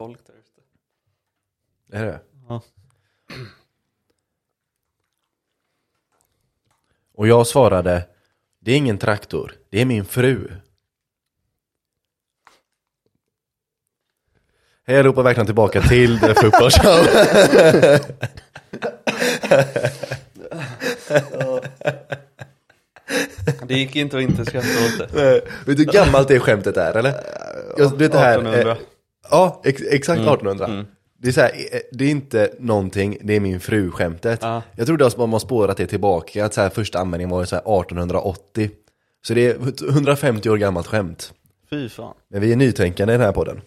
folk där ute. Är det? Ja. Och jag svarade, det är ingen traktor, det är min fru. Hej allihopa, välkomna tillbaka till The Football Show. Det gick inte att inte skratta åt det. Vet du hur gammalt det skämtet är eller? Jag, du vet det här, 1800. Ja, ex, exakt 1800. Det är så här, eh, det är inte någonting, det är min fru skämtet. Ja. Jag trodde att man har spårat det tillbaka, att så här, första användningen var så här 1880. Så det är 150 år gammalt skämt. Fy fan. Men vi är nytänkande i den här podden.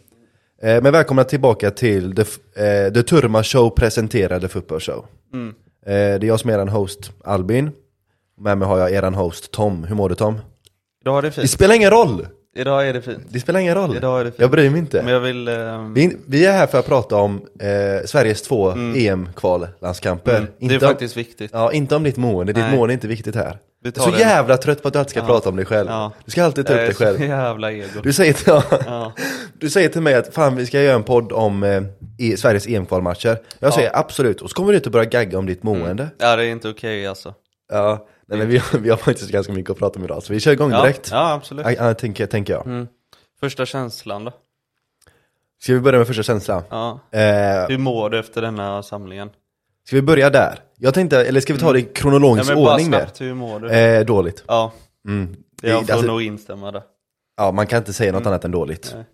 Eh, men välkomna tillbaka till The, eh, The Turma Show presenterade Football Show. Mm. Eh, det är jag som är eran host, Albin. Med mig har jag eran host, Tom. Hur mår du Tom? Idag är det Det fint. spelar ingen roll! Idag är det fint. Det spelar ingen roll. Idag är det fint. Jag bryr mig inte. Men jag vill... ehm, Vi, vi är här för att prata om eh, Sveriges två EM-kvallandskamper. mm, det är om, faktiskt viktigt. Ja, inte om ditt mående. Ditt mående är inte viktigt här. Jag är så jävla trött på att du alltid ska Ja. prata om dig själv. Ja. Du ska alltid ta upp dig själv. jävla ego. Du säger, till, ja, du säger till mig att fan vi ska göra en podd om eh, i Sveriges EM-kvalmatcher. Jag säger absolut, och så kommer du och börjar gagga om ditt mående. ja, det är inte okej alltså. Ja, nej, men vi, har- vi har faktiskt ganska mycket att prata om idag, så vi kör igång Ja, direkt. ja absolut. Ja, ja, tänker, tänker jag. Mm. Första känslan då? Ska vi börja med första känslan? Ja. Eh, Hur mår du efter denna samlingen? ska vi börja där? Jag tänkte, eller ska vi ta det i kronologisk Ja, men bara ordning snabbt, hur mår du? Eh, dåligt. Ja, Mm. jag får alltså, nog instämma där. Ja, man kan inte säga något annat än dåligt. Nej.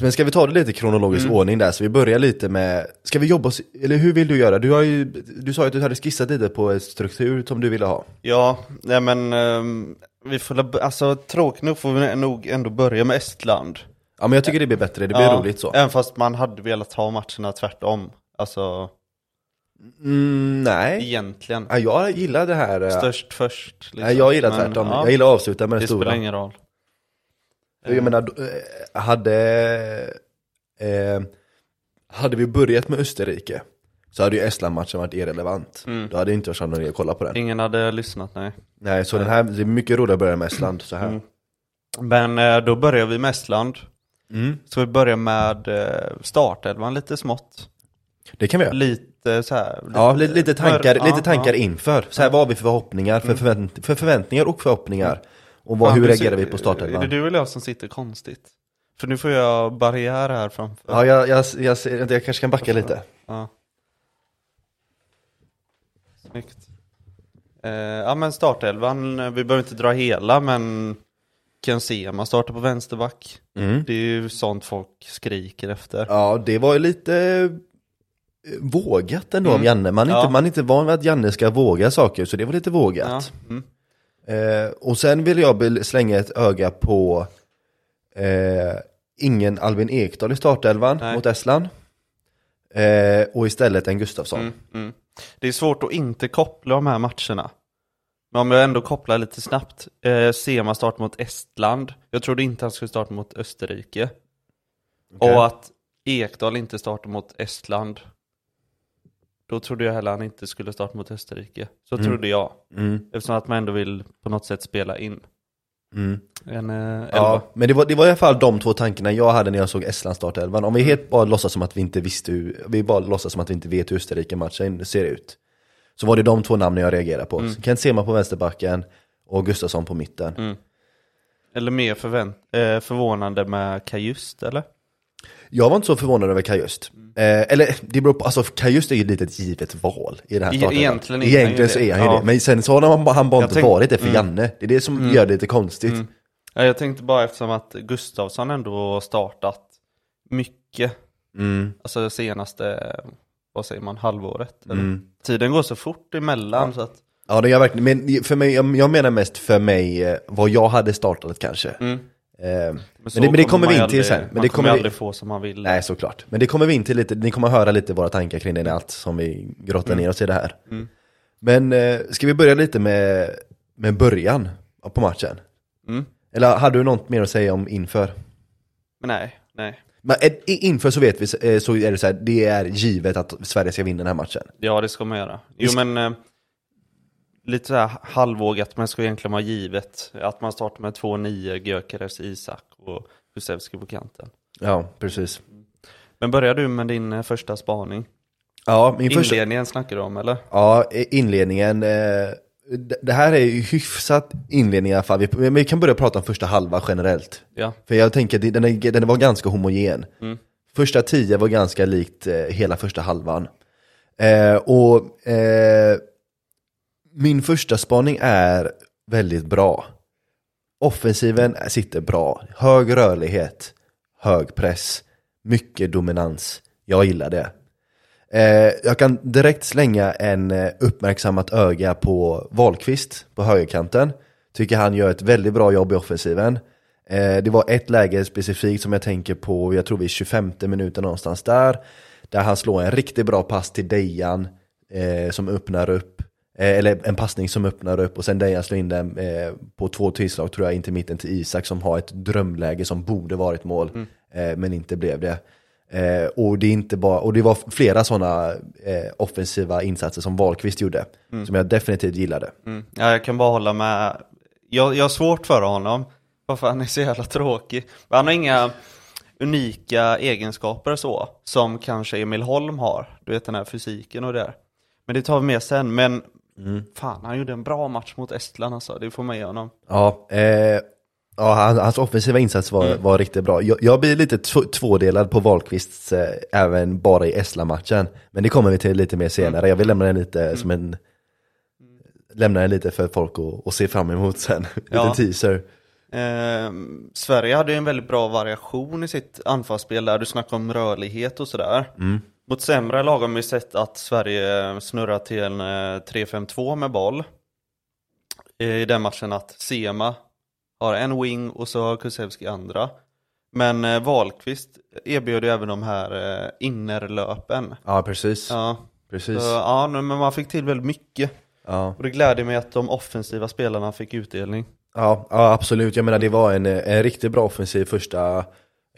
Men ska vi ta det lite kronologisk Mm. ordning där, så vi börjar lite med, ska vi jobba, eller hur vill du göra? Du har ju, du sa ju att du hade skissat lite på en struktur som du ville ha. Ja, nej men ehm, vi får, alltså tråkigt nog får vi nog ändå börja med Estland. Ja men jag tycker det blir bättre, det blir ja, roligt så. Även fast man hade velat ha matcherna tvärtom. Alltså Mm, nej. egentligen. Ja, jag gillar det här. eh, Störst först. Liksom. Nej, jag gillar Men, tvärtom. ja, Jag gillar att avsluta med det, det stora. spelar ingen roll. Jag menar, då, eh, hade, eh, hade vi börjat med Österrike så hade ju Estland-matchen varit irrelevant. Mm. Då hade inte jag känt någon att kolla på den. Ingen hade lyssnat, nej. Nej, så den här, det är mycket roligare att börja med Estland så här. Mm. Men eh, då börjar vi med Estland. Mm. Så vi börjar med eh, startelvan lite smått. Det kan vi göra. Lite så här. Ja, lite, lite tankar, Ja, lite tankar ja. inför. Så här, vad har vi för förhoppningar, för, förvänt, för förväntningar och förhoppningar? Och vad, hur reagerar vi på Är startelvan? det du eller jag som sitter konstigt? För nu får jag barriär här framför. Ja, jag, jag, jag, jag kanske kan backa lite. Ja. Snyggt. Eh, ja men startelvan, vi behöver inte dra hela men kan se man startar på vänsterback. Mm. Det är ju sånt folk skriker efter. Ja, det var ju lite eh, vågat ändå Mm. om Janne. Man är, Ja. inte, man är inte van vid att Janne ska våga saker, så det var lite Ja. vågat. Mm. Eh, och sen vill jag slänga ett öga på eh, ingen Albin Ekdal i startelvan Nej. mot Estland. Eh, och istället en Gustafsson. Mm. Mm. Det är svårt att inte koppla de här matcherna. Men om jag ändå kopplar lite snabbt. Eh, Sema startar mot Estland. Jag trodde inte han skulle starta mot Österrike. Okej. Och att Ekdal inte startar mot Estland. Då trodde jag heller han inte skulle starta mot Österrike. Så Mm. trodde jag. Mm, Eftersom att man ändå vill på något sätt spela in mm. en eh. Ja, men det var, det var i alla fall de två tankarna jag hade när jag såg Estland startelvan. Om vi helt bara låtsas som att vi inte visste hur, vi bara låtsas som att vi inte vet hur Österrike-matchen ser ut. Så var det de två namnen jag reagerade på. Mm. Kent Sema på vänsterbacken och Gustafsson på mitten. Mm. Eller mer förvänt- eh, förvånande med Kajust eller? Jag var inte så förvånad över Kajust. Eh, eller det beror på, alltså Kajust är ju lite ett givet val i den här E- startelvan. egentligen Egentligen så det. är han ju Ja. det. Men sen så har han, han bara inte tänk- varit det för Mm. Janne. Det är det som Mm. gör det lite konstigt. Mm. Ja, jag tänkte bara eftersom att Gustavsson ändå har startat mycket, Mm. alltså det senaste, vad säger man, halvåret? Eller? Mm. Tiden går så fort emellan så att, Ja det gör verkligen, men för mig, jag menar mest för mig eh, vad jag hade startat kanske. Mm. Eh, men, så det, men det kommer vi in till sen. Men man det kommer vi, aldrig få som man vill. nej såklart. Men det kommer vi in till lite, ni kommer höra lite våra tankar kring det i allt som vi grottar ner oss i det här. Mm. Men eh, ska vi börja lite med, med början på matchen? Mm. Eller hade du något mer att säga om inför? Men nej, nej. Men eh, inför så vet vi, eh, så är det så här, det är givet att Sverige ska vinna den här matchen. Ja, det ska man göra. Jo, men lite så här halvvågat, men ska egentligen vara givet att man startar med två nio, Gyökeres, Isak och Kulusevski på kanten. Ja, precis. Men börjar du med din eh, första spaning? Ja, min första, Inledningen snackar du om eller? ja, inledningen. Eh, det- här är ju hyfsat inledning i alla fall. Vi, kan börja prata om första halva generellt. Ja. För jag tänker att den, är, den var ganska homogen. Mm. Första tio var ganska likt eh, hela första halvan. Eh, och min första spaning är väldigt bra. Offensiven sitter bra. Hög rörlighet, hög press, mycket dominans. Jag gillar det. Eh, jag kan direkt slänga en eh, uppmärksammat öga på Wahlqvist på högerkanten. Tycker han gör ett väldigt bra jobb i offensiven. Eh, det var ett läge specifikt som jag tänker på, jag tror vid 25 minuten någonstans där. Där han slår en riktigt bra pass till Dejan eh, som öppnar upp. Eh, eller en passning som öppnar upp och sen Dejan slår in den eh, på två tillslag tror jag in till mitten till Isak som har ett drömläge som borde varit mål. Eh, men inte blev det. Eh, och, det är inte bara, och det var flera sådana offensiva insatser som Wahlqvist gjorde. Som jag definitivt gillade. Mm. Ja, jag kan bara hålla med. Jag, jag har svårt för honom. Varför han är så jävla tråkig. Han har inga unika egenskaper så. Som kanske Emil Holm har. Du vet den här fysiken och det där. Men det tar vi med sen. Men fan, han gjorde en bra match mot Estland alltså. Det får man ge honom. Ja, eh, ja han, hans offensiva insats var, var riktigt bra. Jag, jag blir lite tv- tvådelad på Wahlqvists, eh, även bara i Estland-matchen. Men det kommer vi till lite mer senare. Jag vill lämna den lite som en Lämna den lite för folk att, att se fram emot sen. Lite Ja. teaser. Eh, Sverige hade ju en väldigt bra variation i sitt anfallsspel där. Du snackade om rörlighet och sådär. Mot sämre lag har vi sett att Sverige snurrar till en eh, 3-5-2 med boll. I den matchen att Sema har en wing och så har Kulusevski andra. Men eh, Wahlqvist erbjöd ju även de här eh, innerlöpen. Ja, precis. Ja, precis. så, ja, men man fick till väldigt mycket. Ja. Och det gläder mig att de offensiva spelarna fick utdelning. Ja, ja, absolut. Jag menar det var en, en riktigt bra offensiv första,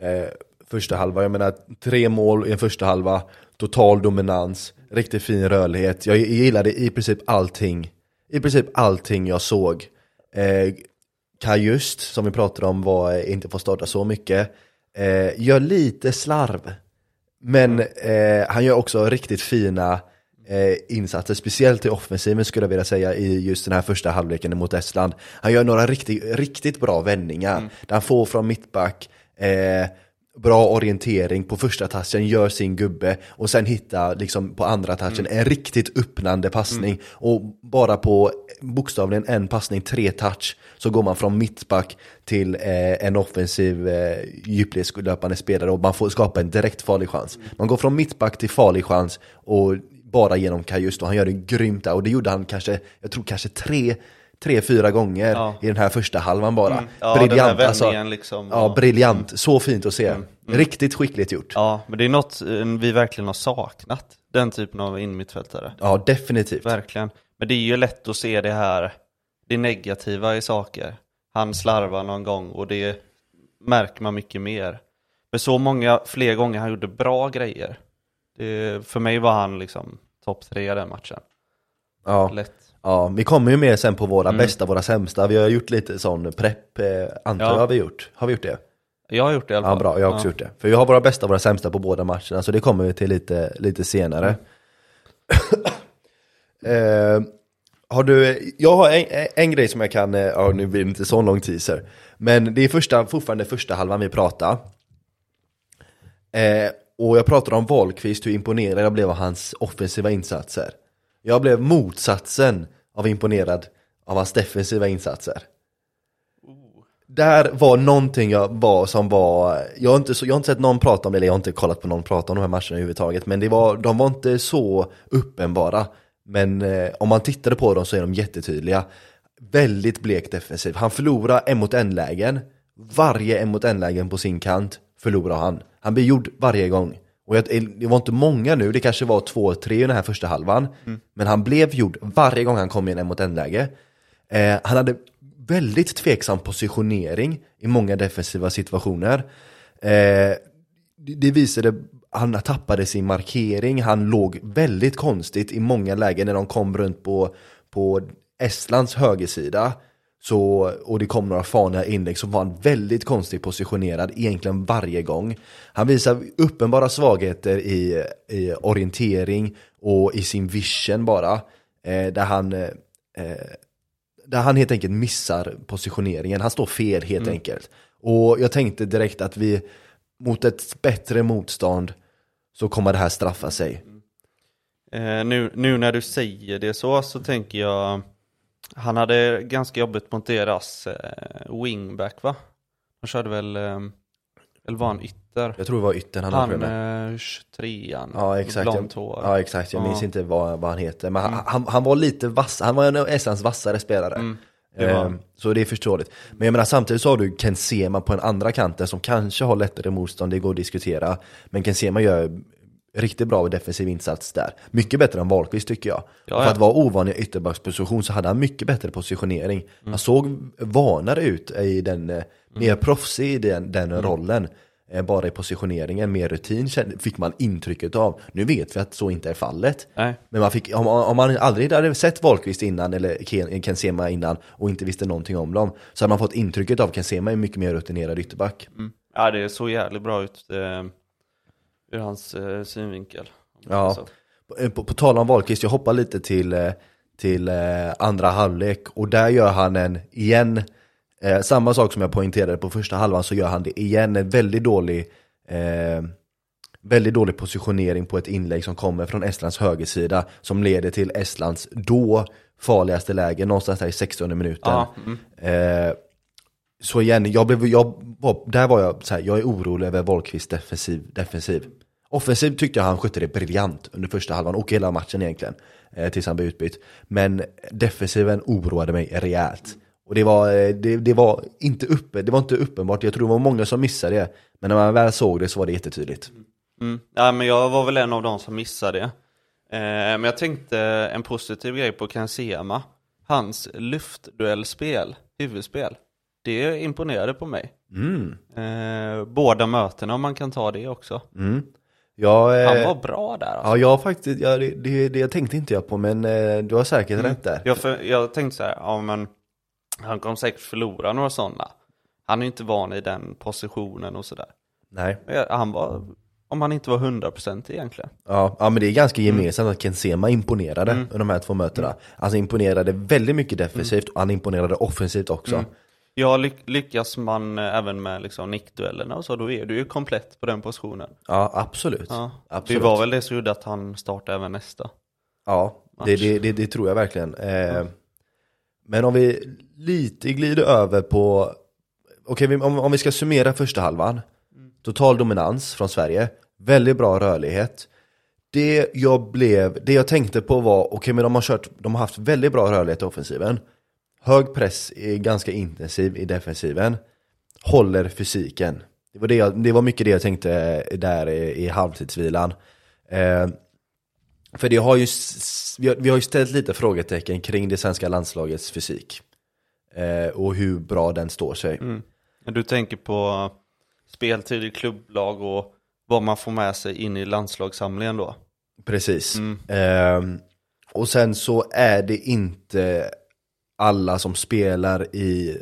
eh, första halva. Jag menar tre mål i en första halva, total dominans, riktigt fin rörlighet. Jag gillade i princip allting, i princip allting jag såg. Eh, Kajust, som vi pratade om, var eh, inte får starta så mycket. Eh, gör lite slarv, men eh, han gör också riktigt fina eh, insatser, speciellt i offensiven skulle jag vilja säga i just den här första halvleken mot Estland. Han gör några riktigt, riktigt bra vändningar, där han får från mittback, eh, bra orientering på första touchen, gör sin gubbe och sen hitta liksom på andra touchen en riktigt öppnande passning. Och bara på bokstavligen en passning, tre touch så går man från mittback till eh, en offensiv eh, djupledslöpande spelare och man får skapa en direkt farlig chans. Man går från mittback till farlig chans och bara genom Kajust och han gör det grymt där. Och det gjorde han kanske, jag tror kanske tre Tre, fyra gånger Ja. i den här första halvan bara. Mm. Ja, här vändningen liksom. Ja, Ja. briljant. Så fint att se. Riktigt skickligt gjort. Ja, Ja, men det är något eh, vi verkligen har saknat. Den typen av innermittfältare. definitivt. Verkligen. Men det är ju lätt att se det här, det negativa i saker. Han slarvar någon gång och det märker man mycket mer. Men så många fler gånger han gjorde bra grejer. Det, för mig var han liksom topp tre i den matchen. Ja. Lätt. Ja, vi kommer ju med sen på våra bästa, våra sämsta. Vi har gjort lite sån prepp, eh, antar Ja. jag har vi gjort. Har vi gjort det? Jag har gjort det i alla Ja fall. bra, jag har också gjort det. För vi har våra bästa och våra sämsta på båda matcherna, så det kommer vi till lite, lite senare. eh, har du, jag har en, en grej som jag kan, eh, ja nu blir det inte så lång teaser, men det är första, fortfarande första halvan vi pratar. Eh, och jag pratade om Wahlqvist, hur imponerad jag blev av hans offensiva insatser. Jag blev motsatsen av imponerad av hans defensiva insatser. Där var någonting jag var som var, jag har, inte, så, jag har inte sett någon prata om det, eller jag har inte kollat på någon prata om de här matcherna överhuvudtaget, men det var, de var inte så uppenbara. Men eh, om man tittade på dem så är de jättetydliga. Väldigt blek defensiv. Han förlorar en mot en lägen Varje en mot en lägen på sin kant förlorar han. Han blir gjord varje gång. Och jag, det var inte många nu, det kanske var två, tre i den här första halvan. Men han blev gjord varje gång han kom i en en mot en läge. Eh, han hade väldigt tveksam positionering i många defensiva situationer. Eh, det- det visade, han tappade sin markering, han låg väldigt konstigt i många lägen när de kom runt på, på Estlands högersida. Så, och det kom några faniga inlägg så var han väldigt konstigt positionerad egentligen varje gång. Han visar uppenbara svagheter i, i orientering och i sin vision bara. Eh, där han eh, där han helt enkelt missar positioneringen. Han står fel helt mm. enkelt. Och jag tänkte direkt att vi mot ett bättre motstånd så kommer det här straffa sig. Eh, nu, nu när du säger det så, så tänker jag han hade ganska jobbigt mot deras eh, wingback va? De körde väl, eh, eller var han ytter? Jag tror det var yttern han Han eh, 23an, ja, exakt. blont hår. Ja exakt, jag ja. minns inte vad, vad han heter. Men mm. han, han, han, var lite vass, han var en av Estlands vassare spelare. Mm. Eh, så det är förståeligt. Men jag menar samtidigt så har du Ken Sema på en andra kanten som kanske har lättare motstånd, det går att diskutera. Men Ken Sema gör riktigt bra defensiv insats där. Mycket bättre än Wahlqvist tycker jag. Ja, För att vara ovanlig i ytterbacksposition så hade han mycket bättre positionering. Mm. Han såg vanare ut i den, mm. mer proffsig i den, den mm. rollen. Eh, bara i positioneringen, mer rutin fick man intrycket av. Nu vet vi att så inte är fallet. Nej. Men man fick, om, om man aldrig hade sett Wahlqvist innan eller Ken, Ken Sema innan och inte visste någonting om dem så hade man fått intrycket av Ken Sema är mycket mer rutinerad ytterback. Mm. Ja det såg jävligt bra ut eh, ur hans eh, synvinkel. Ja, på, eh, på, på tal om Wahlqvist, jag hoppar lite till, eh, till eh, andra halvlek. Och där gör han en, igen, Eh, samma sak som jag poängterade på första halvan så gör han det igen, en väldigt dålig Väldigt dålig positionering på ett inlägg som kommer från Estlands högersida Som leder till Estlands då farligaste läge, någonstans där i 60 minuten. Mm. Så igen, jag blev, jag var, där var jag så här, jag är orolig över Wahlqvist defensiv, defensiv Offensivt tyckte jag han skötte det briljant under första halvan och hela matchen egentligen eh, Tills han blev utbytt Men defensiven oroade mig rejält och det var, eh, det, det, var inte uppe, det var inte uppenbart, jag tror det var många som missade det. Men när man väl såg det så var det jättetydligt. Mm. Ja, men jag var väl en av de som missade det. Eh, men jag tänkte en positiv grej på Kansema. Hans luftduellspel, huvudspel, det imponerade på mig. Mm. Eh, båda mötena om man kan ta det också. Mm. Jag, eh, Han var bra där alltså. Ja, jag faktiskt, ja, det, det, det tänkte inte jag på men eh, du har säkert mm. rätt där. Jag, för, jag tänkte så här, ja men han kommer säkert förlora några sådana. Han är inte van i den positionen och sådär. Nej. Han var, om han inte var 100% egentligen. Ja, ja men det är ganska mm. gemensamt mm. att Ken Sema imponerade mm. under de här två mötena. Mm. Alltså imponerade väldigt mycket defensivt och han imponerade offensivt också. Mm. Ja, ly lyckas man eh, även med liksom nickduellerna och så, då är du ju komplett på den positionen. Ja, absolut. Ja. absolut. Det var väl det som gjorde att han startade även nästa. Ja, det, det, det, det tror jag verkligen. Eh, men om vi lite glider över på, okej okay, om, om vi ska summera första halvan. Total dominans från Sverige, väldigt bra rörlighet. Det jag blev, det jag tänkte på var, okej okay, men de har kört, de har haft väldigt bra rörlighet i offensiven. Hög press är ganska intensiv i defensiven. Håller fysiken. Det var, det, jag, det var mycket det jag tänkte där i, i halvtidsvilan. Eh, för det har ju, vi har ju ställt lite frågetecken kring det svenska landslagets fysik. Eh, och hur bra den står sig. Mm. Du tänker på speltid i klubblag och vad man får med sig in i landslagssamlingen då? Precis. Mm. Eh, och sen så är det inte alla som spelar i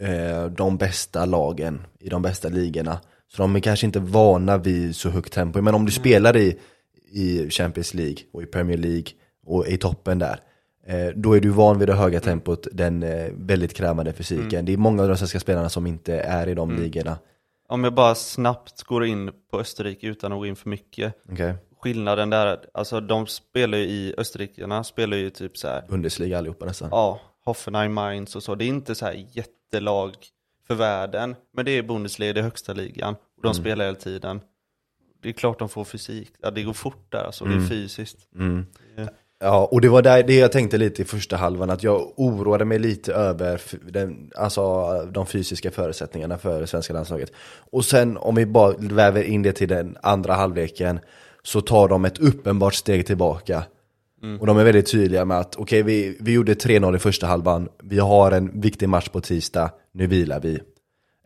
eh, de bästa lagen, i de bästa ligorna. Så de är kanske inte vana vid så högt tempo. Men om du mm. spelar i i Champions League och i Premier League och i toppen där. Eh, då är du van vid det höga tempot, den eh, väldigt krävande fysiken. Mm. Det är många av de svenska spelarna som inte är i de mm. ligorna. Om jag bara snabbt går in på Österrike utan att gå in för mycket. Okay. Skillnaden där, alltså de spelar ju i, österrikarna spelar ju typ så här. Bundesliga allihopa nästan. Ja, Hoffenheim, Mainz och så. Det är inte så här jättelag för världen. Men det är Bundesliga, det är högsta ligan. Och de mm. spelar hela tiden det är klart de får fysik. Ja, det går fort där alltså, mm. det är mm. fysiskt. Mm. Ja. och det var där, det jag tänkte lite i första halvan, att jag oroade mig lite över den, alltså, de fysiska förutsättningarna för det svenska landslaget. Och sen om vi bara väver in det till den andra halvleken, så tar de ett uppenbart steg tillbaka. Mm. Och de är väldigt tydliga med att okej, okay, vi, vi gjorde 3-0 i första halvan, vi har en viktig match på tisdag, nu vilar vi.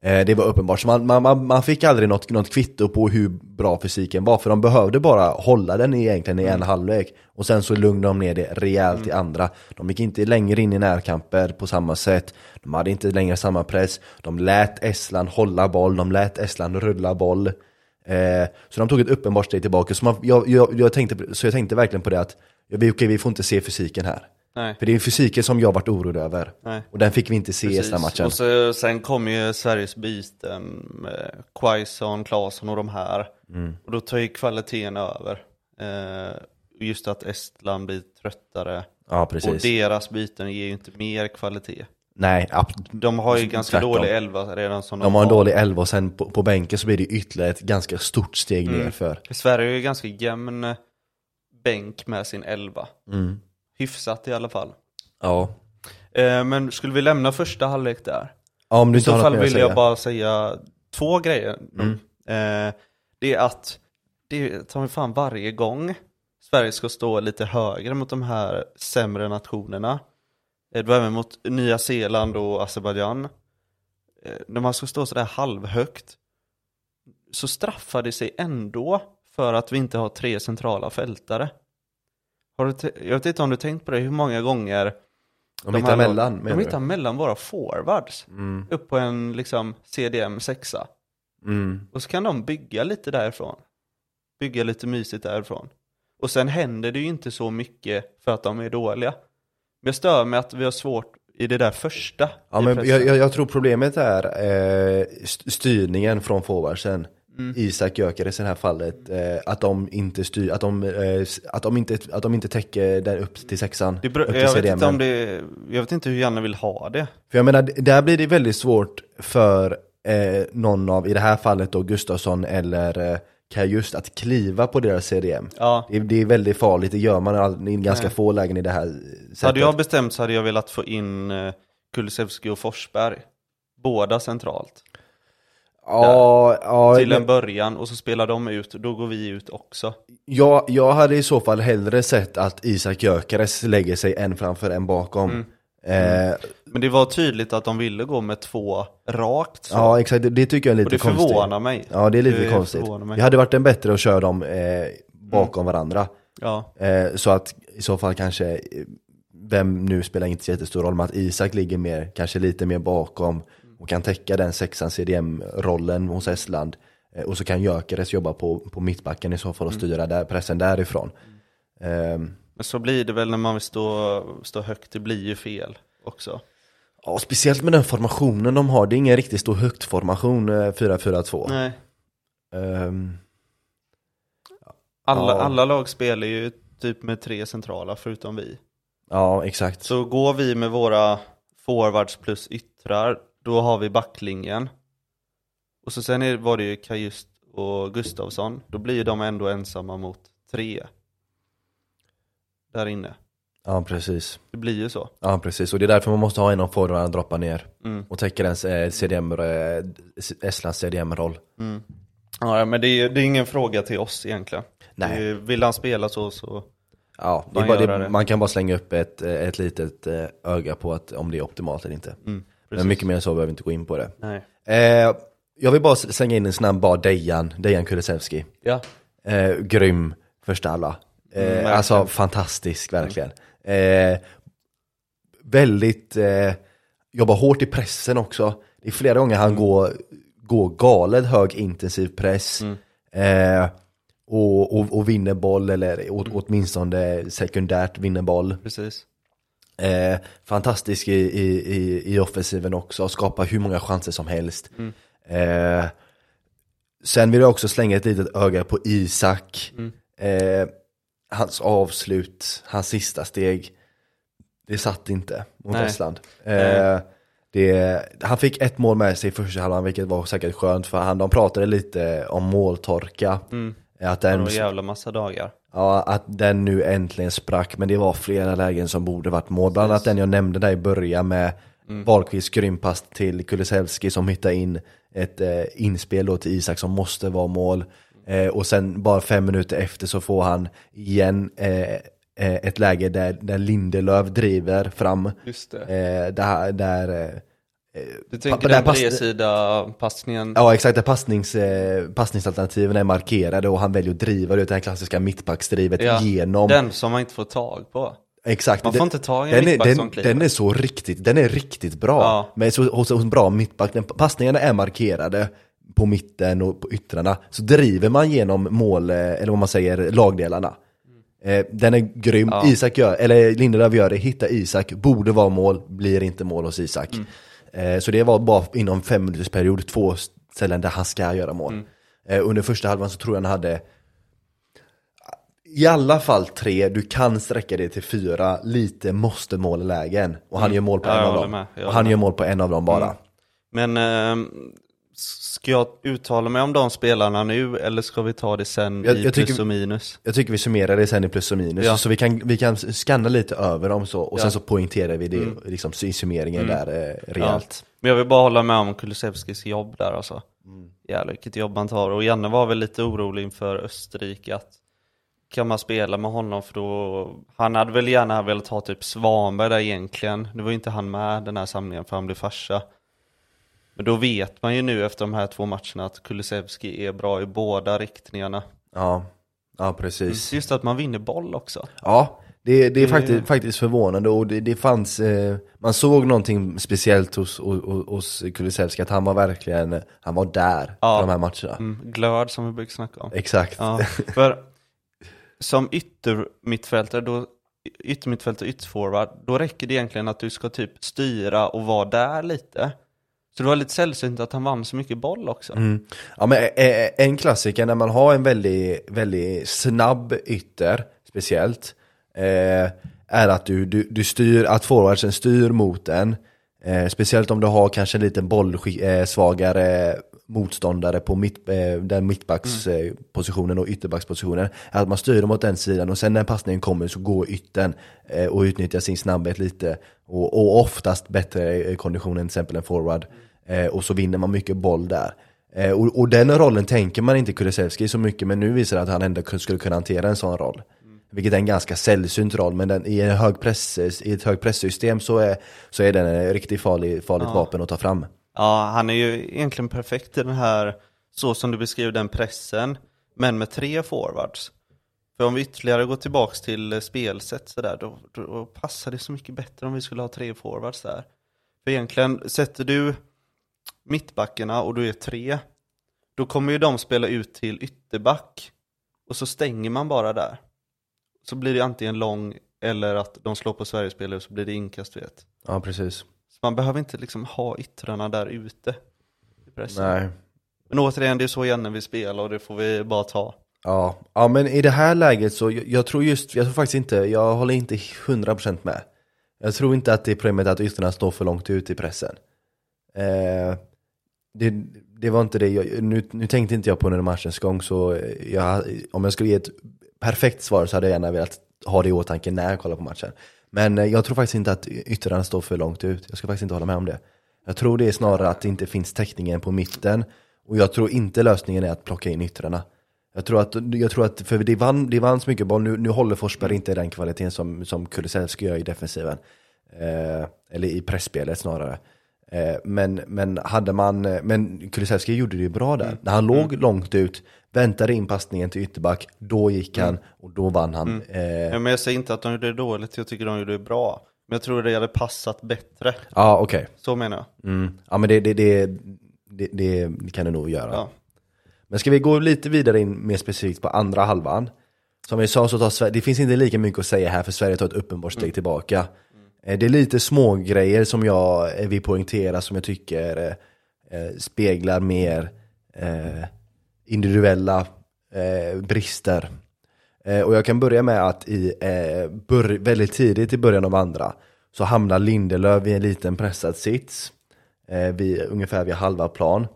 Eh, det var uppenbart, så man, man, man, fick aldrig något, något kvitto på hur bra fysiken var, för de behövde bara hålla den egentligen i en halvlek. Och sen så lugnade de ner det rejält i andra. De gick inte längre in i närkamper på samma sätt, de hade inte längre samma press, de lät Estland hålla boll, de lät Estland rulla boll. Eh, så de tog ett uppenbart steg tillbaka, så, man, jag, jag, jag tänkte, så jag tänkte verkligen på det att, vi, okej, vi får inte se fysiken här. Nej. För det är fysiken som jag varit orolig över. Nej. Och den fick vi inte se i Precis. den matchen. Och så, sen kom ju Sveriges byten med Quaison, Claesson och de här. Mm. Och då tar ju kvaliteten över. Eh, just att Estland blir tröttare. Ja, Och deras byten ger ju inte mer kvalitet. Nej, De har ju ganska Tvärtom. dålig elva redan som de har en dålig elva och sen på, på bänken så blir det ytterligare ett ganska stort steg Mm. ner för. Sverige är ju ganska jämn eh, bänk med sin elva. Mm. Hyfsat i alla fall. Ja. Eh, men skulle vi lämna första halvlek där? ja, om du I så fall vill jag bara säga två grejer. Mm. Eh, det är att det tar mig fan varje gång Sverige ska stå lite högre mot de här sämre nationerna. Eh, Det var även mot Nya Zeeland och Azerbajdzjan. Eh, när man ska stå sådär halvhögt så straffar det sig ändå för att vi inte har tre centrala fältare. Har du jag vet inte om du tänkt på det, hur många gånger De de hittar mellan, De hittar mellan våra forwards. Mm. Upp på en liksom CDM sexa. Mm. Och så kan de bygga lite därifrån. Bygga lite mysigt därifrån. Och sen händer det ju inte så mycket för att de är dåliga. Jag stör mig att vi har svårt i det där första. Ja, men jag, jag, jag tror problemet är eh, st- styrningen från forwardsen. Mm. Isak Gyökeres i det här fallet, eh, att de inte styr, att de, eh, att de, inte, att de inte täcker den upp till sexan. det beror, upp till jag, vet inte om det, jag vet inte hur Janne vill ha det. För jag menar, där blir det väldigt svårt för eh, någon av, i det här fallet då Gustafsson eller eh, Kajust att kliva på deras CDM. Ja. Det, är- det är väldigt farligt, det gör man all, i ganska Nej. få lägen i det här sättet. Hade jag bestämt så hade jag velat få in eh, Kulusevski och Forsberg. Båda centralt. ja, ja, Till en början och så spelar de ut, då går vi ut också. jag, jag hade i så fall hellre sett att Isak Gyökeres lägger sig en framför en bakom. Mm. Eh, Men det var tydligt att de ville gå med två rakt så. ja exakt, det, det tycker jag är och lite det konstigt. förvånar mig. Ja det är lite Det konstigt. Det hade varit en bättre att köra dem eh, bakom varandra. Ja, Eh, så att i så fall kanske, eh, vem nu spelar inte så jättestor roll, men att Isak ligger mer, kanske lite mer bakom och kan täcka den sexan CDM-rollen hos Estland. Eh, och så kan Gyökeres jobba på, på mittbacken i så fall och styra där, pressen därifrån. Ehm, men så blir det väl när man vill stå, stå högt, det blir ju fel också. Ja, speciellt med den formationen de har, det är ingen riktigt stor högt formation, eh, 4-4-2. Nej. Ehm, Alla, Ja. alla lag spelar ju typ med tre centrala förutom vi. ja, exakt. Så går vi med våra forwards plus yttrar, då har vi backlinjen. Och så sen är, var det ju Kajust och Gustavsson, då blir de ändå ensamma mot tre. Där inne. Ja, precis. Det blir ju så. Ja, precis. Och det är därför man måste ha en av forwardarna droppa ner Mm. och täcka den eh, CDM, eh, Estlands CDM-roll. Mm. Ja, men det är, det är ingen fråga till oss egentligen. Nej. Är, vill han spela så så, Ja, Man bara, det, man kan bara slänga upp ett, eh, ett litet eh, öga på att, om det är optimalt eller inte. mm, Men mycket mer än så behöver vi inte gå in på det. Nej. Eh, jag vill bara slänga in en snabb bara Dejan, Dejan Kulusevski. Ja. Eh, grym första alla. Eh, Mm, alltså fantastisk verkligen. Eh, väldigt, eh, jobbar hårt i pressen också. Det är flera gånger han går, går galet hög intensiv press. Eh, och, och, och vinner boll eller åt, åtminstone sekundärt vinner boll. Precis. Eh, fantastisk i, i, i, i offensiven också, skapar hur många chanser som helst. Eh, sen vill jag också slänga ett litet öga på Isak. Eh, hans avslut, hans sista steg, det satt inte mot Nej. Estland. Eh, det, han fick ett mål med sig i första halvan, vilket var säkert skönt för han, de pratade lite om måltorka. Mm. Att Det den, en jävla massa dagar. Ja, att den nu äntligen sprack, men det var flera lägen som borde varit mål. Bland annat den jag nämnde där i början med Mm. Wahlqvists grympass till Kulusevski som hittar in ett eh, inspel då till Isak som måste vara mål. Eh, och sen bara fem minuter efter så får han igen eh, eh, ett läge där, där Lindelöf driver fram. Just det. Eh, där där Du tänker den bredsida passningen? Ja exakt, där passnings, eh, passningsalternativen är markerade och han väljer att driva det, här klassiska mittbacksdrivet Ja, genom Den som man inte får tag på. Exakt. Man får Den- inte ta i en är, mittback den, som kliver. den är så riktigt, den är riktigt bra. Ja. Men så, hos, hos en bra mittback, den, passningarna är markerade på mitten och på yttrarna. Så driver man genom mål, eh, eller vad man säger, lagdelarna. Eh, den är grym. Ja. Isak gör, eller Lindelöf gör det, hitta Isak, borde vara mål, blir inte mål hos Isak. Mm. Eh, så det var bara inom fem minuters period två ställen där han ska göra mål. Mm. Eh, under första halvan så tror jag han hade i alla fall tre, du kan sträcka det till fyra lite måste mållägen. Och han gör mål på Mm. Ja, en jag av dem. Och han med. gör mål på en av dem bara. Mm. Men ehm, ska jag uttala mig om de spelarna nu eller ska vi ta det sen Jag- i jag plus tycker- och minus? Jag tycker vi summerar det sen i plus och minus. Ja. Så vi kan, vi kan scanna lite över dem så, och sen Ja. så poängterar vi det Mm. liksom, i summeringen där eh, rejält. Men jag vill bara hålla med om Kulusevskis jobb där alltså. Mm. Jävlar vilket jobb han tar. Och Janne var väl lite orolig inför Österrike att kan man spela med honom för då, han hade väl gärna velat ha typ Svanberg där egentligen. Nu var ju inte han med den här samlingen för han blev farsa. Men då vet man ju nu efter de här två matcherna att Kulusevski är bra i båda riktningarna. Ja, ja precis. Just att man vinner boll också. Ja, det, det är faktiskt, faktiskt förvånande och det, det fanns, eh, man såg någonting speciellt hos, hos, hos Kulusevski, att han var verkligen, han var där Ja. de här matcherna. Mm, glöd som vi brukar snacka om. Exakt. Ja, för som yttermittfältare, då, yttermittfältare och ytterforward, då räcker det egentligen att du ska typ styra och vara där lite. Så det var lite sällsynt att han vann så mycket boll också. Mm. Ja men eh, eh, eh, en klassiker när man har en väldigt, väldigt snabb ytter, speciellt, eh, är att du, du, du styr, att forwardsen styr mot den. Eh, speciellt om du har kanske en lite bollsvagare eh, motståndare på mitt, eh, den mittbackspositionen och ytterbackspositionen. Att man styr dem åt den sidan och sen när passningen kommer så går yttern eh, och utnyttjar sin snabbhet lite. Och, och oftast bättre eh, kondition än till exempel en forward. Eh, och så vinner man mycket boll där. Eh, och, och den rollen tänker man inte Kulusevski så mycket, men nu visar det att han ändå skulle kunna hantera en sån roll. Vilket är en ganska sällsynt roll, men den, i, en hög press, i ett högpresssystem så är, så är den en riktigt farlig, farligt Ja. vapen att ta fram. Ja, han är ju egentligen perfekt i den här, så som du beskriver den pressen, men med tre forwards. För om vi ytterligare går tillbaka till eh, spelsätt sådär, då, då passar det så mycket bättre om vi skulle ha tre forwards där. För egentligen, sätter du mittbackarna och du är tre, då kommer ju de spela ut till ytterback. Och så stänger man bara där. Så blir det antingen lång eller att de slår på Sverigespelare så blir det inkast vet. Ja, precis. Så man behöver inte liksom ha yttrarna där ute. i pressen. Nej. Men återigen, det är så Janne vill spela och det får vi bara ta. Ja. ja, men i det här läget så, jag, jag tror just, jag tror faktiskt inte, jag håller inte 100% med. Jag tror inte att det är problemet att yttrarna står för långt ut i pressen. Eh, det, det var inte det, jag, nu, nu tänkte inte jag på under matchens gång så jag, om jag skulle ge ett perfekt svar så hade jag gärna velat ha det i åtanke när jag kollar på matchen. Men eh, jag tror faktiskt inte att yttrarna står för långt ut, jag ska faktiskt inte hålla med om det. Jag tror det är snarare att det inte finns täckningen på mitten och jag tror inte lösningen är att plocka in yttrarna. Jag tror att, jag tror att för det, vann, det vanns mycket boll, nu, nu håller Forsberg inte den kvaliteten som, som Kulusevski gör i defensiven. Eh, eller i pressspelet snarare. Eh, men, men hade man, eh, men Kulusevski gjorde det ju bra där. När han låg långt ut, väntade in passningen till ytterback, då gick han och då vann han. Eh, Ja, men jag säger inte att de gjorde det dåligt, jag tycker de gjorde det bra. Men jag tror det hade passat bättre. Ja, okej. Så menar jag. Mm. Ja, men det, det, det, det, det kan det nog göra. Ja. Men ska vi gå lite vidare in mer specifikt på andra halvan? Som vi sa så tar Sverige, det finns inte lika mycket att säga här för Sverige tar ett uppenbart steg tillbaka. Eh, Det är lite små grejer som jag eh, vill poängtera som jag tycker eh, eh, speglar mer eh, individuella eh, brister. Eh, och jag kan börja med att i, eh, bör, väldigt tidigt i början av andra så hamnar Lindelöf i en liten pressad sits. Eh, vid, ungefär vid halva plan.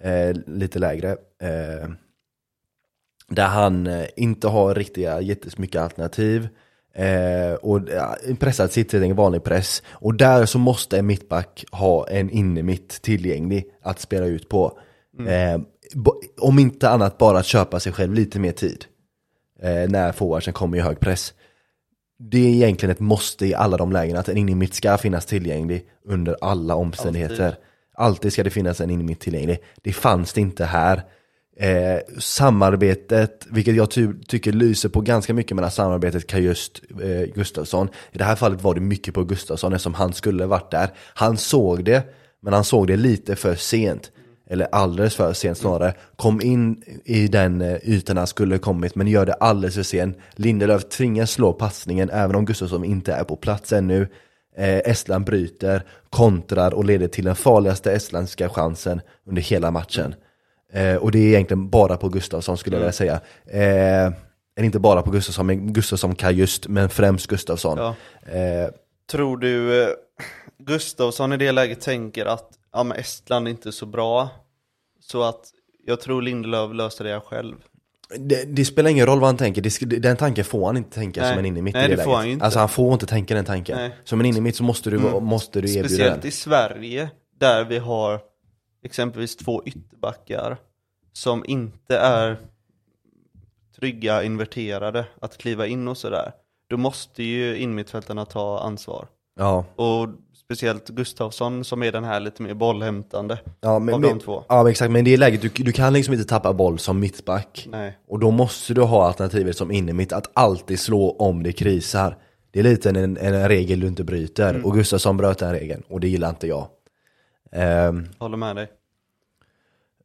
Eh, lite lägre. Eh, där han eh, inte har riktiga jättemycket alternativ. Eh, och pressad sits är en vanlig press. Och där så måste en mittback ha en innermitt tillgänglig att spela ut på. Eh, bo- om inte annat bara att köpa sig själv lite mer tid. Eh, när forwardsen kommer i hög press. det är egentligen ett måste i alla de lägena att en innermitt ska finnas tillgänglig under alla omständigheter. Alltid, Alltid ska det finnas en innermitt tillgänglig. Det fanns det inte här. Eh, samarbetet, vilket jag ty tycker lyser på ganska mycket mellan samarbetet Kajust eh, Gustafsson. I det här fallet var det mycket på Gustafsson eftersom han skulle varit där. Han såg det, men han såg det lite för sent. Eller alldeles för sent snarare. Kom in i den eh, ytan han skulle kommit, men gör det alldeles för sent. Lindelöf tvingas slå passningen, även om Gustafsson inte är på plats ännu. Eh, Estland bryter, kontrar och leder till den farligaste estländska chansen under hela matchen. Eh, och det är egentligen bara på Gustafsson skulle jag vilja säga. Eh, eller inte bara på Gustafsson, men Gustafsson kan just, men främst Gustafsson. Ja. Eh, Tror du eh, Gustafsson i det läget tänker att ja, men Estland är inte så bra, så att jag tror Lindelöf löser det själv. det, det spelar ingen roll vad han tänker, det, den tanken får han inte tänka Nej. som en Nej, i det, det får han inte. Alltså han får inte tänka den tanken. Nej. Mm. Som en innermitt så måste du, måste du erbjuda Speciellt den. i Sverige, där vi har exempelvis två ytterbackar som inte är trygga, inverterade, att kliva in och sådär. Då måste ju innermittfältarna ta ansvar. Ja, Och speciellt Gustafsson som är den här lite mer bollhämtande ja, men, av men, de två. ja men exakt, men i det läget, du, du kan liksom inte tappa boll som mittback. Nej. Och då måste du ha alternativet som innermitt, att alltid slå om det krisar. Det är lite en, en regel du inte bryter, Mm. och Gustafsson bröt den regeln, och det gillar inte jag. Ehm, Håller med dig.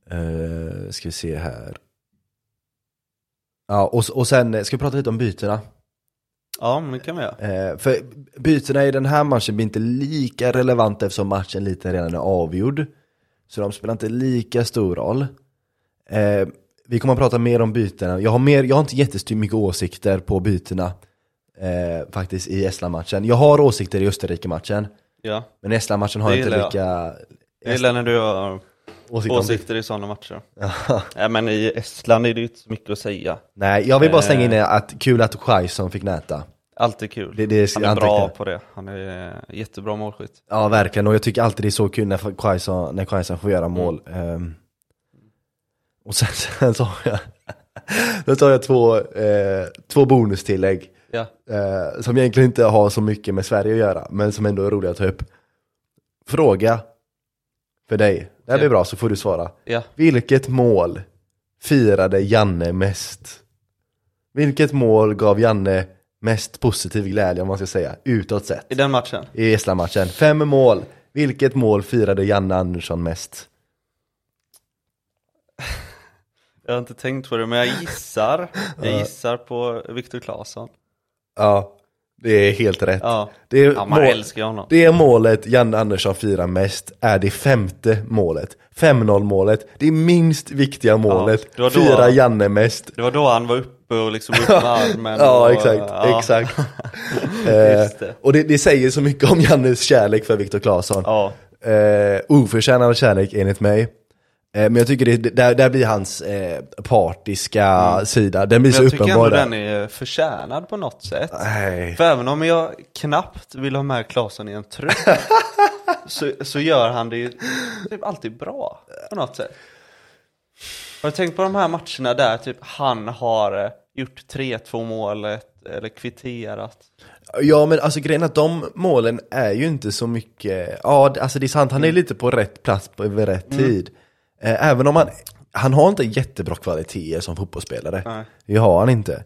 eh, ska vi se här. Ja, och, och sen ska vi prata lite om bytena. Ja, det kan vi göra. Eh, för bytena i den här matchen blir inte lika relevanta eftersom matchen lite redan är avgjord. Så de spelar inte lika stor roll. Eh, vi kommer att prata mer om bytena. Jag har, mer, jag har inte jättemycket åsikter på bytena eh, faktiskt i Estland-matchen. Jag har åsikter i Österrike-matchen. Ja. Men Estland-matchen har jag inte lika Jag gillar när du har åsikter åsikter i sådana matcher. Ja. Men i Estland är det ju inte så mycket att säga. Nej, jag vill bara slänga in Eh. att kul att Scheisson fick näta. Alltid kul. Det- det- Han är jag bra antecknar. på det. Han är jättebra målskytt. Ja, verkligen. Och jag tycker alltid det är så kul när Quaison, när Quaison får göra mål. Ehm, och sen, sen så har jag, så har jag två, eh, två bonustillägg. Ja. Eh, som egentligen inte har så mycket med Sverige att göra, men som ändå är roliga att ta upp. Fråga för dig. Det här blir bra så får du svara. Ja. Vilket mål firade Janne mest? Vilket mål gav Janne mest positiv glädje om man ska säga, utåt sett? I den matchen. i Estland-matchen. Fem mål. Vilket mål firade Janne Andersson mest? Jag har inte tänkt på det, men jag gissar. Jag gissar på Viktor Claesson. Ja, det är helt rätt. Ja. Det, är Ja, man mål, älskar honom. det målet Janne Andersson firar mest är det femte målet. 5-0 målet. Det är minst viktiga målet. då- Firar Janne mest. Det var då han var uppe och liksom upp med armen. Ja, och, exakt. ja. exakt. Eh, det. och det, det säger så mycket om Jannes kärlek för Viktor Claesson. Ja. Eh, oförtjänad kärlek enligt mig. Eh, men jag tycker det, där, där blir hans eh, partiska sida, den blir Men så jag tycker uppenbar ändå där. den är förtjänad på något sätt. Nej. För även om jag knappt vill ha med Claesson i en trupp så, så gör han det ju typ alltid bra på något sätt. Har du tänkt på de här matcherna där typ han har eh, gjort 3-2 målet eller kvitterat? Ja men alltså grejen att de målen är ju inte så mycket, ja alltså det är sant, han är lite på rätt plats på, vid rätt tid. Eh, även om han, han har inte jättebra kvaliteter som fotbollsspelare. Nej. Det har han inte.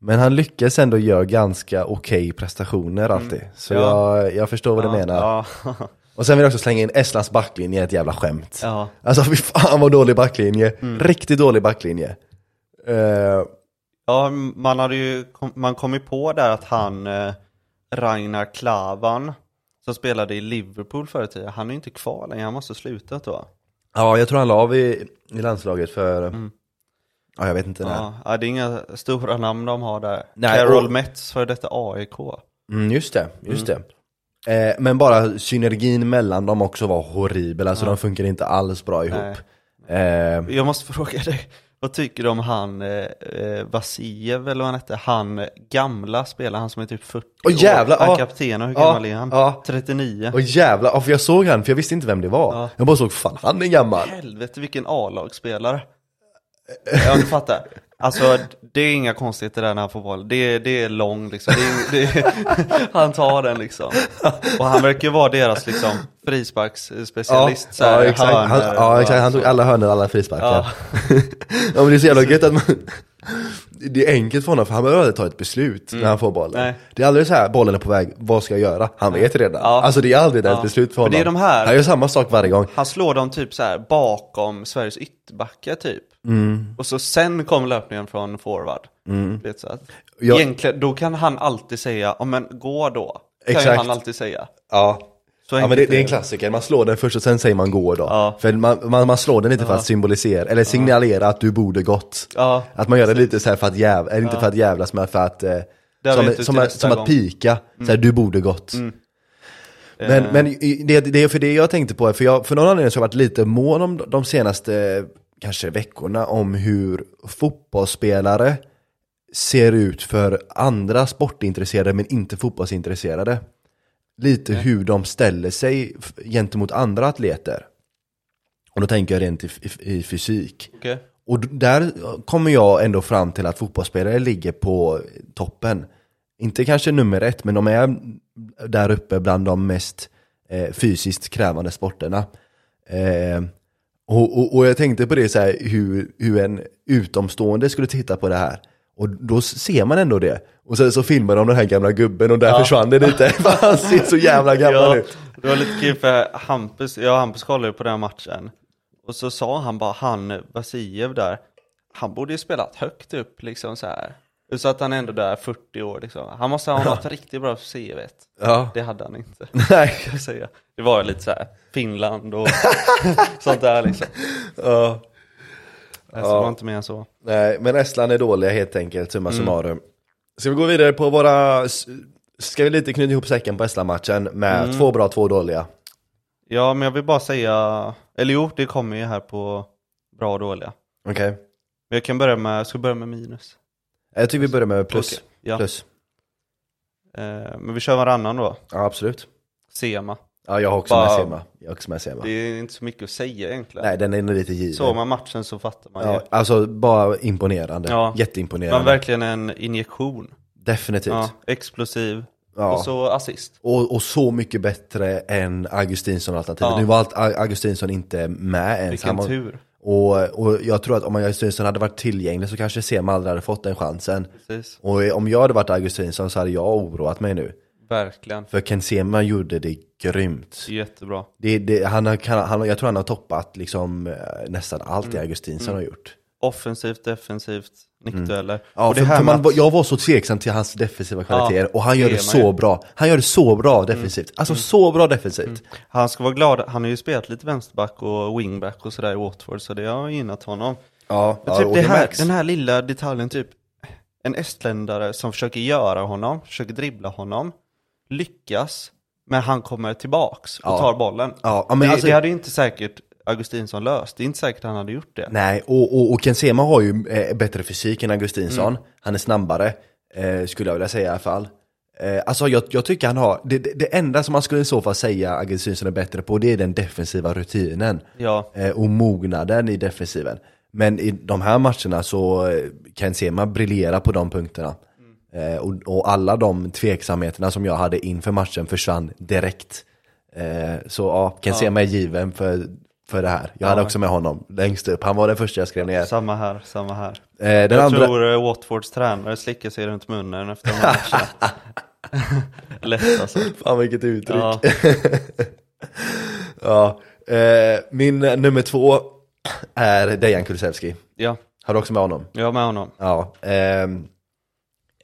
Men han lyckas ändå göra ganska okej prestationer alltid. Så Ja. jag, jag förstår vad du menar. Ja. Och sen vill jag också slänga in Estlands backlinje, ett jävla skämt. ja. Alltså fy fan vad dålig backlinje. Riktigt dålig backlinje. Eh, Ja, man hade ju, man kom ju på där att han, eh, Ragnar Klavan, som spelade i Liverpool i tiden, han är ju inte kvar längre, han måste ha slutat då. Ja jag tror han la av i, i landslaget för, ja jag vet inte när. Ja, ja, det är inga stora namn de har där. Nej, Carol och- Metz för detta AIK. Mm, just det, just det. Eh, men bara synergin mellan dem också var horribel, alltså de funkar inte alls bra ihop. Eh, Jag måste fråga dig, vad tycker du om han eh, eh, Vasiev eller vad han hette, han gamla spelaren, han som är typ 40 Åh, jävlar, år, han ja. kapten och hur gammal är han? ja. 39. och jävlar, ja, för jag såg han, för jag visste inte vem det var. Ja. Jag bara såg, fan han är gammal. Helvete vilken A-lagsspelare. Ja du fattar. Alltså det är inga konstigheter där när han får boll. Det, det är lång liksom. Det det han tar den liksom. Och han verkar ju vara deras liksom frisparksspecialist. här, ja, exakt. Han, hörnor ja, och exakt. Han tog alla hörnor, alla frisparkar. Ja. Ja. men det är så jävla gött att man, det är enkelt för honom för han behöver aldrig ta ett beslut när han får bollen. Mm. Nej. Det är aldrig så här, bollen är på väg, vad ska jag göra? Han vet redan. Ja. Alltså det är aldrig ett Ja. beslut för Men honom. det är de här- Han gör samma sak varje gång. Han slår dem typ så här bakom Sveriges ytterbackar typ. Mm. Och så sen kom löpningen från forward. Vet så att, Jag- Egentligen, då kan han alltid säga, ja men gå då. Kan Exakt. han alltid säga. Ja. Så Ja men det, det är en klassiker, man slår den först och sen säger man gå då. Ja. För man, man, man slår den lite för att symbolisera, eller signalera att du borde gått. Ja. Att man gör det lite så här för att jävla, eller inte för att jävlas men för att, eh, som, som, som att pika, så här, du borde gått. Men, Eh, men det, det är för det jag tänkte på, för, jag, för någon anledning så har jag varit lite mån om de senaste kanske veckorna om hur fotbollsspelare ser ut för andra sportintresserade men inte fotbollsintresserade. Lite hur de ställer sig gentemot andra atleter. Och då tänker jag rent i, i, i fysik. okej. Och där kommer jag ändå fram till att fotbollsspelare ligger på toppen. Inte kanske nummer ett, men de är där uppe bland de mest eh, fysiskt krävande sporterna. Eh, och, och, och jag tänkte på det så här, hur, hur en utomstående skulle titta på det här. Och då ser man ändå det. Och sen så filmar de den här gamla gubben och där Ja. försvann det lite. För han ser så jävla gammal Ja, ut. det var lite kul för Hampus, jag och Hampus kollade på den matchen. Och så sa han bara, han Vasiljev där, han borde ju spelat högt upp liksom så här. Så att han ändå där 40 år liksom. Han måste ha något riktigt bra CV. Ja. Det hade han inte. Nej. Kan jag säga. Det var lite så här Finland och sånt där liksom. Ja. Alltså, det var inte mer än så. Nej, men Estland är dåliga helt enkelt, summa summarum. Ska vi gå vidare på våra... Ska vi lite knyta ihop säcken på Estland-matchen med två bra, två dåliga? Ja, men jag vill bara säga, eller jo, det kommer ju här på bra och dåliga. Okej. Men jag kan börja med, jag ska börja med minus. Jag tycker vi börjar med plus. Okej, Ja. Plus. Eh, men vi kör varannan då. Ja, absolut. Sema. Ja, jag har också Bara- med Sema. Jag har också med Sema. Det är inte så mycket att säga egentligen. Nej, den är lite given. Såg man matchen så fattar man Ja, ju. alltså bara imponerande. Ja. Jätteimponerande. var verkligen en injektion. Definitivt. Ja, explosiv. Ja. Och så assist. Och, och så mycket bättre än Augustinsson-alternativet. Ja. Nu var allt, Augustinsson inte med ens. Vilken Han var- tur. Och, och jag tror att om Augustinsson hade varit tillgänglig så kanske Sema aldrig hade fått den chansen. Precis. Och om jag hade varit Augustinsson så hade jag oroat mig nu. Verkligen. För Ken Sema gjorde det grymt. Jättebra. Det, det, han har, kan, han, jag tror han har toppat liksom, eh, nästan allt det Augustinsson har gjort. Offensivt, defensivt, nickdueller. Mm. Ja, och det för, här för man, att- jag var så tveksam till hans defensiva kvaliteter och han gör det så ju. Mm. bra. Han gör det så bra defensivt. Alltså så bra defensivt. Han ska vara glad, han har ju spelat lite vänsterback och wingback och sådär i Watford, så det har gynnat honom. Ja, Men ja, typ och det här, den här lilla detaljen, typ en estländare som försöker göra honom, försöker dribbla honom, lyckas, men han kommer tillbaks och Ja. tar bollen. Ja, ja, men det, alltså- det hade ju inte säkert Augustinsson löst, det är inte säkert han hade gjort det. Nej, och, och, och Ken Sema har ju eh, bättre fysik än Augustinsson. Mm. Han är snabbare, eh, skulle jag vilja säga i alla fall. Eh, alltså jag, jag tycker han har, det, det, det enda som man skulle i så fall säga Augustinsson är bättre på, det är den defensiva rutinen. Ja, Eh, och mognaden i defensiven. Men i de här matcherna så eh, kan Sema briljera på de punkterna. Eh, och, och alla de tveksamheterna som jag hade inför matchen försvann direkt. Eh, så ja, Ken Sema är given för, för det här. Jag hade Ja. också med honom längst upp. Han var den första jag skrev ner. samma här, samma här. Eh, den jag andra... tror eh, Watfords tränare slickar sig runt munnen efter här matcherna. Lätt alltså. Fan vilket uttryck. Ja, Ja. Eh, min nummer två är Dejan Kulusevski. ja, Har du också med honom? jag är med honom. Ja. ehm,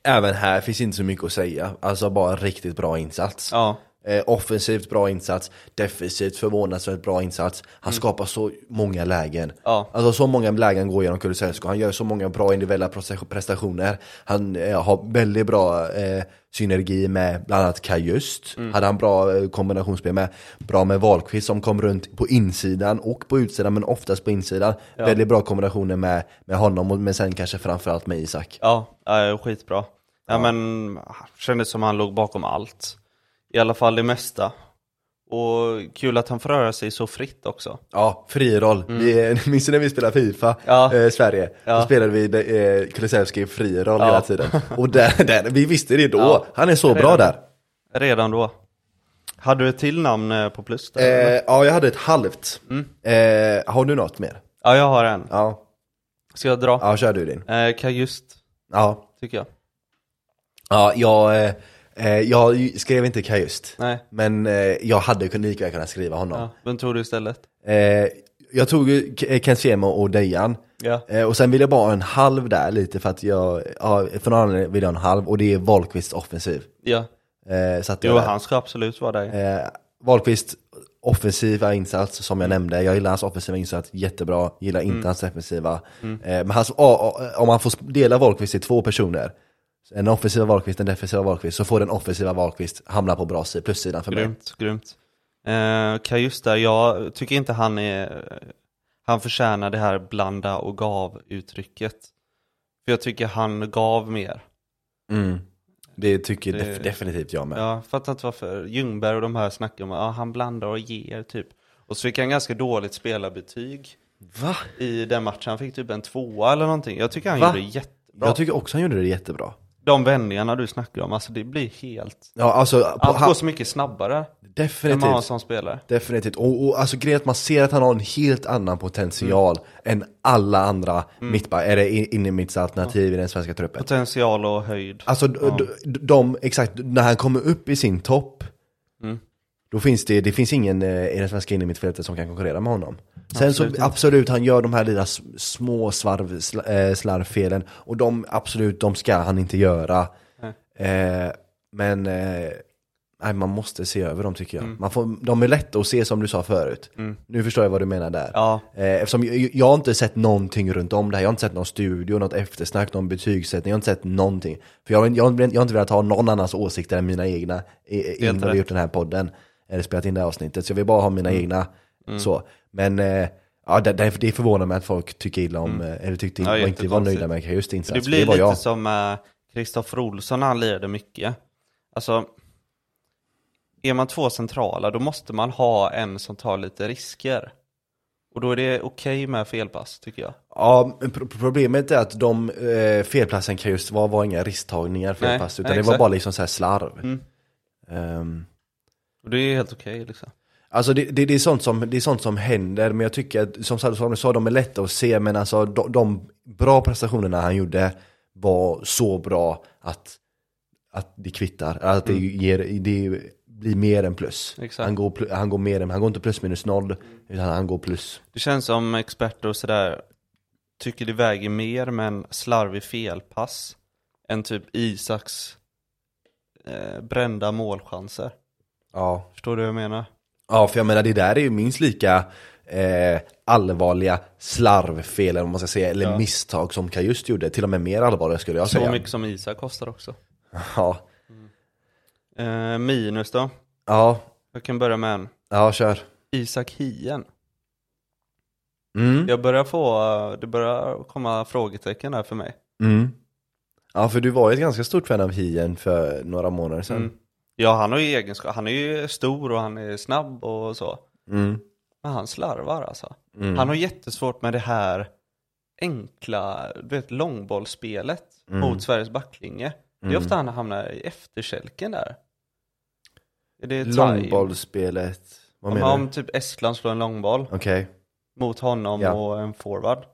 även här finns inte så mycket att säga. Alltså bara riktigt bra insats. Ja, Eh, offensivt bra insats, defensivt förvånansvärt bra insats. Han skapar så många lägen. Mm. Ja. Alltså så många lägen går genom Kulusevski. Han gör så många bra individuella presta- prestationer. Han eh, har väldigt bra eh, synergi med bland annat Kajust. Mm. Hade han bra eh, kombinationsspel med. Bra med Wahlqvist som kom runt på insidan och på utsidan men oftast på insidan. Väldigt bra kombinationer med, med honom men sen kanske framförallt med Isak. ja, ja skitbra. Ja, men kändes som han låg bakom allt. I alla fall det mesta. Och kul att han får röra sig så fritt också. Ja, fri roll. Vi, minns du när vi spelade Fifa, Mm. Ja. eh, Sverige? Ja. Då spelade vi eh, Kulusevski fri roll Ja. hela tiden. Och där, där, vi visste det då, Ja. han är så bra Redan. där. Redan då. Hade du ett till namn eh, på plus? Eh, ja, jag hade ett halvt. Mm. Eh, har du något mer? Ja, jag har en. Ja, Ska jag dra? ja kör du din. Eh, Kajust, Ja, tycker jag. ja jag, eh, jag skrev inte Kajust. Nej. Men eh, jag hade lika gärna kunnat skriva honom. Ja. Vem tror du istället? Eh, jag tog ju K- Ken Sema och Dejan. Ja. Eh, och sen vill jag bara ha en halv där lite för att jag, ja, för någon anledning vill jag ha en halv och det är Wahlqvist offensiv. Ja. Eh, så att Jo, han ska absolut vara där. eh, Wahlqvist offensiva insats som jag nämnde, jag gillar hans offensiva insats jättebra, gillar inte Mm. hans defensiva. Eh, men hans, om man får dela Wahlqvist i två personer, en offensiva Wahlqvist, en defensiva Wahlqvist, så får den offensiva Wahlqvist hamna på bra sida, plussidan för mig. Grymt, grymt. Eh, Kajust där, jag tycker inte han är... Han förtjänar det här blanda och gav uttrycket. För jag tycker han gav mer. Mm. Det tycker Det- def- definitivt jag med. Jag fattar inte varför Ljungberg och de här snackar om att ja, han blandar och ger typ. Och så fick han ganska dåligt spelarbetyg Va? i den matchen. Han fick typ en tvåa eller någonting. Jag tycker han Va? gjorde det jättebra. Jag tycker också han gjorde det jättebra. De vändningarna du snackar om, alltså det blir helt... Ja, alltså, Allt går så mycket snabbare än man har definitivt. som spelare. Definitivt, och, och alltså grejen är att man ser att han har en helt annan potential än alla andra mittback, är det innermittsalternativ i den svenska truppen. Potential och höjd. Alltså d- d- de, exakt, när han kommer upp i sin topp, Mm. Då finns det, det finns ingen eh, i den svenska innermittfältet som kan konkurrera med honom. Sen Absolut så absolut, han gör de här lilla små svarv, eh, slarvfelen, och de absolut, de ska han inte göra. Eh, men eh, man måste se över dem tycker jag. Mm. Man får, de är lätta att se som du sa förut. Nu förstår jag vad du menar där. Ja. Eh, eftersom jag, jag har inte sett någonting runt om det här, jag har inte sett någon studio, något eftersnack, någon betygssättning, jag har inte sett någonting. För jag, har- jag, jag har inte velat ha någon annans åsikter än mina egna i- innan vi gjort den här podden, spelat in det här avsnittet. Så jag vill bara ha mina Mm. egna, så. Men eh, ja, det, det, det förvånar mig att folk tycker illa om, eh, eller tyckte Mm. Ja, och inte var nöjda med just insats. Det blir var lite jag. som uh, Kristoffer Olsson när han lirade mycket. Alltså, är man två centrala då måste man ha en som tar lite risker. Och då är det okej med felpass tycker jag. Ja, problemet är att de eh, felpassen kan just vara, var inga risktagningar felpass, Nej, utan nej, det var bara liksom så här slarv. Mm. Och det är helt okej liksom. Alltså det, det, det, är sånt som, det är sånt som händer, men jag tycker att, som, som du sa, de är lätta att se, men alltså de, de bra prestationerna han gjorde var så bra att, att det kvittar, att det, ger, det blir mer än plus. Exakt. Han går, han går mer än, han går inte plus minus noll, utan han går plus. Det känns som experter och sådär tycker det väger mer med en slarvig felpass än typ Isaks eh, brända målchanser. Ja. Förstår du vad jag menar? Ja, för jag menar det där är ju minst lika eh, allvarliga slarvfel, eller man ska säga, eller Ja. misstag som Kajust gjorde, till och med mer allvarliga skulle jag Så säga. mycket som Isak kostar också. Ja. Eh, minus då? Ja, Jag kan börja med en. ja, kör. Isak Hien. Mm. Jag börjar få, det börjar komma frågetecken här för mig. Mm. Ja, för du var ju ett ganska stort fan av Hien för några månader sedan. Mm. Ja, han har ju egenskaper. Han är ju stor och han är snabb och så. Mm. Men han slarvar alltså. Mm. Han har jättesvårt med det här enkla, du vet, långbollspelet Mm. mot Sveriges backlinje. Det är ofta han hamnar i efterkälken där. Är det? Långbollsspelet, vad Om, menar du? om typ Estland slår en långboll Okej. mot honom Ja. och en forward.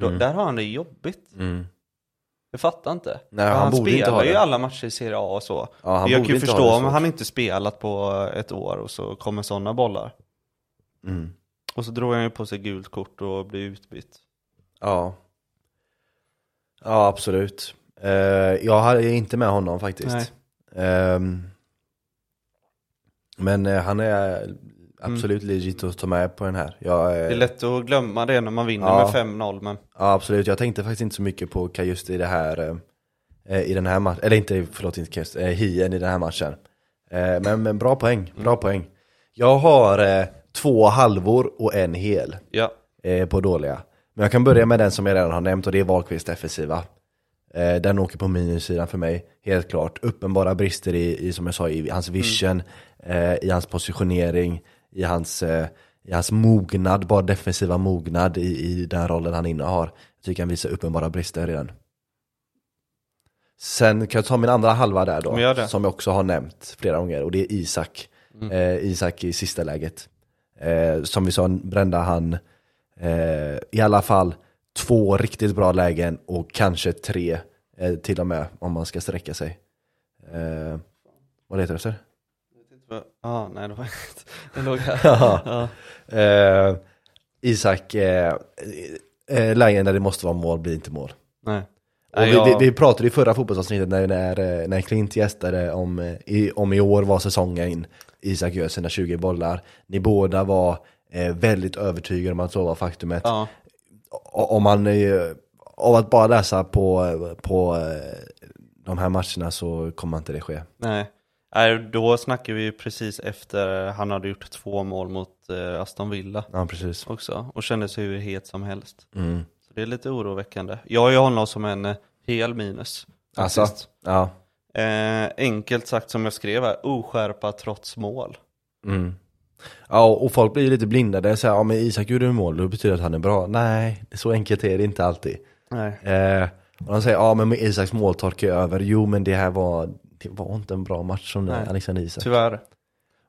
Då, Mm. Där har han det jobbigt. Jag fattar inte. Nej, För han borde inte spelar ha ju det. alla matcher i Serie A och så. Ja, han jag borde kan ju inte ha förstå det om han inte spelat på ett år och så kommer sådana bollar. Mm. Och så drog han ju på sig gult kort och blir utbytt. Ja. Ja, absolut. Eh, jag är inte med honom faktiskt. Nej. Ehm, men eh, han är absolut legit att ta med på den här. Jag, eh, Det är lätt att glömma det när man vinner Ja. med 5-0 men Ja absolut, jag tänkte faktiskt inte så mycket på Kajust i det här eh, i den här matchen, eller inte, förlåt inte Kajust, eh, Hien i den här matchen. Eh, men, men bra poäng, bra poäng. Jag har eh, två halvor och en hel ja. eh, på dåliga. Men jag kan börja med den som jag redan har nämnt och det är Wahlqvist defensiva. Eh, den åker på minussidan för mig, helt klart. Uppenbara brister i, i som jag sa, i hans vision, eh, i hans positionering, i hans, eh, i hans mognad, bara defensiva mognad i, i den rollen han innehar. Jag tycker han visar uppenbara brister den. Sen kan jag ta min andra halva där då, som jag också har nämnt flera gånger, och det är Isak. Eh, Isak i sista läget. Eh, som vi sa brände han eh, i alla fall två riktigt bra lägen och kanske tre eh, till och med om man ska sträcka sig. Eh, vad letar du efter? Ja, ah, nej det var inget. Det låg här. Ja. Eh, Isak, eh, eh, lägen där det måste vara mål blir inte mål. Nej. Och vi, jag- vi, vi pratade i förra fotbollsavsnittet när, när, eh, när Klint gästade om, eh, i, om i år var säsongen Isak gör sina 20 bollar. Ni båda var eh, väldigt övertygade om att så var faktumet. Ja. Om man, av att bara läsa på, på de här matcherna så kommer inte det ske. Nej. Nej, då snackar vi ju precis efter han hade gjort två mål mot eh, Aston Villa Ja, precis. också och kände sig hur het som helst. Mm. Så det är lite oroväckande. Jag har ju honom som en eh, hel minus. Alltså, faktiskt. ja. Eh, enkelt sagt som jag skrev här, oskärpa trots mål. Mm. Ja, och folk blir lite blindade, så här, ja men Isak gjorde mål, då betyder det att han är bra. Nej, så enkelt är det inte alltid. Nej. Eh, och de säger, ja men med Isaks måltork är över, jo men det här var, var inte en bra match som Nej. Alexander Isak. Tyvärr.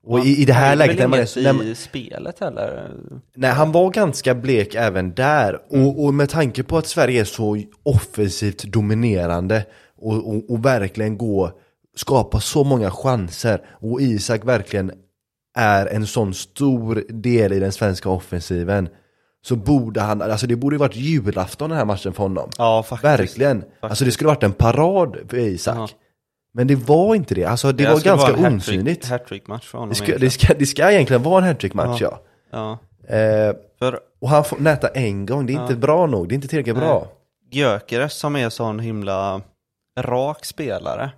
Och i, i det här Han läget, när gjorde man, när man, i spelet heller? nej han var ganska blek även där. Och, och med tanke på att Sverige är så offensivt dominerande och, och, och verkligen gå, skapa så många chanser och Isak verkligen är en sån stor del i den svenska offensiven så borde han, alltså det borde ju varit julafton den här matchen för honom. Ja, faktiskt. Verkligen. Alltså det skulle varit en parad för Isak. Ja. Men det var inte det, alltså det här var ganska osynligt. Hattrick-match för honom Det ska, det, ska, det ska egentligen vara en hattrick-match ja. Ja. Eh, För och han får näta en gång, det är inte bra nog, det är inte tillräckligt bra. Gyökeres som är sån himla rak spelare.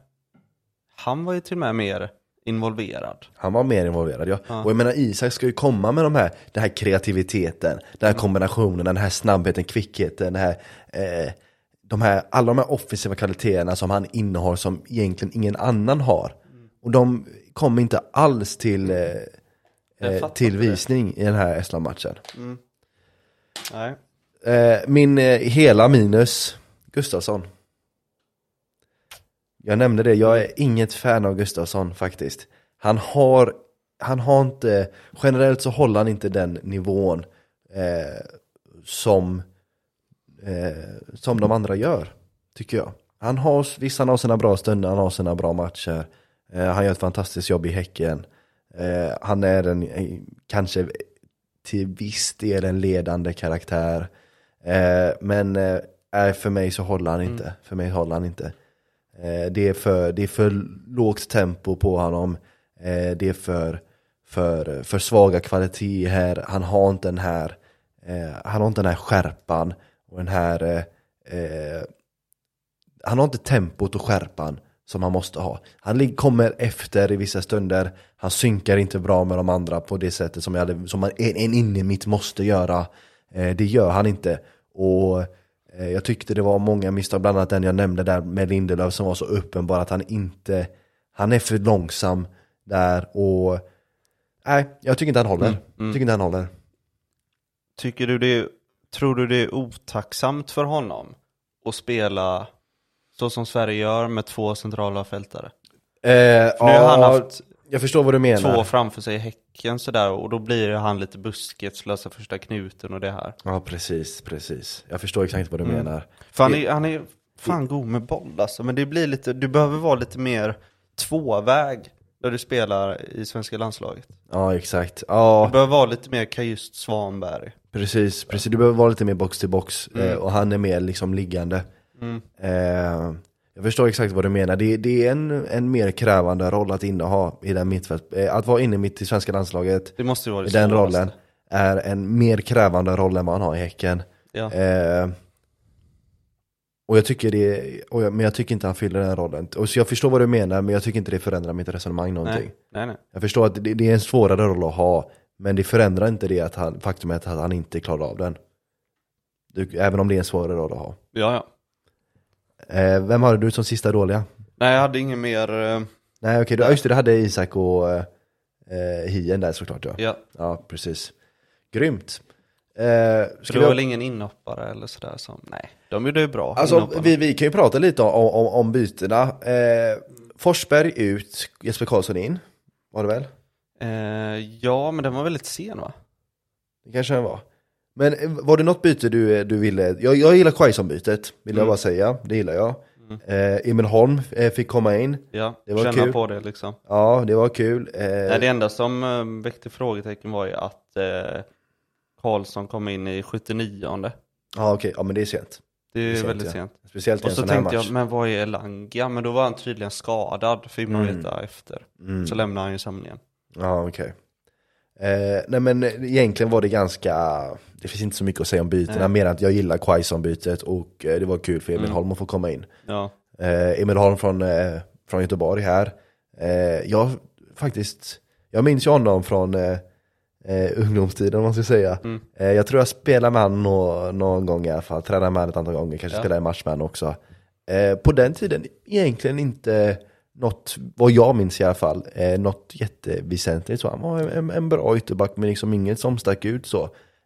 Han var ju till och med mer involverad. Han var mer involverad ja. Ja. Och jag menar Isak ska ju komma med de här, den här kreativiteten, den här kombinationen, den här snabbheten, kvickheten, den här, eh, de här, alla de här offensiva kvaliteterna som han innehar som egentligen ingen annan har. Och de kommer inte alls till, eh, Jag eh, fattar till inte det. visning i den här Estland-matchen. Nej. Eh, min eh, hela minus, Gustafsson. Jag nämnde det, jag är inget fan av Gustafsson faktiskt. Han har, han har inte, generellt så håller han inte den nivån eh, som, eh, som de andra gör, tycker jag. Han har, visst han har sina bra stunder, han har sina bra matcher. Eh, han gör ett fantastiskt jobb i Häcken. Eh, han är en, eh, kanske till viss del en ledande karaktär. Eh, men eh, för mig så håller han inte. För mig håller han inte. Eh, det, är för, det är för lågt tempo på honom. Det är för, för, för svaga kvaliteter. Han har inte den här, han har inte den här skärpan och den här eh, eh, han har inte tempot och skärpan som han måste ha. Han kommer efter i vissa stunder, han synkar inte bra med de andra på det sättet som, jag hade, som en, en inne mitt måste göra. Eh, det gör han inte. Och eh, jag tyckte det var många misstag, bland annat den jag nämnde där med Lindelöf som var så uppenbar att han inte, han är för långsam där och nej, jag tycker inte han håller. Jag tycker inte han håller. Tycker du det, tror du det är otacksamt för honom att spela så som Sverige gör med två centrala fältare? Eh, Nu har han haft jag förstår vad du menar. två framför sig i Häcken sådär och då blir han lite buskets, lösa första knuten och det här. Ja, precis, precis. Jag förstår exakt vad du Mm. menar. För han är, han är fan god med boll alltså, men det blir lite, du behöver vara lite mer tvåväg när du spelar i svenska landslaget. Ja, exakt. Du Ja, behöver vara lite mer Kajust Svanberg. Precis, precis. Du behöver vara lite mer box till box. Mm. Eh, och han är mer liksom liggande. Eh, jag förstår exakt vad du menar. Det, det är en, en mer krävande roll att inneha i den mittfält. Eh, att vara inne mitt i svenska landslaget Det måste vara det i den rollen är en mer krävande roll än vad han har i Häcken. Ja. Eh, och jag tycker det, jag, men jag tycker inte han fyller den rollen. Och så jag förstår vad du menar, men jag tycker inte det förändrar mitt resonemang någonting. nej, nej, nej. Jag förstår att det, det är en svårare roll att ha, men det förändrar inte det att han, faktumet att han inte klarar av den. Du, även om det är en svårare roll att ha. Ja, ja. Eh, vem hade du som sista dåliga? Nej, jag hade ingen mer, eh, Nej okej, okay, just det, du hade Isak och eh, Hien där såklart ja. ja. Ja, precis. Grymt. Eh, det var väl ingen inhoppare eller sådär som, nej, de gjorde ju bra. alltså, vi, vi kan ju prata lite om, om, om bytena. Eh, Forsberg ut, Jesper Karlsson in, var det väl? Eh, ja, men den var väldigt sen va? Det kanske den var. Men eh, var det något byte du, du ville? Jag, jag gillar Quaison-bytet, vill jag Mm. bara säga. Det gillar jag. Eh, Emil Holm eh, fick komma in. Ja, Det var känna kul. på det liksom. Ja, det var kul. Eh, Nej, det enda som eh, väckte frågetecken var ju att eh, Karlsson kom in i 79 Ja okej, ja men det är sent. Det är sent, väldigt ja. sent. Speciellt i Och en så sån här tänkte match. jag, men vad är Elanga? Men då var han tydligen skadad, fick man veta efter. Mm. Så lämnade han ju samlingen. Ja okej. Eh, nej men egentligen var det ganska, det finns inte så mycket att säga om bytena, mer än att jag gillar Quaison-bytet och eh, det var kul för Emil Mm. Holm att få komma in. Ja, Eh, Emil Holm från, eh, från Göteborg här. Eh, jag faktiskt, jag minns ju honom från eh, eh, ungdomstiden om man ska säga. Mm. Eh, jag tror jag spelade med honom nå, någon gång i alla fall, tränade med honom ett antal gånger, kanske Ja. spelade i match med honom också. Eh, på den tiden egentligen inte något, vad jag minns i alla fall, eh, något jätteväsentligt. Så han var en, en bra ytterback men liksom inget som stack ut så.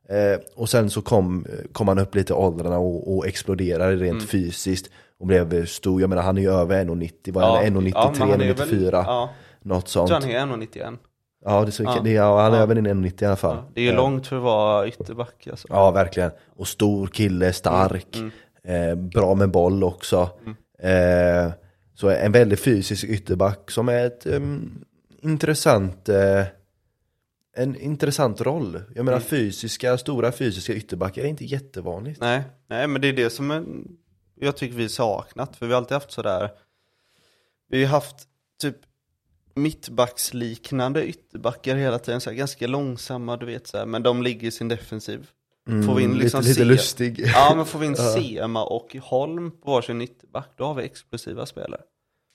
Eh, och sen så kom, kom han upp lite i åldrarna och, och exploderade rent Mm. fysiskt och blev stor. Jag menar han är ju över 1,90, var han 1,93, ja, men han är väl- 1,94, Ja, något så sånt. han är 1,91. Ja, det är så, Ja. Det, ja, han är Ja. över 1,90 i alla fall. Ja, det är ju Eh, långt för att vara ytterback alltså. Ja, verkligen. Och stor kille, stark, Mm, Eh, bra med boll också. Eh, så en väldigt fysisk ytterback som är ett em, intressant eh, en intressant roll. Jag menar Mm. fysiska, stora fysiska ytterbackar är inte jättevanligt. Nej, nej men det är det som är, jag tycker vi saknat. För vi har alltid haft sådär, vi har haft typ mittbacksliknande ytterbackar hela tiden. Så ganska långsamma, du vet så här, men de ligger i sin defensiv. Får vi in liksom lite, lite lustig. Ja, men får vi in. Sema och Holm på varsin ytterback, då har vi explosiva spelare.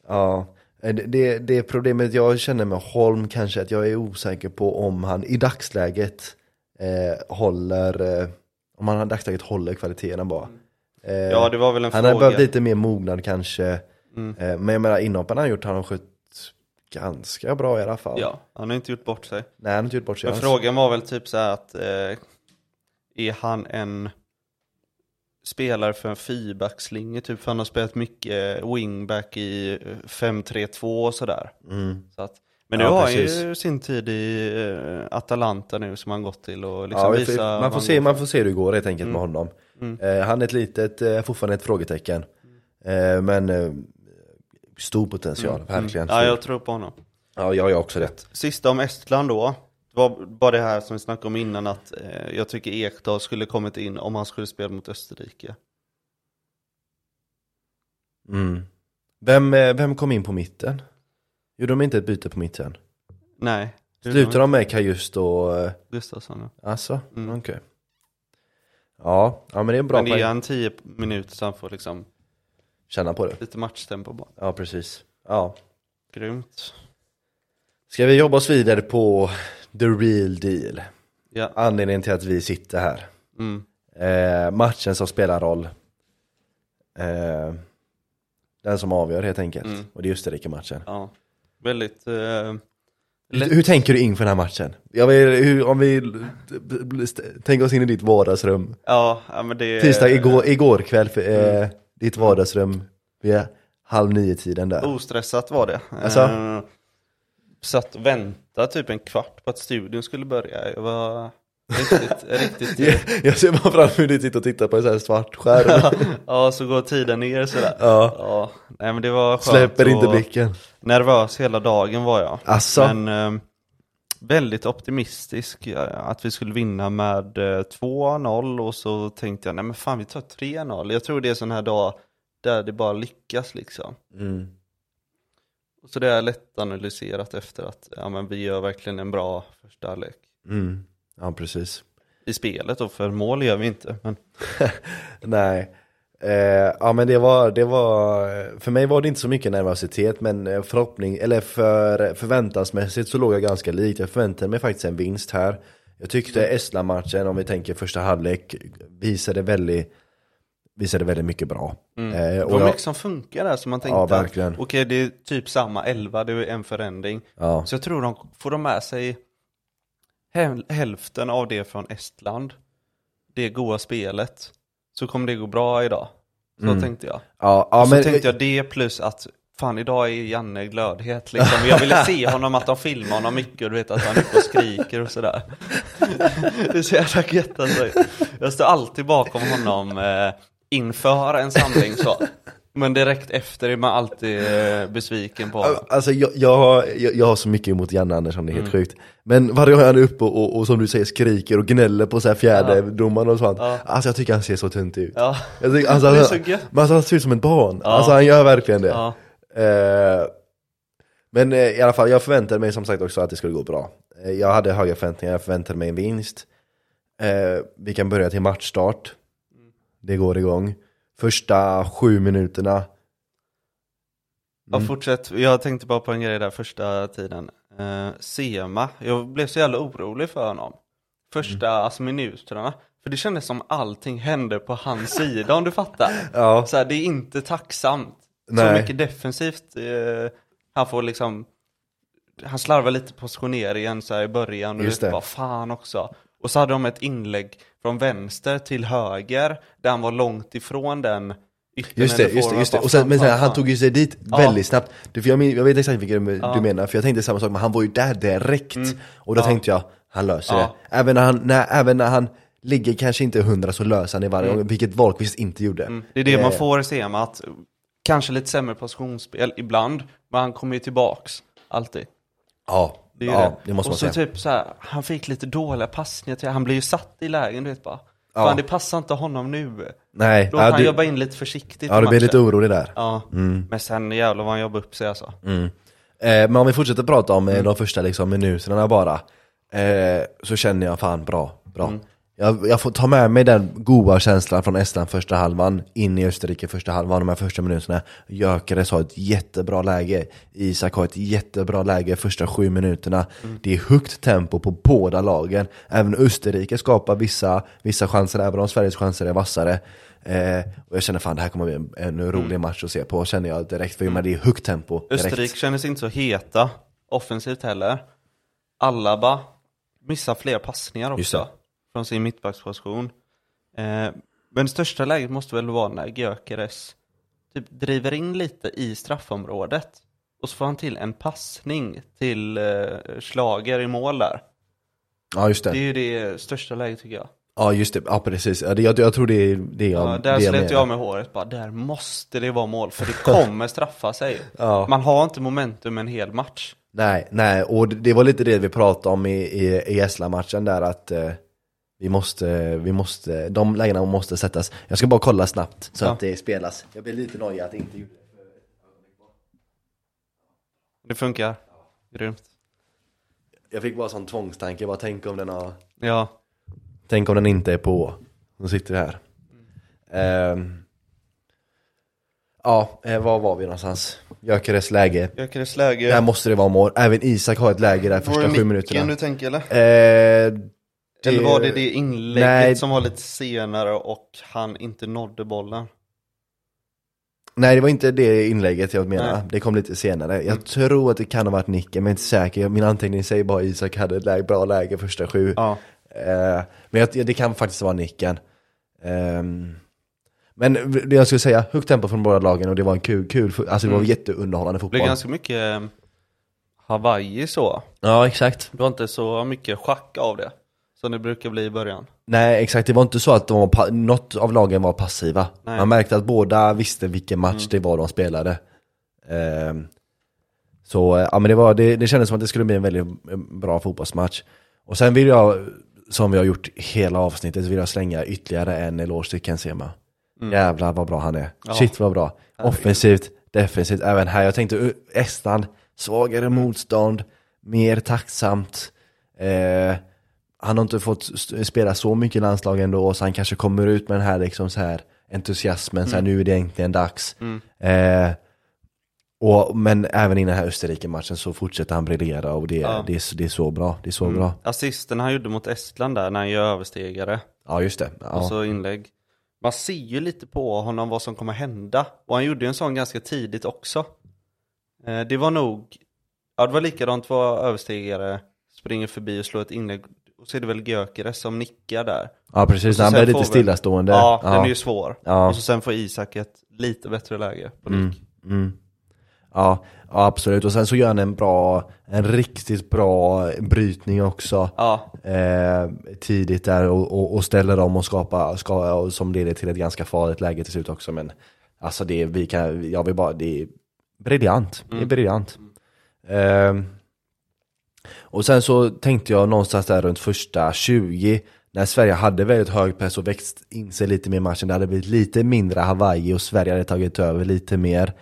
Ja, eh, det, det, problemet jag känner med Holm kanske är att jag är osäker på om han i dagsläget eh, håller, eh, om han i dagsläget håller kvaliteterna bara. Eh, Ja, det var väl en han har fråga. behövt lite mer mognad kanske, Mm. eh, men jag menar inhopparna han har gjort, han har skött ganska bra i alla fall. Ja, han har inte gjort bort sig. Nej, han har inte gjort bort sig Men alls. frågan var väl typ så att, är han en spelare för en fyrbackslinje typ? För han har spelat mycket wingback i eh, 5-3-2 och sådär. Mm. Så att, men nu Ja, har han ju sin tid i eh, Atalanta nu som han gått till och liksom Ja, vi visa man, får se, man får se hur det går helt enkelt Mm. med honom. Mm. Eh, han är ett litet, eh, fortfarande ett frågetecken. Eh, men eh, stor potential, verkligen. Ja, jag tror på honom. ja, jag har också det. Sista om Estland då. Var bara det här som vi snackade om innan att eh, jag tycker Ekdal skulle kommit in om han skulle spela mot Österrike. Mm. Vem, eh, vem kom in på mitten? Gjorde de inte ett byte på mitten? Nej. Slutade de med Kajust och... eh, Gustafsson ja. Alltså, Mm. okej. Ja, ja, men det är en bra Men det är poäng. han 10 minuter så han får liksom Känna på det. lite matchtempo bara. Ja, precis. Ja. Grymt. Ska vi jobba oss vidare på the real deal? Ja. Anledningen till att vi sitter här. Mm. Eh, matchen som spelar roll. Eh, den som avgör helt enkelt. Mm. Och det är Österrike-matchen. ja. Väldigt eh, Hur, hur tänker du inför den här matchen? Vill, hur, om vi tänker oss in i ditt vardagsrum. Ja, men det Tisdag igår, igår kväll, för, eh, ditt vardagsrum vid halv nio tiden där. Ostressat var det. Alltså? Satt och väntade typ en kvart på att studion skulle börja. Jag var riktigt, riktigt Jag, jag ser bara fram emot att du sitter och tittar på en sån här svart skärm. Ja, så går tiden ner sådär. Ja. Ja, nej men det var skönt. Släpper inte blicken. Nervös hela dagen var jag. Asså? Men eh, väldigt optimistisk att vi skulle vinna med eh, 2-0 och så tänkte jag, nej men fan vi tar 3-0. Jag tror det är sån här dag där det bara lyckas liksom. Mm. Så det är lätt analyserat efter att ja, men vi gör verkligen en bra första halvlek. Mm. Ja, precis. I spelet då, för mål gör vi inte. Men Nej. Eh, ja men det var, det var, för mig var det inte så mycket nervositet men eh, förhoppning, eller för, förväntansmässigt så låg jag ganska likt. Jag förväntade mig faktiskt en vinst här. Jag tyckte Estland-matchen, om vi tänker första halvlek, visade väldigt, visade väldigt mycket bra. Eh, Det och var jag, mycket som funkar där så man tänkte Ja, att, verkligen. okej det är typ samma 11, det är en förändring. ja, Så jag tror de får de med sig häl- hälften av det från Estland, det goa spelet, så kommer det gå bra idag. Så tänkte jag. ja, ja och så men, tänkte jag det plus att fan idag är Janne glödhet liksom. Jag ville se honom att de filmar honom mycket och du vet att han är och skriker och sådär. Det är så jävla gött alltså. Jag står alltid bakom honom eh, inför en samling så. Men direkt efter är man alltid eh, besviken på honom. Alltså jag, jag, har, jag, jag har så mycket emot Janne Andersson, det är Mm. helt sjukt. Men varje gång han är uppe och, och, och som du säger skriker och gnäller på så här fjärde domaren och sånt. Ja. Alltså jag tycker han ser så tunt ut. Ja, Jag tycker, alltså, han, så gött. men alltså, han ser ut som ett barn. Ja. Alltså han gör verkligen det. ja. Eh, men eh, i alla fall, jag förväntade mig som sagt också att det skulle gå bra. Eh, jag hade höga förväntningar, jag förväntade mig en vinst. Vi kan börja till matchstart. Det går igång. Första sju minuterna. Ja, fortsätt. Jag tänkte bara på en grej där första tiden. Eh, Sema, jag blev så jävla orolig för honom. Första alltså, minuterna. För det kändes som allting hände på hans sida om du fattar. Ja. Så här, det är inte tacksamt. Så Nej. mycket defensivt. Eh, han får liksom, han slarvar lite positioneringen så i början. Och Just det var fan också. Och så hade de ett inlägg från vänster till höger. Där han var långt ifrån den Just det, just det, just det. Och sen, men sen, han tog ju sig dit Ja. väldigt snabbt. För jag, jag vet exakt vilket du, Ja. du menar, för jag tänkte samma sak, men han var ju där direkt. Och då Ja. tänkte jag, han löser det. Även när han, när, även när han ligger kanske inte hundra så löser han det varje gång, vilket Wahlqvist inte gjorde. Mm. Det är det man Eh, får se med att kanske lite sämre positionsspel ibland, men han kommer ju tillbaks alltid. Ja, Det är ja det. det måste och man så säga. typ så här, han fick lite dåliga passningar till, han blir ju satt i lägen du vet bara. Ja. Fan det passar inte honom nu. Nej, Låt ja, han du, jobba in lite försiktigt ja, du blir lite orolig där. Ja, men sen jävlar vad han jobbar upp sig alltså. Mm. Eh, men om vi fortsätter prata om Mm. eh, de första liksom, minuterna bara, eh, så känner jag fan bra, bra. Mm. Jag, jag får ta med mig den goda känslan från Estland första halvan, in i Österrike första halvan, de här första minuterna. Gyökeres har ett jättebra läge, Isak har ett jättebra läge första sju minuterna. Mm. Det är högt tempo på båda lagen, även Österrike skapar vissa, vissa chanser, även om Sveriges chanser är vassare. Eh, och jag känner fan det här kommer bli en, en rolig match att se på, känner jag direkt, för mm. det är högt tempo direkt. Österrike kändes inte så heta offensivt heller. Alaba missar fler passningar också från sin mittbacksposition. Eh, men största läget måste väl vara när Gyökeres typ driver in lite i straffområdet och så får han till en passning till eh, Schlager i mål där. Ja just det. Det är ju det största läget tycker jag. Ja just det, ja precis. Ja, det, jag, jag tror det är det jag, Ja, det där jag slet menar. jag med håret bara, där måste det vara mål för det kommer straffa sig. Ja. Man har inte momentum en hel match. Nej, nej, och det, det var lite det vi pratade om i, i, i Estland-matchen där att eh, vi måste, vi måste, de lägena måste sättas. Jag ska bara kolla snabbt så Ja. att det spelas. Jag blir lite nojig att det inte gjorde det. Det funkar. Grymt. Jag fick bara sån tvångstanke, bara tänk om den har, Ja, tänk om den inte är på. Nu sitter vi här. Ehm, ja, eh, var var vi någonstans? Gyökeres läge. Gyökeres läge. Där måste det vara mål. Även Isak har ett läge där första sju minuterna. du tänker eller? Eh, det- Eller var det det inlägget Nej. som var lite senare och han inte nådde bollen? Nej det var inte det inlägget jag menar, Nej. det kom lite senare. Jag tror att det kan ha varit nicken, men jag är inte säker. Min anteckning säger bara Isak hade ett läge, bra läge första sju. Ja. Eh, men jag, det kan faktiskt vara nicken. Ehm, men det jag skulle säga, högt tempo från båda lagen och det var en kul, kul alltså det var Mm. jätteunderhållande Det fotboll. blev ganska mycket eh, Hawaii så. Ja exakt. Det var inte så mycket schack av det. Som det brukar bli i början. Nej exakt, det var inte så att de var något av lagen var passiva. Nej. Man märkte att båda visste vilken match det var de spelade. Ehm, så ja men det, var, det, det kändes som att det skulle bli en väldigt bra fotbollsmatch. Och sen vill jag, som vi har gjort hela avsnittet, vill jag slänga ytterligare en eloge till Ken Sema. Jävlar vad bra han är. Ja. Shit vad bra. Offensivt, defensivt, även här. Jag tänkte uh, Estland, svagare motstånd, mer tacksamt. Eh, han har inte fått spela så mycket i landslag ändå, så han kanske kommer ut med den här, liksom så här entusiasmen, så här, nu är det äntligen dags. Eh, och, men även i den här Österrike-matchen så fortsätter han briljera och det, Ja. det, är, det är så bra. Det är så bra. Assisten han gjorde mot Estland där när han gör överstegare. Ja just det. Ja. Och så inlägg. man ser ju lite på honom vad som kommer hända. Och han gjorde ju en sån ganska tidigt också. Eh, det var nog, ja det var likadant vad överstegare springer förbi och slår ett inlägg. Och så är det väl Gyökeres som nickar där. Ja precis, han får lite stillastående. Ja, den är ju svår. Ja. Och så sen får Isak ett lite bättre läge på nick. Mm. Ja, ja, absolut. Och sen så gör han en bra, en riktigt bra brytning också. Ja, Eh, tidigt där och, och, och ställer om och skapar, ska, och som leder till ett ganska farligt läge till slut också. Men alltså det, vi kan, jag vill bara, det är briljant. Det är briljant. Eh, och sen så tänkte jag någonstans där runt första 20 när Sverige hade väldigt hög press och växt in sig lite mer i matchen. Det hade blivit lite mindre Hawaii och Sverige hade tagit över lite mer.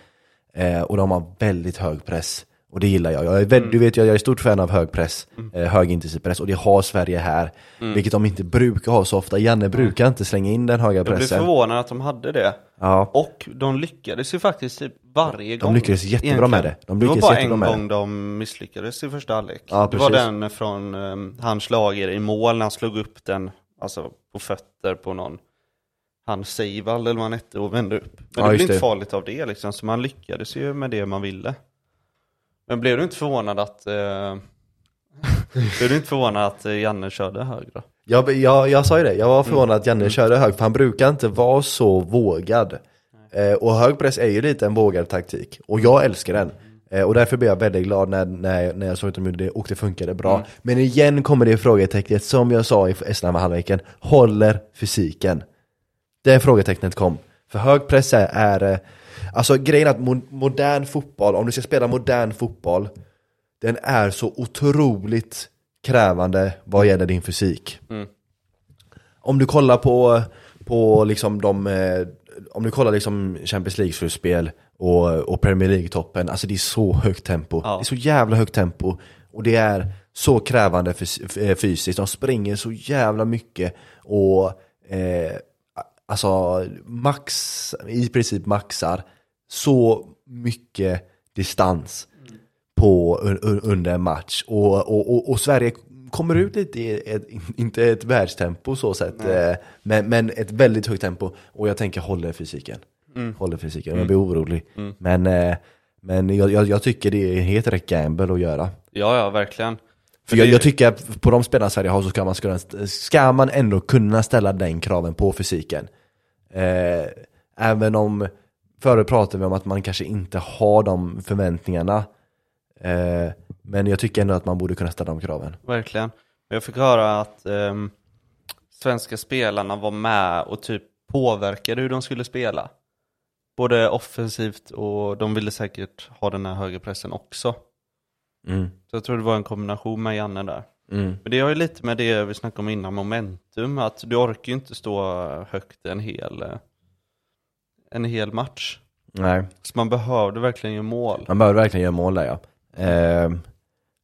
Eh, och de har väldigt hög press. Och det gillar jag. jag är väldigt, Du vet, jag, jag är stort fan av hög press, eh, hög intensiv press. Och det har Sverige här. Vilket de inte brukar ha så ofta. Janne brukar inte slänga in den höga jag blev pressen. förvånad att de hade det. Ja. Och de lyckades ju faktiskt typ varje gång. lyckades jättebra med det. De lyckades det var bara en gång de misslyckades i första halvlek. Ja, det var den från um, hans slager i mål när han slog upp den alltså, på fötter på någon han Seival eller vad han hette och vände upp. Men Ja, det blev inte farligt av det liksom, så man lyckades ju med det man ville. Men blev du inte förvånad att eh, Blev du inte förvånad att eh, Janne körde högre? Jag, jag, jag sa ju det, jag var förvånad att Janne körde hög, för han brukar inte vara så vågad. Eh, och hög press är ju lite en vågad taktik, och jag älskar den. Eh, och därför blev jag väldigt glad när, när, när jag såg att de gjorde det, och det funkade bra. Men igen kommer det frågetecknet, som jag sa i andra halvleken, håller fysiken? Det frågetecknet kom. För hög press är, är eh, alltså grejen är att mo modern fotboll, om du ska spela modern fotboll, den är så otroligt krävande vad gäller din fysik. Om du kollar på, på liksom de, eh, om du kollar liksom Champions League-slutspel och, och Premier League-toppen, alltså det är så högt tempo. Ja. Det är så jävla högt tempo. Och det är så krävande fys eh, fysiskt, de springer så jävla mycket och eh, alltså max, i princip maxar så mycket distans på, un, un, under en match. Och, och, och, och Sverige kommer ut lite i ett, inte ett världstempo så sett, eh, men, men ett väldigt högt tempo. Och jag tänker håller fysiken. Håller fysiken, jag blir orolig. Men, eh, men jag, jag, jag tycker det är helt rätt gamble att göra. Ja, ja, verkligen. För jag, jag tycker att på de spelarna Sverige har så ska man, ska, ska man ändå kunna ställa den kraven på fysiken. Eh, även om, förut pratade vi om att man kanske inte har de förväntningarna. Eh, men jag tycker ändå att man borde kunna ställa de kraven. Verkligen. Jag fick höra att ehm, svenska spelarna var med och typ påverkade hur de skulle spela. Både offensivt och de ville säkert ha den här högre pressen också. Mm. Så jag tror det var en kombination med Janne där. Mm. Men det har ju lite med det vi snackade om innan, momentum. Att du orkar ju inte stå högt en hel, eh, en hel match. Nej, Så man behövde verkligen göra mål. man behöver verkligen göra mål där ja. Eh,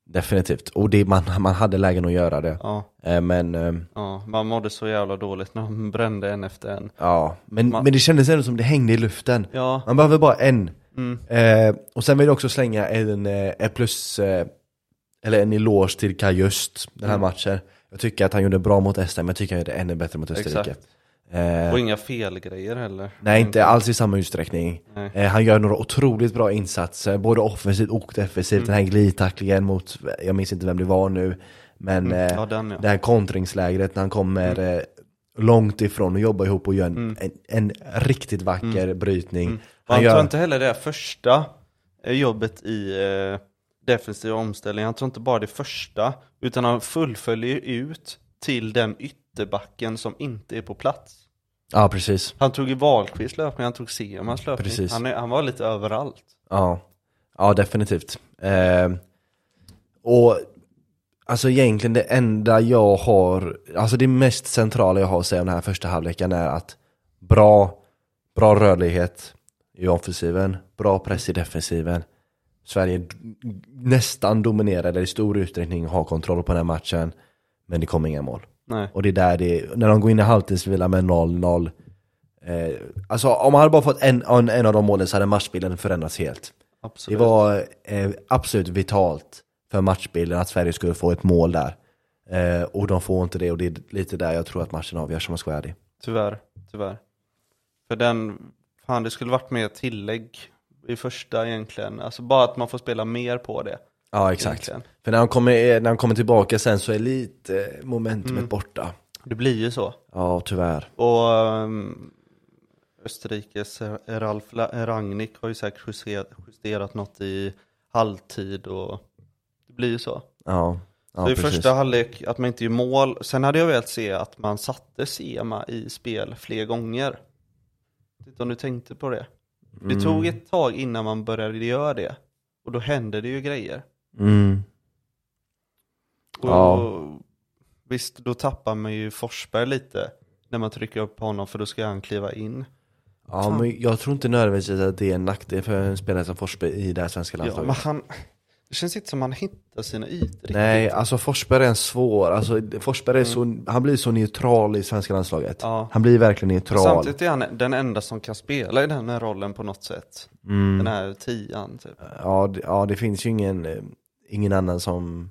definitivt. Och det, man, man hade lägen att göra det. Ja, Eh, men eh, ja, man mådde så jävla dåligt när de brände en efter en. ja, men, Man- men det kändes ändå som det hängde i luften. Ja, Man behöver bara en. Mm, Eh, och sen vill jag också slänga en, eh, en plus, eh, eller en eloge till Kaj Just den här Mm. matchen. Jag tycker att han gjorde bra mot Estland, men jag tycker han gjorde ännu bättre mot Österrike. Eh, Och inga felgrejer heller. nej, inte alls i samma utsträckning. Eh, han gör några otroligt bra insatser, både offensivt och defensivt. Mm. Den här glidtacklingen mot, jag minns inte vem det var nu, men Mm. eh, Ja, den ja. det här kontringslägret när han kommer eh, långt ifrån och jobbar ihop och gör en, Mm. en, en riktigt vacker brytning. Han han gör, tar inte heller det första eh, jobbet i eh, defensiva omställningar. Han tar inte bara det första, utan han fullföljer ut till den ytterbacken som inte är på plats. Ja, precis. Han tog i Wahlqvists löpning, han tog Semans löpning. Precis. Han, är, han var lite överallt. Ja, ja definitivt. Eh, och alltså egentligen det enda jag har, alltså det mest centrala jag har att säga om den här första halvleken är att bra, bra rörlighet i offensiven, bra press i defensiven. Sverige nästan dominerade i stor utsträckning, har kontroll på den här matchen, men det kom inga mål. Nej. Och det är där det, när de går in i halvtidsvila med 0-0 eh, Alltså om man hade bara fått en, en, en av de målen så hade matchbilden förändrats helt Absolut. Det var eh, absolut vitalt för matchbilden att Sverige skulle få ett mål där eh, Och de får inte det och det är lite där jag tror att matchen avgörs om man ska vara ärlig Tyvärr, tyvärr. För den, fan det skulle varit mer tillägg i första egentligen. Alltså bara att man får spela mer på det. Ja exakt. Egentligen. För när han, kommer, när han kommer tillbaka sen så är lite momentumet Mm. borta. Det blir ju så. Ja tyvärr. Och um, Österrikes Ralf La- Rangnick har ju säkert justerat, justerat något i halvtid och det blir ju så. Ja, ja så i precis. första halvlek att man inte gör mål. Sen hade jag velat se att man satte Sema i spel fler gånger. Vet inte om du tänkte på det. Det Mm. tog ett tag innan man började göra det. Och då hände det ju grejer. Mm. Och Ja. Visst, då tappar man ju Forsberg lite. När man trycker upp honom för då ska han kliva in. Ja men jag tror inte nödvändigtvis att det är en nackdel för en spelare som Forsberg i det här svenska Ja, landslaget. men han, det känns inte som han hittar sina ytor riktigt. Nej, alltså Forsberg är en svår, alltså Forsberg är så, han blir så neutral i svenska landslaget. Mm. Ja. Han blir verkligen neutral. Samtidigt är han den enda som kan spela i den här rollen på något sätt. Mm. Den här tian typ. Ja, det, ja, det finns ju ingen, eh, ingen annan som,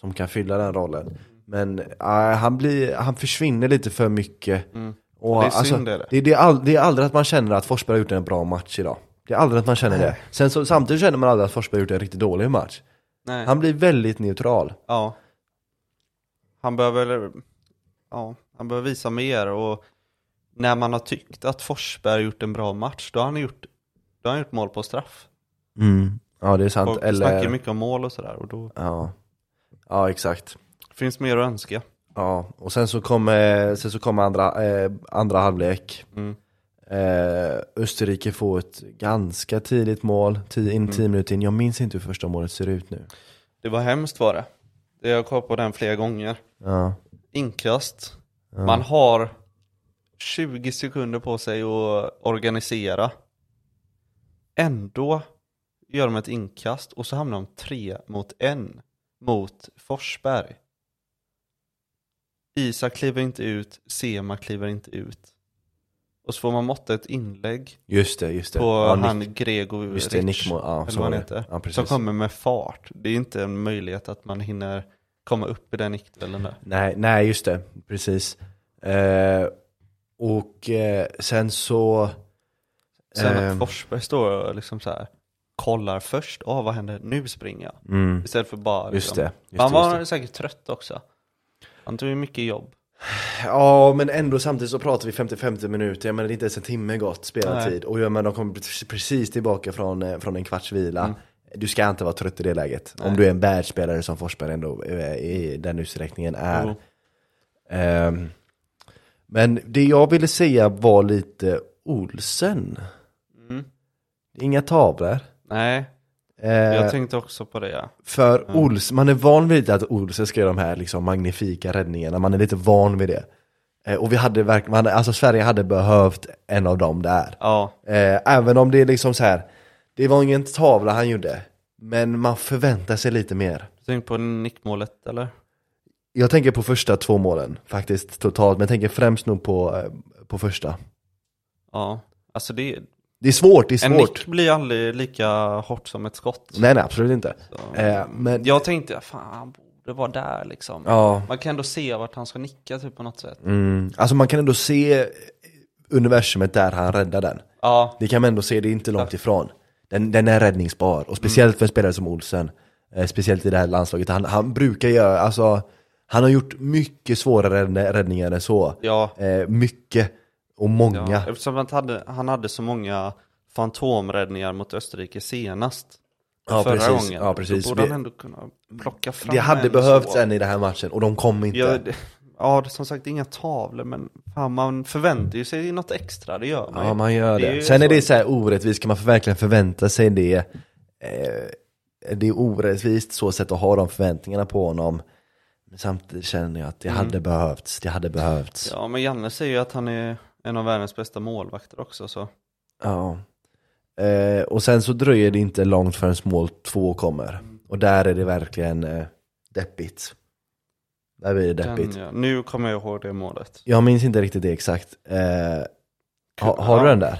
som kan fylla den rollen. Men ja, han, blir, han försvinner lite för mycket. Mm. Och, Det är synd, alltså, är det. det, det, är all, det är aldrig att man känner att Forsberg har gjort en bra match idag. Det är aldrig att man känner det. Sen så, samtidigt känner man aldrig att Forsberg gjort en riktigt dålig match. Nej. Han blir väldigt neutral. Ja. Han behöver, ja, han behöver visa mer och när man har tyckt att Forsberg har gjort en bra match, då har han gjort, då har han gjort mål på straff. Mm. Ja det är sant. Snackar Eller, mycket om mål och sådär och då ja. ja exakt. finns mer att önska. Ja, och sen så kommer, sen så kommer andra, eh, andra halvlek. Mm. Eh, Österrike får ett ganska tidigt mål, tio, in Mm. 10 minuter in. Jag minns inte hur första målet ser ut nu. Det var hemskt var det. Jag har kollat på den flera gånger. Ja, Inkast. Man har 20 sekunder på sig att organisera. Ändå gör de ett inkast och så hamnar de tre mot en mot Forsberg. Isak kliver inte ut, Sema kliver inte ut. Och så får man måtta ett inlägg just det, just det. på ja, han Nick, Grego just det, Rich, ja, eller så vad han heter. Ja, som kommer med fart. Det är inte en möjlighet att man hinner komma upp i den nickduellen där. nej, nej, just det, precis. Eh, och eh, sen så... Sen att Forsberg står och liksom så här kollar först, åh vad händer, nu springer jag. Mm, Istället för bara just liksom. det. Just Han det, just var det. säkert trött också. Han tog ju mycket jobb. Ja, men ändå samtidigt så pratar vi 50-50 minuter, jag menar det är inte ens en timme gått spelartid. Och jag menar, de kommer precis tillbaka från, eh, från en kvarts vila. Mm. Du ska inte vara trött i det läget. Om du är en världsspelare som Forsberg ändå eh, i den utsträckningen är. Jo. Ehm, men det jag ville säga var lite Olsen. Mm. Inga tavlor. Nej, jag tänkte också på det ja. för Ols, man är van vid att Olsen ska göra de här liksom magnifika räddningarna, man är lite van vid det. Eh, och vi hade verkligen, alltså Sverige hade behövt en av dem där. Ja, Eh, även om det är liksom så här, det var ingen tavla han gjorde, men man förväntar sig lite mer. tänk på nickmålet eller? Jag tänker på första två målen faktiskt totalt, men jag tänker främst nog på, eh, på första. Ja, alltså det, Det är svårt, det är en svårt. nick blir aldrig lika hårt som ett skott. Nej nej absolut inte. Eh, men, Jag tänkte, fan han borde vara där liksom. ja, Man kan ändå se vart han ska nicka typ på något sätt. mm, alltså man kan ändå se universumet där han räddar den. Ja, Det kan man ändå se, det är inte långt ifrån. Den, den är räddningsbar, och speciellt för en spelare som Olsen. Eh, speciellt i det här landslaget. Han, han brukar göra, alltså, han har gjort mycket svåra rädd- räddningar än så. ja. Eh, mycket, och många. Ja, eftersom han hade, han hade så många fantomräddningar mot Österrike senast. Ja, förra precis. gången. Ja, precis. Då borde Vi- han ändå kunna plocka fram det hade behövts en i den här matchen, och de kom inte. Ja, det, ja, som sagt inga tavlor, men fan, man förväntar ju sig något extra, det gör man ju. Ja, man gör Det det. Sen är det så här orättvist, kan man verkligen förvänta sig det? Eh, det är orättvist så sätt att ha de förväntningarna på honom. Men samtidigt känner jag att det hade behövts, det hade behövts. Ja, men Janne säger ju att han är en av världens bästa målvakter också, så. Ja. Eh, och sen så dröjer det inte långt förrän mål två kommer. Och där är det verkligen eh, deppigt. Där blir det deppigt. Den, ja. Nu kommer jag ihåg det målet. Jag minns inte riktigt det exakt. Eh, ha, har du den där?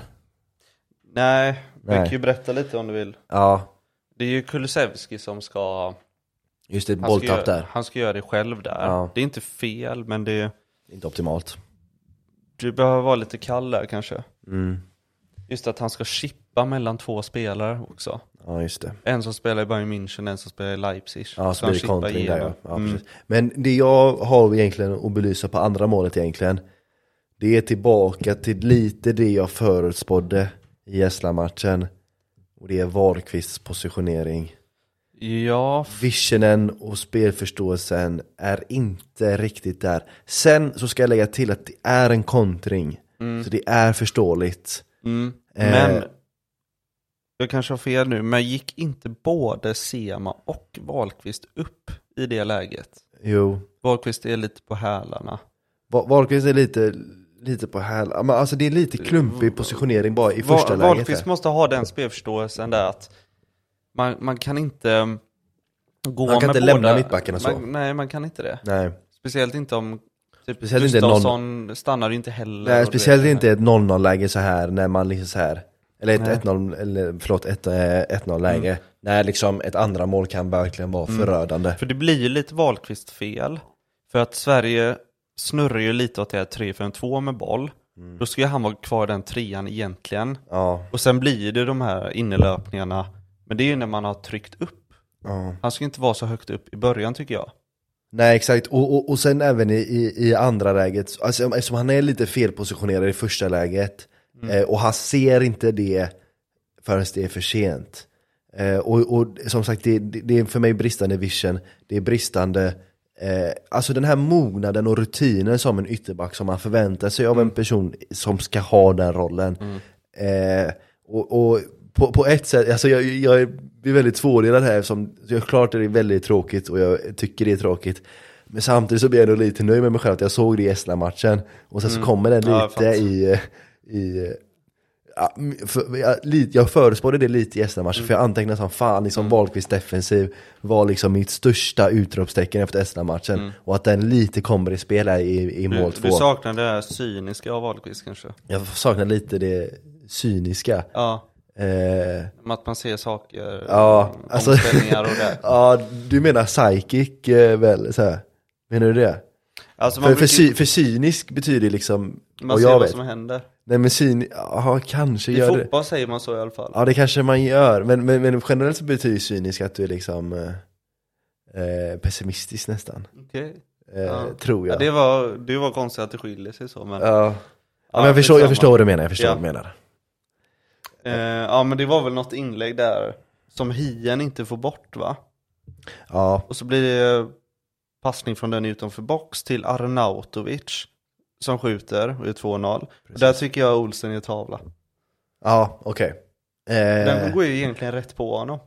Nej, Nej. jag kan ju berätta lite om du vill. Ja, Det är ju Kulusevski som ska, just det, bolltapp där. han ska göra det själv där. Ja. Det är inte fel, men det, Inte optimalt. Du behöver vara lite kall där kanske. Just att han ska chippa mellan två spelare också. Ja, just det. En som spelar i Bayern München, en som spelar i Leipzig. Ja, Så blir det kontring där ja. ja Mm. Men det jag har egentligen att belysa på andra målet egentligen, det är tillbaka till lite det jag förutspådde i Estland-matchen. Och det är Wahlqvists positionering. Ja, Visionen och spelförståelsen är inte riktigt där. Sen så ska jag lägga till att det är en kontring. Så det är förståeligt. Mm. Eh. Men jag kanske har fel nu, men gick inte både Sema och Wahlqvist upp i det läget? Jo, Wahlqvist är lite på hälarna. Wa- Wahlqvist är lite, lite på häl... ja, men Alltså det är lite klumpig positionering bara i första läget. Wahlqvist måste ha den spelförståelsen där att man, man kan inte um, gå Man kan med inte båda. lämna mittbacken och så. Man, nej, man kan inte det. Nej. Speciellt inte om typ Speciellt inte Gustafsson stannar ju inte heller. Nej, och du speciellt vet, inte ett 0-0 läge så här när man liksom så här eller ett Nej. 1-0, eller förlåt, ett eh, 1-0 läge. När liksom ett andra mål kan verkligen vara förödande. För det blir ju lite Wahlqvist fel. För att Sverige snurrar ju lite åt det här 3-5-2 med boll. Mm. Då ska ju han vara kvar i den trean egentligen. Ja, Och sen blir det de här innelöpningarna. Men det är ju när man har tryckt upp. ja. Han ska inte vara så högt upp i början tycker jag. Nej exakt, och, och, och sen även i, i, i andra läget, alltså, eftersom han är lite felpositionerad i första läget eh, och han ser inte det förrän det är för sent. Eh, och, och som sagt, det, det, det är för mig bristande vision, det är bristande eh, Alltså den här mognaden och rutinen som en ytterback som man förväntar sig av en person som ska ha den rollen. Eh, och, och på, på ett sätt, alltså jag, jag blir väldigt tvådelad här eftersom jag klart är det väldigt tråkigt och jag tycker det är tråkigt. Men samtidigt så blir jag ändå lite nöjd med mig själv att jag såg det i Estland-matchen. Och sen så kommer den Ja, lite fattar. i, i Ja, för, jag, jag förutspådde det lite i Estland-matchen Mm. för jag antecknade som fan, liksom Wahlqvist defensiv var liksom mitt största utropstecken efter Estland-matchen Och att den lite kommer i spel här i, i Mm. Du, mål du två saknar det här cyniska av Wahlqvist kanske? Jag saknar lite det cyniska Ja, eh, att man ser saker, Ja, alltså- omställningar och det. Ja, du menar psychic eh, väl? Så här. Menar du det? Alltså För, för, cy, för cynisk betyder liksom, man ser vad vet som händer. Nej men cyn, ja kanske I gör det fotboll säger man så i alla fall. Ja det kanske man gör, men, men, men generellt så betyder cynisk att du är liksom eh, eh, pessimistisk nästan Okej. eh, Ja. Tror jag Ja, det, var, det var konstigt att det skiljer sig så men... Ja, ja, men jag förstår, jag förstår vad du menar, jag förstår Ja. vad du menar Eh, ja men det var väl något inlägg där som Hien inte får bort va? Ja, Och så blir det passning från den utanför box till Arnautovic som skjuter och är 2-0. Och där tycker jag Olsen är tavla. ja okej Den eh, går ju egentligen rätt på honom.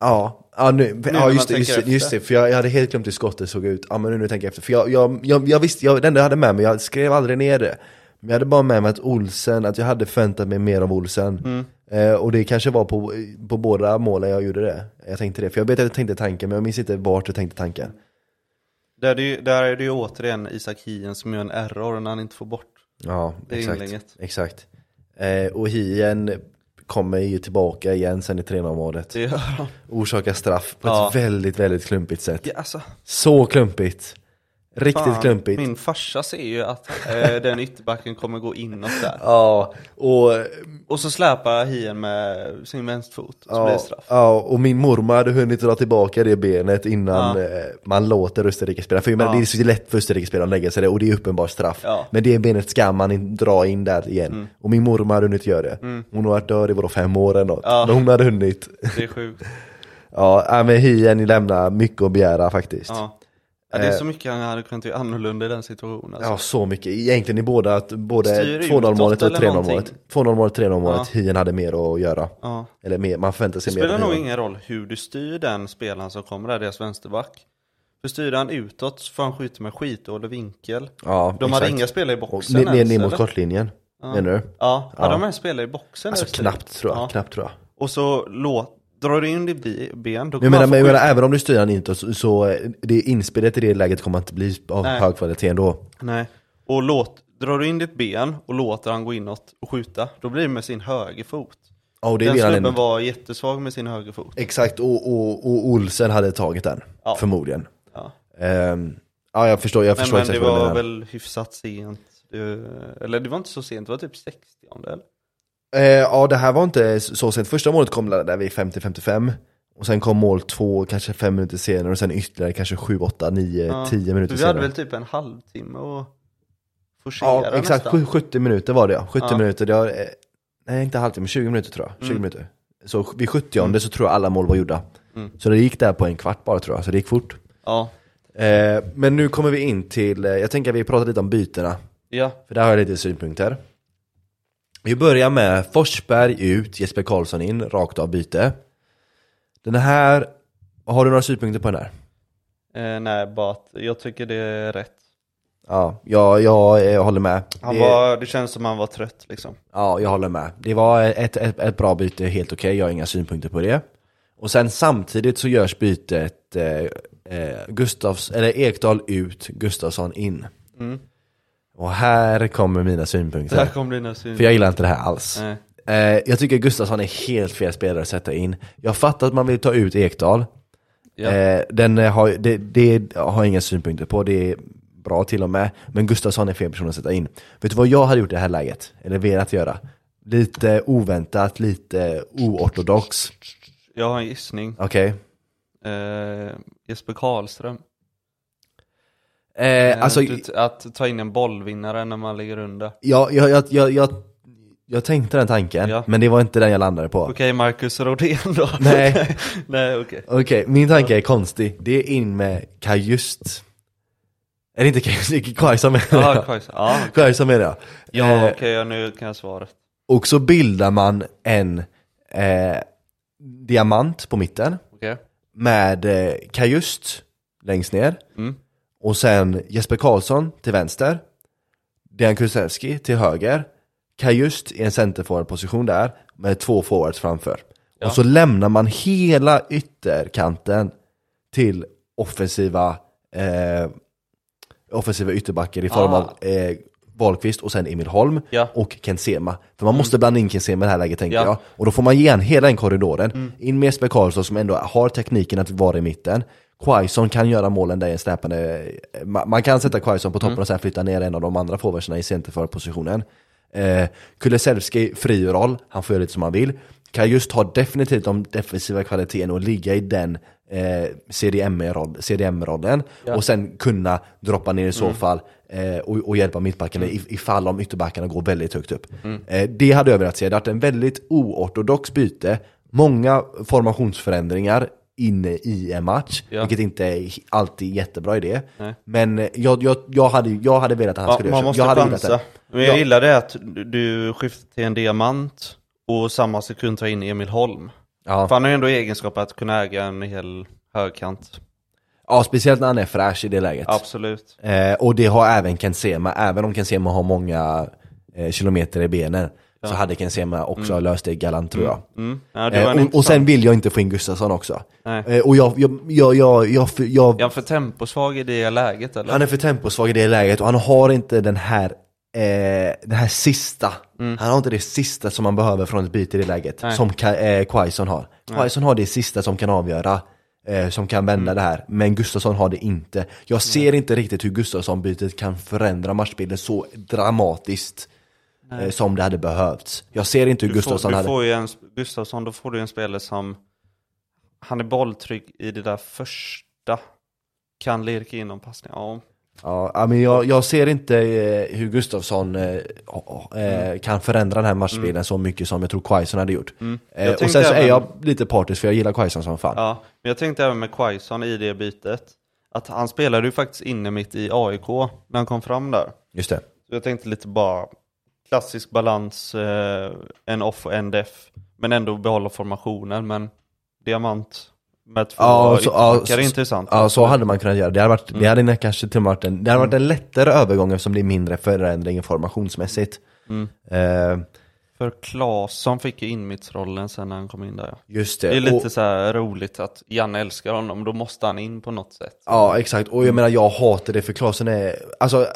Ja, ja, nu, när ja just, just, just det, för jag, jag hade helt glömt hur skottet såg ut. Ja men nu, nu tänker jag efter, för jag, jag, jag, jag visste, jag, det enda jag hade med mig, jag skrev aldrig ner det. Jag hade bara med mig att Olsen, att jag hade förväntat mig mer av Olsen. Mm. Eh, och det kanske var på, på båda målen jag gjorde det. Jag tänkte det, för jag vet att jag tänkte tanken, men jag minns inte vart jag tänkte tanken. Där, är det ju, där är det ju återigen Isak Hien som gör en error när han inte får bort. Ja, Det exakt. inlägget. exakt. Eh, och Hien kommer ju tillbaka igen sen i 3-0 målet. Det gör han. Orsakar straff på Ja. ett väldigt, väldigt klumpigt sätt. Ja, alltså, Så klumpigt. Riktigt fan, klumpigt. Min farsa ser ju att eh, den ytterbacken kommer gå inåt där. Ja, och, Och så släpar Hien med sin vänsterfot så blir det ja, straff. ja, och min mormor hade hunnit dra tillbaka det benet innan Ja. eh, man låter Österrike spela. För menar, Ja. det är så lätt för Österrike spela att lägga sig där och det är uppenbart straff. Ja. Mm. Men det benet ska man inte dra in där igen. Och min mormor hade hunnit göra det. Hon har varit död i vadå, fem år eller något. Ja. Men hon hade hunnit. Det är sjukt. Ja, ja, men Hien lämnar mycket att begära faktiskt. Ja. Ja, det är så mycket han hade kunnat göra annorlunda i den situationen. Alltså. Ja, så mycket. Egentligen i båda, både Styr 2-0 målet och utåt 3-0 eller målet. någonting. 2-0 målet, 3-0 målet. Hien hade mer att göra. Ja. Eller mer, man förväntar Det sig mer. spelar av nog ingen roll hur du styr den spelaren som kommer där, deras vänsterback. För styr han utåt så får han skjuta med skitdålig vinkel. Ja, De hade exakt. inga spelare i Och boxen ner, ens, ner mot kortlinjen, menar du? Ja, hade Ja. de ens spelare i boxen? Alltså knappt tror jag, Ja. knappt tror jag. Och så låt, drar du in ditt ben, då kommer menar, men jag menar även om du styr han inte så, så eh, det inspelet i det läget kommer inte bli av Nej. hög kvalitet ändå. Nej, och låt, drar du in ditt ben och låter han gå inåt och skjuta, då blir det med sin högerfot. Det är Den det snubben ändå. var jättesvag med sin högerfot. Exakt, och, och, och Olsen hade tagit den, Ja. förmodligen. Ja. Ehm, ja, jag förstår, jag Men, förstår men exakt det vad var väl hyfsat sent. eh, eller det var inte så sent, det var typ 60 eller? Eh, ja, det här var inte så sent. Första målet kom där vid 50-55. Och sen kom mål två, kanske fem minuter senare och sen ytterligare kanske 7, 8, 9, Ja, 10 minuter Vi senare. hade väl typ en halvtimme och forcera Ja, exakt. nästan. Sju- 70 minuter var det ja. 70 Ja. minuter, det var, eh, nej inte halvtimme, 20 minuter tror jag. 20 Mm. minuter. Så vid 70 så tror jag alla mål var gjorda. Mm. Så det gick där på en kvart bara tror jag, så det gick fort. Ja, Eh, men nu kommer vi in till, eh, jag tänker att vi pratar lite om bytena. ja, För där har jag lite synpunkter. Vi börjar med Forsberg ut, Jesper Karlsson in, rakt av byte. Den här, har du några synpunkter på den här? eh, nej bara att jag tycker det är rätt. Ja, jag, jag, eh, håller med. Han det, var, det känns som han var trött liksom. Ja, jag håller med. Det var ett, ett, ett bra byte, helt okej, jag har inga synpunkter på det. Och sen samtidigt så görs bytet eh, eh, Gustavs, eller Ekdal ut, Gustafsson in. Mm. Och här kommer mina synpunkter. Där kom dina syn. För jag gillar inte det här alls. Eh, jag tycker Gustafsson är helt fel spelare att sätta in. Jag fattar att man vill ta ut Ekdal. Ja. Eh, den har, det, det har jag inga synpunkter på, det är bra till och med. Men Gustafsson är fel person att sätta in. Vet du vad jag hade gjort i det här läget? Eller velat göra? Lite oväntat, lite oortodox. Jag har en gissning. Okej? Eh, Jesper Karlström. Eh, Eh, alltså, du, att ta in en bollvinnare när man ligger under. jag, jag, jag, jag, jag, jag tänkte den tanken, Ja. men det var inte den jag landade på. Okej, Marcus Rodén då? Nej. Nej, okej. Okej, min tanke är konstig. Det är in med Kajust. Är det inte Kajust? Kajsa menar Ja, jag. Kajsa. Ja, Kajsa menar jag. ja Eh, okej, ja, nu kan jag svaret. och så bildar man en eh, diamant på mitten med eh, Kajust längst ner Mm. Och sen Jesper Karlsson till vänster Dejan Kulusevski till höger Kajust i en centerforwardposition där med två forwards framför Ja. och så lämnar man hela ytterkanten till offensiva eh, offensiva ytterbackar i form Ah. av eh, Wahlqvist och sen Emil Holm Ja. och Ken Sema. För man måste blanda in Ken Sema i det här läget tänker Ja. jag. Och då får man ge en hela den korridoren. In med Jesper Karlsson som ändå har tekniken att vara i mitten. Quaison kan göra målen där i en släpande... ma- Man kan sätta Quaison på toppen och sen flytta ner en av de andra forwardsarna i centerförpositionen. Eh, Kulusevski fri roll, han får göra lite som han vill. Kan just ha definitivt de defensiva kvaliteterna och ligga i den eh, CDM-roll- CDM-rollen och sen kunna droppa ner i så fall eh, och, och hjälpa mittbackarna if- ifall om ytterbackarna går väldigt högt upp. Eh, det hade jag velat se, det hade varit en väldigt oortodox byte, många formationsförändringar inne i en match, Ja. vilket inte är alltid jättebra idé. Nej. Men eh, jag, jag, jag, hade, jag hade velat att han Ja, skulle man göra så. måste jag chansa. det. Men jag Ja. gillar det att du skiftar till en diamant och samma sekund tar in Emil Holm. Ja. För han har ju ändå egenskap att kunna äga en hel högkant. ja, speciellt när han är fräsch i det läget. Absolut. Eh, och det har även Ken Sema, även om Ken Sema har många eh, kilometer i benen så hade Ken Sema också löst det galant tror jag. Mm. Ja, det var Eh, och, och sen vill jag inte få in Gustafsson också. Eh, och jag, jag, jag, jag, jag, jag, Är han för temposvag i det läget eller? han är för temposvag i det läget och han har inte den här Eh, den här sista, han har inte det sista som man behöver från ett byte i det läget, Nej. som eh, Quaison har. Quaison har det sista som kan avgöra, eh, som kan vända det här, men Gustafsson har det inte. Jag ser inte riktigt hur Gustafsson-bytet kan förändra matchbilden så dramatiskt eh, som det hade behövts. Jag ser inte hur Du får, Gustafsson du hade... får ju en, Gustafsson, då får du en spelare som Han är bolltrygg i det där första Kan lirka in en passning, ja Ja, men jag, jag ser inte eh, hur Gustafsson eh, eh, kan förändra den här matchbilden så mycket som jag tror Quaison hade gjort. Jag Eh, och sen så är jag lite partisk för jag gillar Quaison som fan. Ja, men jag tänkte även med Quaison i det bytet Att han spelade ju faktiskt inne mitt i AIK när han kom fram där Just det. Så jag tänkte lite bara Klassisk balans, eh, en off och en def Men ändå behålla formationen men Diamant med två Ja, så, ja, ytterbackar så, intressant ja, så hade man kunnat göra. Det hade, varit, Mm. det hade kanske till varit en, det hade varit en lättare övergång eftersom det är mindre förändring formationsmässigt. Mm. Eh, För Claesson fick ju inmittsrollen sen när han kom in där ja. just det. Det är lite och, så här roligt att Janne älskar honom, då måste han in på något sätt. ja, exakt. Och jag menar, jag hatar det för Klasen är, alltså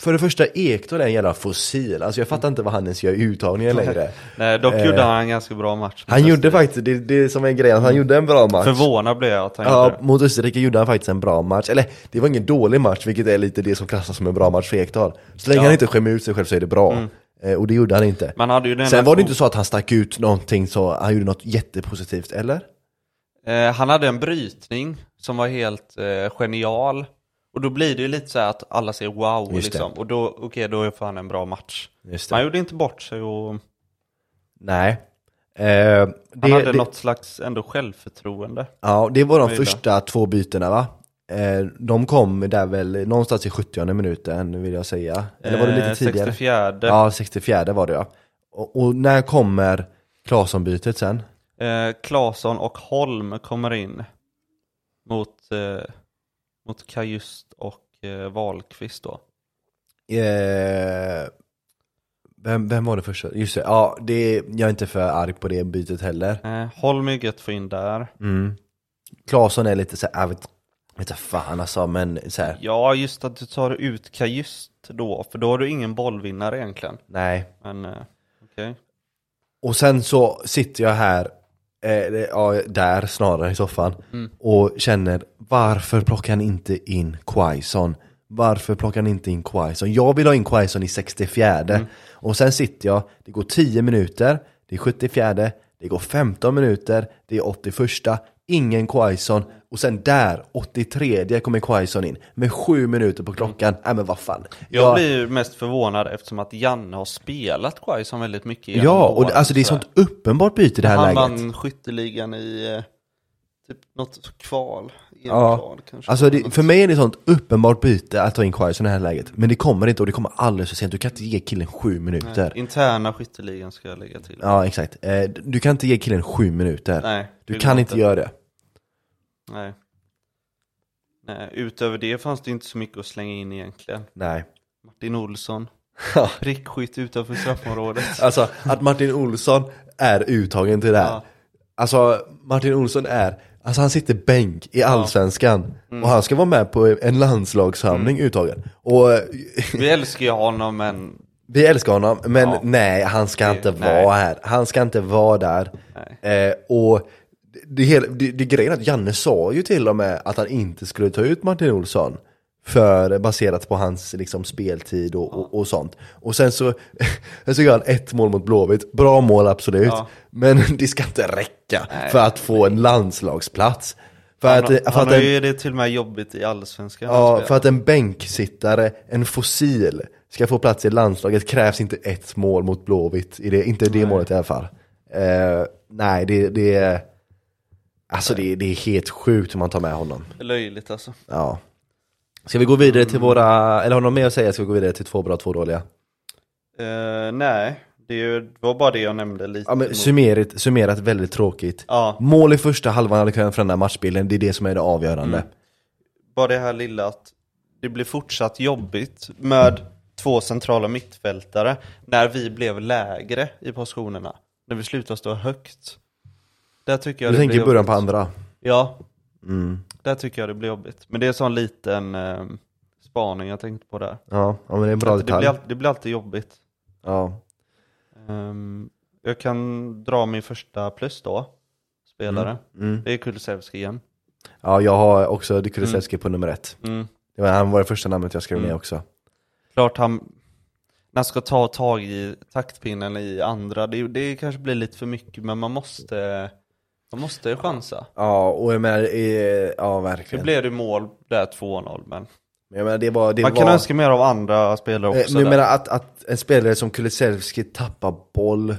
för det första, Ekdal är en jävla fossil. Alltså jag fattar inte vad han ens gör i uttagningen längre. Nej, dock Eh, gjorde han en ganska bra match. Han gjorde faktiskt, det, det som är grejen, att han gjorde en bra match. Förvånad blev jag att han Ja, gjorde mot Österrike gjorde han faktiskt en bra match. Eller, det var ingen dålig match, vilket är lite det som klassas som en bra match för Ekdal. Så länge Ja. han inte skämmer ut sig själv så är det bra. Eh, och det gjorde han inte. Sen var det inte så att han stack ut någonting så, han gjorde något jättepositivt, eller? Eh, han hade en brytning som var helt eh, genial. Och då blir det ju lite så här att alla säger wow Just det. liksom. Och då, okej, då är fan en bra match. Han gjorde inte bort sig och Nej. Eh, det, han hade det, något slags ändå självförtroende. Ja, det var de första två bytena va? Eh, de kom där väl någonstans i 70 minuten vill jag säga. Eller var det lite Eh, tidigare? 64. Ja, 64 var det ja. Och, och när kommer Claesson-bytet sen? Eh, Claesson och Holm kommer in mot, eh, mot Kajust och eh, Wahlqvist då. Eh, vem, vem var det första? Just det, ja, det, jag är inte för arg på det bytet heller. Eh, Holm är gött att få in där. Mm. Claesson är lite så här, jag vet, vet inte fan alltså, men så här, Ja, just att du tar ut Kajust då, för då har du ingen bollvinnare egentligen. nej. Men eh, okej. Och sen så sitter jag här, eh, ja, där snarare i soffan, och känner varför plockar han inte in Quaison? Varför plockar han inte in Quaison? Jag vill ha in Quaison i 64 Och sen sitter jag, det går 10 minuter, det är 74 det går 15 minuter, det är 81 ingen Quaison och sen där, 83 kommer Quaison in med 7 minuter på klockan. Nej men vad fan. Jag blir ju mest förvånad eftersom att Janne har spelat Quaison väldigt mycket Ja, och det, alltså det är sånt uppenbart byte i det här Han läget. vann skytteligan i eh, typ något kval. Ja, kanske. alltså det, för mig är det sånt uppenbart byte att ta in Quaison i det här läget. Men det kommer inte och det kommer alldeles för sent. Du kan inte ge killen sju minuter. Interna skytteligan ska jag lägga till. Ja, exakt. Eh, Du kan inte ge killen sju minuter. Nej, du kan inte göra det. Nej. Nej, utöver det fanns det inte så mycket att slänga in egentligen. Nej. Martin Olsson, Ja. prickskytt utanför straffområdet. Alltså att Martin Olsson är uttagen till det här. Ja. Alltså Martin Olsson är, alltså han sitter bänk i allsvenskan. Mm. Och han ska vara med på en landslagssamling uttagen. Och Vi älskar ju honom men vi älskar honom, men Ja. nej han ska Det- inte nej. vara här. Han ska inte vara där. Eh, och det, hela, det, det grejen är att Janne sa ju till och med att han inte skulle ta ut Martin Olsson. För, baserat på hans liksom, speltid och, och, och sånt. Och sen så, så gör han ett mål mot Blåvitt. Bra mål absolut. Ja. Men det ska inte räcka Nej. för att få en landslagsplats. För han, att, för han att har en, ju det till och med jobbigt i allsvenskan. Ja, för att en bänksittare, en fossil, ska få plats i landslaget krävs inte ett mål mot Blåvitt, i det, inte det målet i alla fall. Eh, nej, det, det är... Alltså det, det är helt sjukt hur man tar med honom. Löjligt alltså. Ja. Ska vi gå vidare till våra, eller har du något mer att säga? Ska vi gå vidare till två bra, två dåliga? Eh, nej, det, är ju- det var bara det jag nämnde lite. Ja men summerat, summerat väldigt tråkigt. ja, Mål i första halvan hade kunnat förändra matchbilden, det är det som är det avgörande. Mm. bara det här lilla att det blir fortsatt jobbigt med två centrala mittfältare när vi blev lägre i positionerna. När vi slutade stå högt. Där tycker jag Du tänker i början på andra? Ja, Mm. Där tycker jag det blir jobbigt. Men det är en sån liten eh, spaning jag tänkte på där. Ja, ja men det är en bra Att det, detalj. blir, all- det blir alltid jobbigt. Ja. Ehm, jag kan dra min första plus då, spelare. Mm. Det är Kulusevski igen. Ja, jag har också Kulusevski på nummer ett. Mm. Det var, han var det första namnet jag skrev ner Mm. också. Klart han, när han ska ta tag i taktpinnen i andra, det, det kanske blir lite för mycket men man måste, man måste chansa. Ja, och jag menar, eh, ja verkligen. blev det mål där 2-0 men Men jag menar, det var, det man var... kan önska mer av andra spelare Eh, också. Men jag menar att, att en spelare som Kulusevski tappar boll,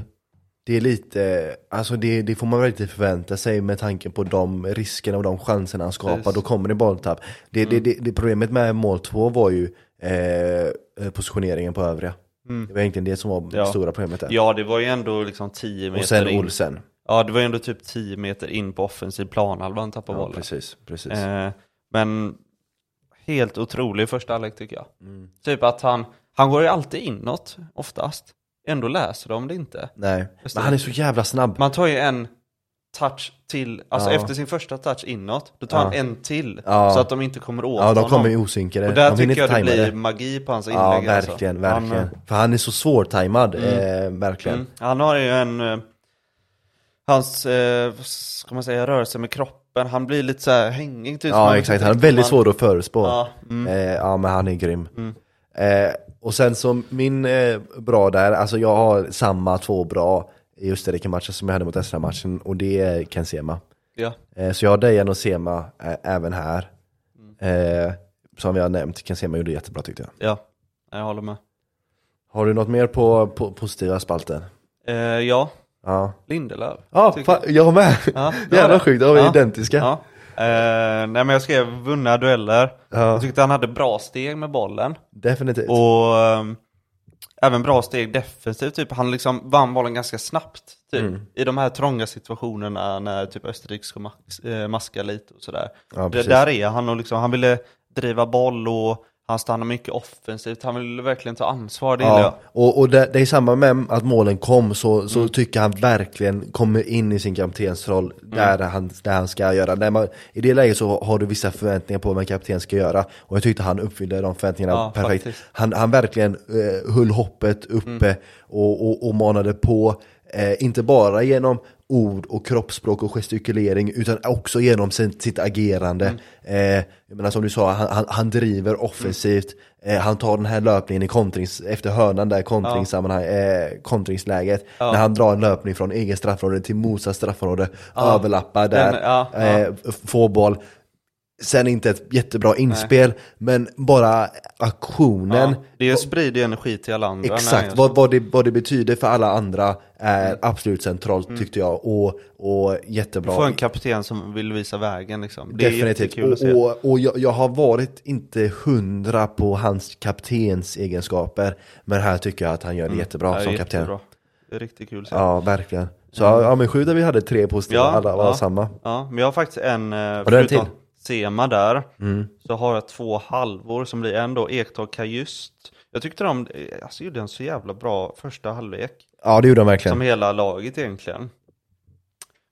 det är lite, alltså det, det får man väl inte förvänta sig med tanke på de riskerna och de chanserna han skapar, Precis. då kommer det bolltapp. Det, det, det, det, problemet med mål två var ju eh, positioneringen på övriga. Mm. Det var egentligen det som var det Ja. stora problemet där. Ja det var ju ändå liksom 10 meter och sen in. Olsen. Ja det var ju ändå typ 10 meter in på offensiv planhalva han tappade Ja, bollen. precis, precis. Eh, men helt otrolig första halvlek tycker jag. Mm. Typ att han, han går ju alltid inåt oftast. Ändå läser de det inte. Nej, Just men han är så jävla snabb. Man tar ju en touch till, alltså Ja. efter sin första touch inåt, då tar Ja. han en till. Ja. Så att de inte kommer åt Ja, de honom. kommer ju osynkade. Och där de tycker jag det blir magi på hans inlägg Ja, alltså. verkligen, Han, verkligen. För han är så svårtajmad, eh, verkligen. Mm. Han har ju en, eh, hans, eh, ska man säga, rörelse med kroppen, han blir lite så här hängig typ. så Ja exakt, han är väldigt svår att förutspå. Ja, mm. Eh, ja men han är grym. Mm. Eh, och sen som min eh, bra där, alltså jag har samma två bra i Österrike-matchen som jag hade mot Estra-matchen och det är Ken Sema. Ja. Eh, så jag har Dejan och Sema eh, även här. Mm. Som vi har nämnt, Ken Sema gjorde jättebra tyckte jag. Ja, jag håller med. Har du något mer på, på positiva spalten? Ja, Ja, Lindelöf. ja fan, jag med! Ja, Jävla sjukt, var vi Ja. identiska. Ja. Eh, nej men jag skrev vunna dueller. Ja. Jag tyckte han hade bra steg med bollen. Definitivt. Och ehm, även bra steg defensivt, typ han liksom vann bollen ganska snabbt. Typ, Mm. I de här trånga situationerna när typ Österrike ska eh, maska lite och sådär. Ja, det, precis. där är han och liksom, han ville driva boll och han stannar mycket offensivt. Han ville verkligen ta ansvar, det gillar jag. Ja, och, och det, det är samma med att målen kom så, så Mm. tycker han verkligen kommer in i sin kaptensroll Mm. där, han, där han ska göra. Där man, I det läget så har du vissa förväntningar på vad en kapten ska göra och jag tyckte han uppfyllde de förväntningarna Ja, perfekt. faktiskt. Han, han verkligen eh, höll hoppet uppe Mm. och, och, och manade på, eh, inte bara genom ord och kroppsspråk och gestikulering utan också genom sin, sitt agerande. Mm. Eh, jag menar som du sa, han, han, han driver offensivt, eh, han tar den här löpningen i kontrings, efter hörnan där, kontringssammanhang, eh, kontringsläget. Ja. När han drar en löpning från egen straffområde till motsatt straffområde, Ja. överlappar där, Den- ja, ja. eh, får boll. Sen inte ett jättebra inspel, men bara aktionen. Ja, det sprider energi till alla andra. Exakt, gör vad, vad, det, vad det betyder för alla andra är Mm. absolut centralt tyckte jag och, och jättebra. Få en kapten som vill visa vägen liksom. Det är Definitivt, att se. och, och, och jag, jag har varit inte hundra på hans kaptens egenskaper Men här tycker jag att han gör det jättebra Mm. Ja, som kapten jättebra. Det är riktigt kul att se. Ja, verkligen Så ja, men sju där vi hade tre positiva, Ja, alla var ja. samma Ja, men jag har faktiskt en, eh, du en till? Mm. Sema där, så har jag två halvor som blir en då Ekdal Kajust. Jag tyckte de eh, alltså, gjorde en så jävla bra första halvlek. Ja det gjorde han verkligen Som hela laget egentligen.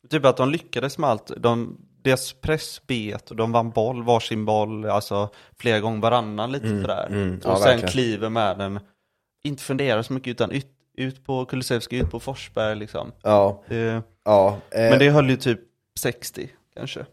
Typ att de lyckades med allt. De, deras press bet och de vann boll, varsin boll, alltså flera gånger varannan lite sådär. mm, ja, och sen verkligen. kliver med den, inte funderar så mycket utan ut, ut på Kulusevski, ut på Forsberg liksom. Ja, Det, ja, eh, men det höll ju typ 60 kanske.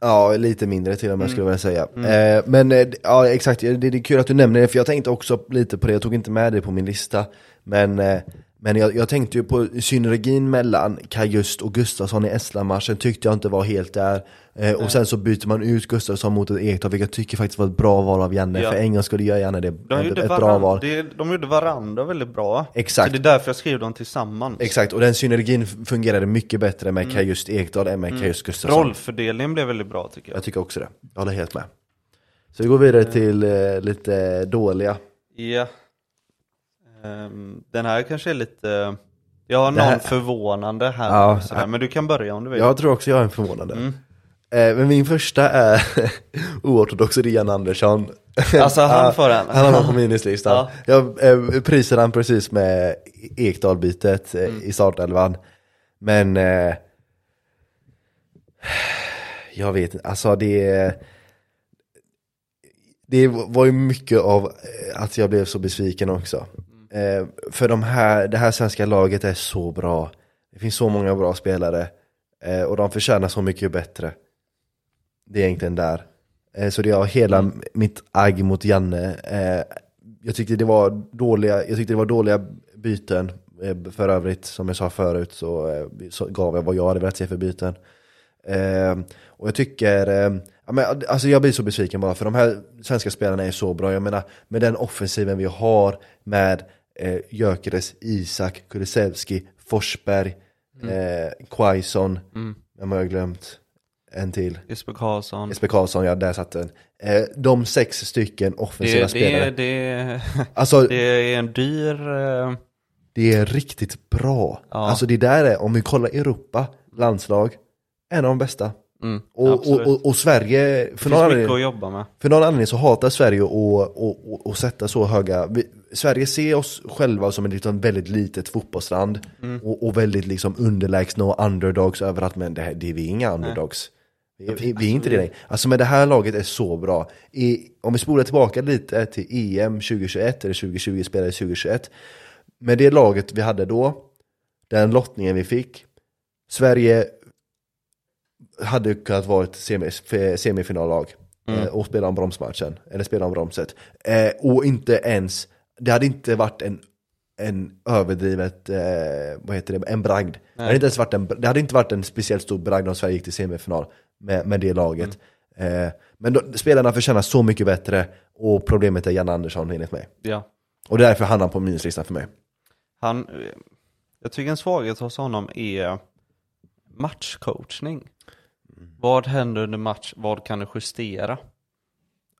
Ja, lite mindre till och med Mm. skulle jag vilja säga. Eh, men eh, ja, exakt, det, det är kul att du nämner det, för jag tänkte också lite på det, jag tog inte med det på min lista. Men, eh, men jag, jag tänkte ju på synergin mellan Kajust och Gustafsson i Estland-matchen, tyckte jag inte var helt där. Eh, och sen så byter man ut Gustafsson mot ett Ekdal, vilket jag tycker faktiskt var ett bra val av Janne. Ja. För en gång skulle jag Janne det, De ett, gjorde, ett bra val. det, de gjorde varandra väldigt bra. Exakt. Så det är därför jag skrev dem tillsammans. Exakt, och den synergin fungerade mycket bättre med Kajust Ekdal än med Kajust Gustafsson. Rollfördelningen blev väldigt bra tycker jag. Jag tycker också det, jag håller helt med. Så vi går vidare till eh, lite dåliga. Ja. Ehm, den här kanske är lite, jag har Det här- någon förvånande här, Ja. sådär, men du kan börja om du vill. Jag tror också jag är en förvånande. Mm. Eh, men min första är oortodox Jan Andersson. Alltså, han får den. Han har någon på minuslistan. Ja. Jag eh, prisade han precis med Ekdal-bytet eh, Mm. i startelvan. Men eh, jag vet inte, alltså det det var ju mycket av att jag blev så besviken också. Eh, för de här, det här svenska laget är så bra. Det finns så många bra spelare. Eh, och de förtjänar så mycket bättre. Det är egentligen där. Eh, så det är hela mitt agg mot Janne. Eh, jag tyckte det var dåliga, jag tyckte det var dåliga byten. Eh, för övrigt, som jag sa förut, så, eh, så gav jag vad jag hade velat se för byten. Och jag tycker, ja, men, alltså jag blir så besviken bara för de här svenska spelarna är så bra. Jag menar med den offensiven vi har med eh, Gyökeres, Isak, Kulusevski, Forsberg, eh, Quaison, vem har jag glömt? En till. Jesper Karlsson. Jesper Karlsson, ja där satt den. Eh, de sex stycken offensiva Det, spelare. det, Alltså det är en dyr, eh, det är riktigt bra. Ja. Alltså det där är, om vi kollar Europa, landslag, en av de bästa. mm, Och, och, och, och Sverige, för någon, anledning, att jobba med. för någon anledning så hatar Sverige att och, och, och sätta så höga, vi- Sverige ser oss själva som ett liksom väldigt litet fotbollsland och, och väldigt liksom underlägsna och underdogs överallt, men det, här, det är vi inga underdogs. Vi, vi, vi är inte det. nej. Alltså men det här laget är så bra. I, om vi spolar tillbaka lite till EM 2021, eller 2020 spelade 2021. Med det laget vi hade då, den lottningen vi fick, Sverige hade kunnat vara ett semifinallag eh, och spela om bromsmatchen, eller spela om bromset. Eh, och inte ens, det hade inte varit en, en överdrivet, eh, vad heter det, en bragd. Det hade, inte ens varit en, det hade inte varit en speciellt stor bragd om Sverige gick till semifinal med, med det laget. Eh, men då, spelarna förtjänar så mycket bättre och problemet är Jan Andersson enligt mig. Ja. Och därför hamnar han på minuslistan för mig. Han, jag tycker en svaghet hos honom är matchcoachning. Vad händer under match? Vad kan du justera?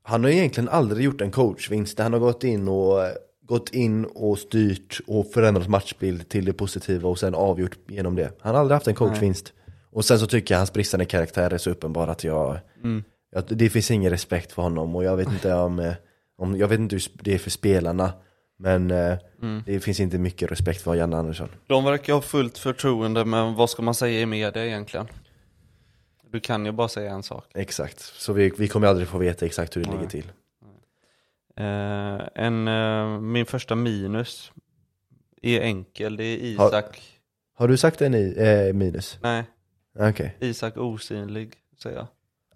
Han har egentligen aldrig gjort en coachvinst han har gått in och gått in och styrt och förändrat matchbild till det positiva och sen avgjort genom det. Han har aldrig haft en coachvinst. Och sen så tycker jag hans bristande karaktär är så uppenbar att jag, jag det finns ingen respekt för honom och jag vet inte om, eh, om jag vet inte hur det är för spelarna. Men eh, det finns inte mycket respekt för Janne Andersson. De verkar ha fullt förtroende, men vad ska man säga i media egentligen? Du kan ju bara säga en sak. Exakt, så vi, vi kommer aldrig få veta exakt hur det ligger till. Eh, en, eh, min första minus är enkel, det är Isak. Har du sagt en i, eh, minus? Nej, Okej. Isak osynlig, säger jag.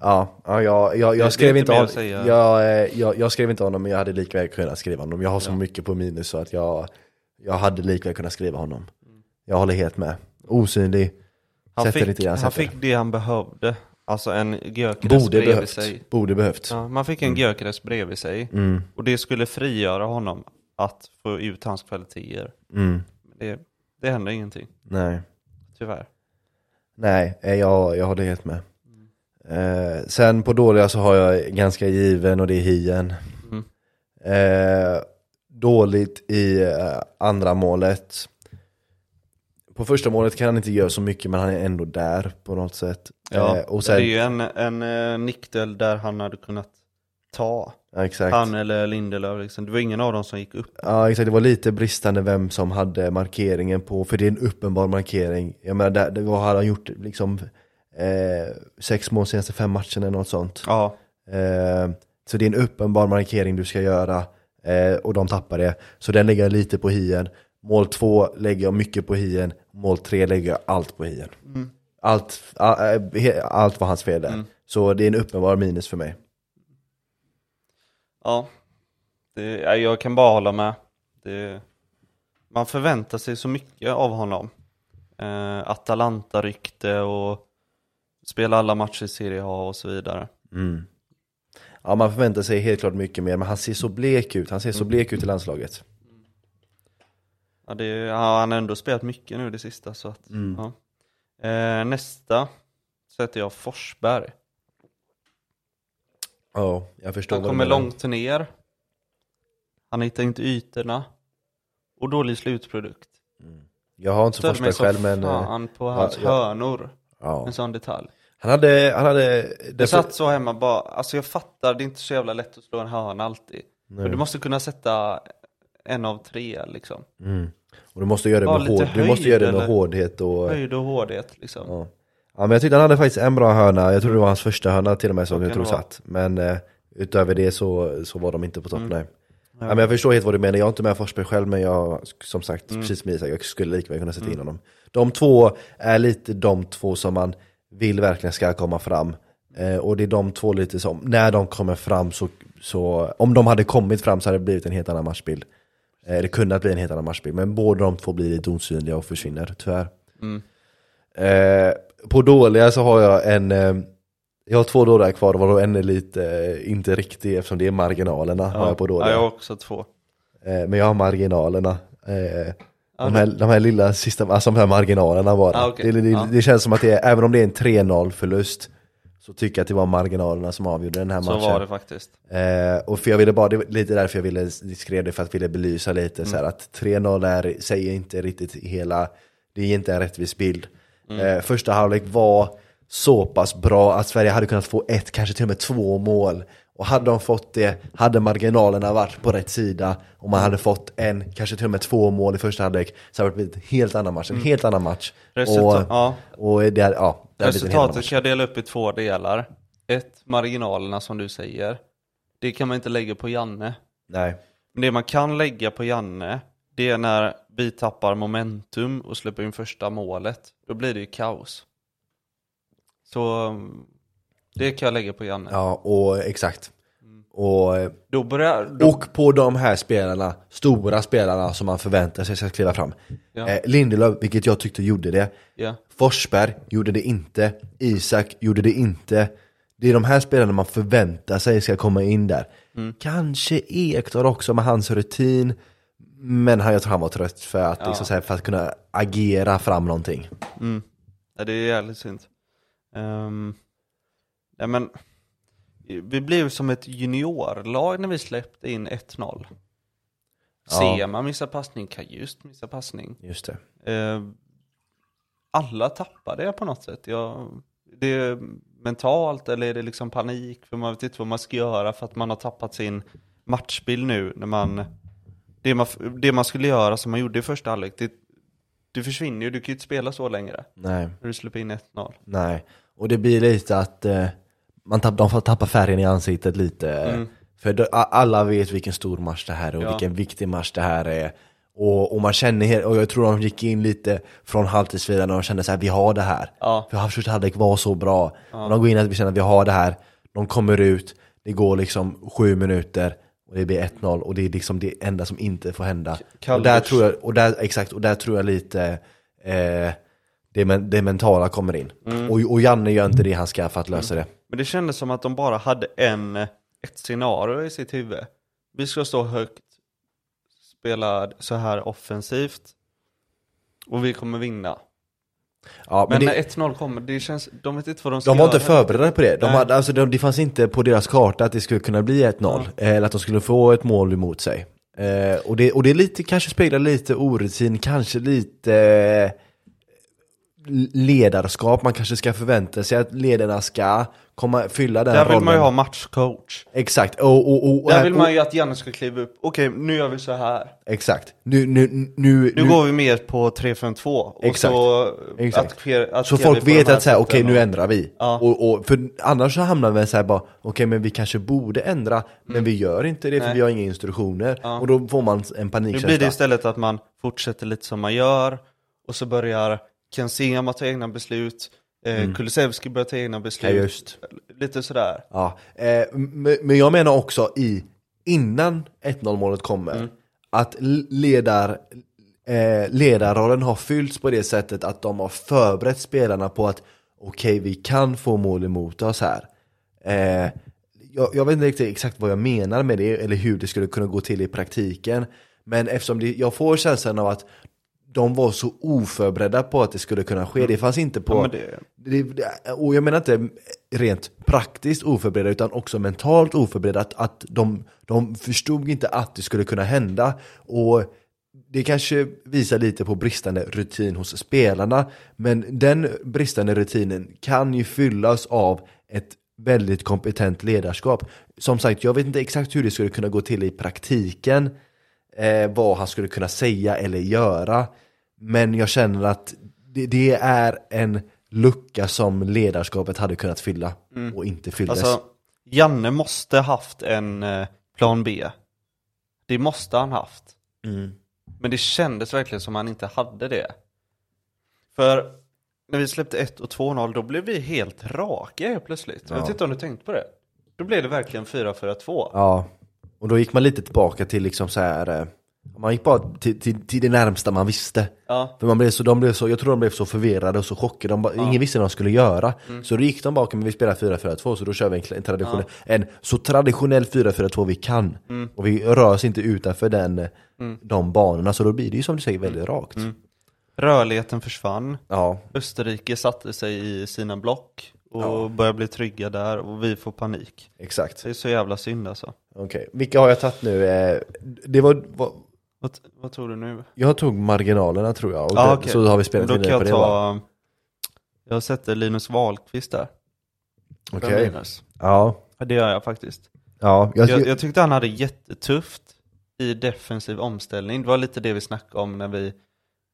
Ja, ja jag, jag, jag skrev inte inte mer hon, att säga. jag, eh, jag, jag skrev inte honom men jag hade likväl kunnat skriva honom. Jag har så Ja. mycket på minus så att jag, jag hade likväl kunnat skriva honom. Jag håller helt med. Osynlig, Han sätter fick, inte det han fick det han behövde. Alltså en Gyökeres Borde bredvid behövt. sig. Borde behövt. Ja, man fick en Gyökeres bredvid sig. Mm, Och det skulle frigöra honom att få ut hans kvaliteter. mm, Det, det hände ingenting, nej. tyvärr. Nej, eh, jag, jag håller helt med. Eh, sen på dåliga så har jag ganska given och det är hien. Mm. Eh, dåligt i eh, andra målet. På första målet kan han inte göra så mycket men han är ändå där på något sätt. Ja, Eh, och sen, Det är ju en, en eh, nickdel där han hade kunnat ta. ja, exakt. Han eller Lindelöf liksom. Det var ingen av dem som gick upp. Ja exakt, det var lite bristande vem som hade markeringen på, för det är en uppenbar markering. Jag menar, det, det var, hade han gjort liksom eh, sex mål senaste fem matcherna eller något sånt. Ja, Eh, så det är en uppenbar markering du ska göra eh, och de tappar det. Så den lägger jag lite på hien. Mål två lägger jag mycket på hien. Mål tre lägger jag allt på hien. Allt, a- eh, he- allt var hans fel där. Så det är en uppenbar minus för mig. ja. Det, ja, jag kan bara hålla med. Det, man förväntar sig så mycket av honom. Eh, Atalanta-rykte och spela alla matcher i Serie A och så vidare. Mm. Ja man förväntar sig helt klart mycket mer, men han ser så blek ut. Han ser så blek ut i landslaget. Ja, det, ja, han har ändå spelat mycket nu det sista så att, ja. eh, Nästa sätter jag Forsberg. Ja, jag förstår Han kommer långt ner. Han hittar inte ytorna. Och dålig slutprodukt. Jag har inte så Forsberg själv men... eh, fan på hans ja. hörnor. Ja. En sån detalj. Han hade, han hade... Jag satt så hemma bara, alltså jag fattar, det är inte så jävla lätt att slå en hörna alltid. För du måste kunna sätta en av tre liksom. Mm. Och du måste göra det med, hård, du måste höjd, göra det med eller? hårdhet och... Höjd och hårdhet liksom. Ja. ja men jag tyckte han hade faktiskt en bra hörna, jag tror det var hans första hörna till och med som jag tror satt. Men eh, utöver det så, så var de inte på topp, Mm. nej. Ja. men jag förstår helt vad du menar, jag har inte med Forsberg själv men jag, som sagt, Mm. precis som Isak, jag skulle likväl kunna sätta in honom. De två är lite de två som man vill verkligen ska komma fram. Eh, och det är de två lite som, när de kommer fram så, så om de hade kommit fram så hade det blivit en helt annan matchbild. Eh, det kunde bli en helt annan matchbild, men båda de två blir lite osynliga och försvinner, tyvärr. Mm. Eh, på dåliga så har jag en, eh, jag har två dåliga kvar, varav en är lite eh, inte riktig eftersom det är marginalerna har jag på dåliga. Ja, jag har också två. Eh, men jag har marginalerna. Ja, de, här, de här lilla sista, alltså de här marginalerna bara. Ja, okej. det, det, Ja. det känns som att det är, även om det är en 3-0 förlust, så tycker jag att det var marginalerna som avgjorde den här Så matchen. var det faktiskt. Eh, och för jag ville bara, det var lite därför jag ville skrev det för att jag ville belysa lite så här att 3-0 är, säger inte riktigt hela, det är inte en rättvis bild. Eh, första halvlek var så pass bra att Sverige hade kunnat få ett, kanske till och med två mål. Och hade de fått det, hade marginalerna varit på rätt sida och man hade fått en, kanske till och med två mål i första halvlek så hade det blivit en helt annan match, en helt annan match. Resultat, och, ja. och det, ja, Resultatet kan jag dela upp i två delar. Ett, marginalerna som du säger. Det kan man inte lägga på Janne. Nej. Men det man kan lägga på Janne, det är när vi tappar momentum och släpper in första målet. Då blir det ju kaos. Så mm, det kan jag lägga på Janne. Ja, och exakt. Och, Då börjar... Då, och på de här spelarna, stora spelarna som man förväntar sig ska kliva fram. Ja. Eh, Lindelöf, vilket jag tyckte gjorde det. ja. Forsberg gjorde det inte. Isak gjorde det inte. Det är de här spelarna man förväntar sig ska komma in där. Mm. Kanske Ekdal också med hans rutin. Men han, jag tror han var trött för att, liksom, så här, för att kunna agera fram någonting. Mm. Ja, det är jävligt synd. Um, nej men, vi blev som ett juniorlag när vi släppte in 1-0. Ja. Sema missar passning, Kajust missar passning. Just det. Eh, alla tappade det på något sätt. Jag, det är mentalt eller är det liksom panik för man vet inte vad man ska göra för att man har tappat sin matchbild nu när man det man, det man skulle göra som man gjorde i första halvlek det, det försvinner ju, du kan ju inte spela så längre Nej. när du släpper in 1-0. Nej, och det blir lite att eh, man tapp, de får tappa färgen i ansiktet lite. Mm. För då, alla vet vilken stor match det här är och Ja. vilken viktig match det här är. Och, och man känner, och jag tror de gick in lite från halvtidsvilan och de kände så här, vi har det här. Ja. För första halvlek var så bra. Och de går in att vi känner att vi har det här. De kommer ut, det går liksom sju minuter och det blir 1-0 och det är liksom det enda som inte får hända. Och där tror jag, och där, exakt, och där tror jag lite eh, det, men, det mentala kommer in. Mm. Och, och Janne gör inte det han ska för att lösa det. Men det kändes som att de bara hade en, ett scenario i sitt huvud. Vi ska stå högt, spela så här offensivt och vi kommer vinna. Ja, men Men det, när 1-0 kommer, det känns, de vet inte vad de ska de var inte göra. förberedda på det. De Nej. hade, alltså, de, det fanns inte på deras karta att det skulle kunna bli 1-0. Eller att de skulle få ett mål emot sig. Eh, och, det, och det är lite, kanske speglar lite orutin, kanske lite eh, ledarskap. Man kanske ska förvänta sig att ledarna ska komma, fylla den Där vill rollen. man ju ha matchcoach. Exakt, och, och, och, Där vill man ju att Janne ska kliva upp. Okej, nu gör vi så här. Exakt. Nu, nu, nu, Nu, går vi mer på 3-5-2. Och Exakt. så Exakt. attackerar- Så attackerar folk vet här att säga, okej sätten nu ändrar vi. Ja. Och, och, för annars så hamnar vi så här bara, okej men vi kanske borde ändra, men vi gör inte det för Mm. Nej. vi har inga instruktioner. Och då får man en Nu panikkänsla. blir det istället att man fortsätter lite som man gör. Och så börjar Kensema ta egna beslut. Eh, Kulusevski börjar ta egna beslut. Mm. Ja. Lite sådär. Ja, eh, men jag menar också i, innan 1-0 målet kommer, Mm. att ledar, eh, ledarrollen har fyllts på det sättet att de har förberett spelarna på att okej, vi kan få mål emot oss här. Eh, jag, jag vet inte riktigt exakt vad jag menar med det, eller hur det skulle kunna gå till i praktiken. Men eftersom det, jag får känslan av att de var så oförberedda på att det skulle kunna ske. Det fanns inte på... Ja, det- Det, det, och jag menar inte rent praktiskt oförberedda utan också mentalt oförberedda. Att, att de, de förstod inte att det skulle kunna hända. Och det kanske visar lite på bristande rutin hos spelarna. Men den bristande rutinen kan ju fyllas av ett väldigt kompetent ledarskap. Som sagt, jag vet inte exakt hur det skulle kunna gå till i praktiken. Eh, vad han skulle kunna säga eller göra. Men jag känner att det, det är en lucka som ledarskapet hade kunnat fylla och inte fylldes. Alltså, Janne måste haft en eh, plan B. Det måste han haft. Mm. Men det kändes verkligen som han inte hade det. För när vi släppte 1 och 2-0 då blev vi helt raka helt plötsligt. Jag vet inte om du tänkt på det. Då blev det verkligen 4-4-2. Ja, och då gick man lite tillbaka till liksom så här. eh, Man gick bara till, till, till det närmsta man visste. Ja. För man blev så, de blev så, jag tror de blev så förvirrade och så chockade, de bara, ingen visste vad de skulle göra. Så då gick de "Okej, men vi spelar 4-4-2 så då kör vi en, en, traditionell, en så traditionell 4-4-2 vi kan. Och vi rör oss inte utanför den, eh, de banorna, så då blir det ju som du säger väldigt rakt. Rörligheten försvann. Ja, Österrike satte sig i sina block och började bli trygga där och vi får panik. exakt. Det är så jävla synd alltså. Okej, vilka har jag tagit nu? Eh, Det var, var Vad, vad tror du nu? jag tog marginalerna tror jag, och Ja, det, okej. så har vi spelat vidare på jag det va? ta... Jag sett Linus Wahlqvist där. Okej, Linus. ja. Ja, det gör jag faktiskt. Ja, jag, Jag, jag tyckte han hade jättetufft i defensiv omställning. Det var lite det vi snackade om när vi,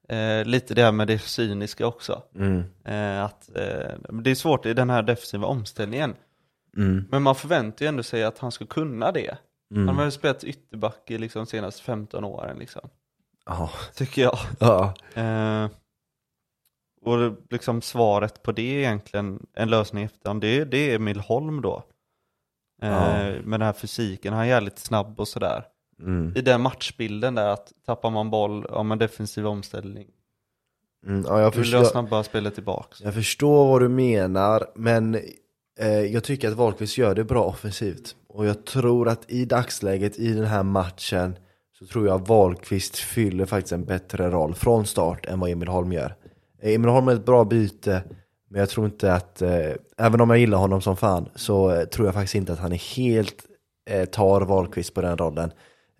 eh, lite det här med det cyniska också. mm, Eh, att, eh, det är svårt i den här defensiva omställningen. mm, Men man förväntar ju ändå sig att han ska kunna det. mm. Han har ju spelat ytterback i liksom senaste 15 åren liksom. Ja, Tycker jag. ja, Eh, och liksom svaret på det egentligen, en lösning i efterhand, det, det är Emil Holm då. Ja. Med den här fysiken, han är jävligt snabb och sådär. Mm, I den matchbilden där att tappar man boll, om en defensiv omställning. mm, ja jag, Vill du förstår, ha snabbare spelet tillbaks? jag förstår vad du menar, men eh, jag tycker att Wahlqvist gör det bra offensivt. Och jag tror att i dagsläget, i den här matchen, så tror jag Wahlqvist fyller faktiskt en bättre roll från start än vad Emil Holm gör. Eh, Emil Holm är ett bra byte, men jag tror inte att, eh, även om jag gillar honom som fan, så eh, tror jag faktiskt inte att han är helt eh, tar Wahlqvist på den rollen.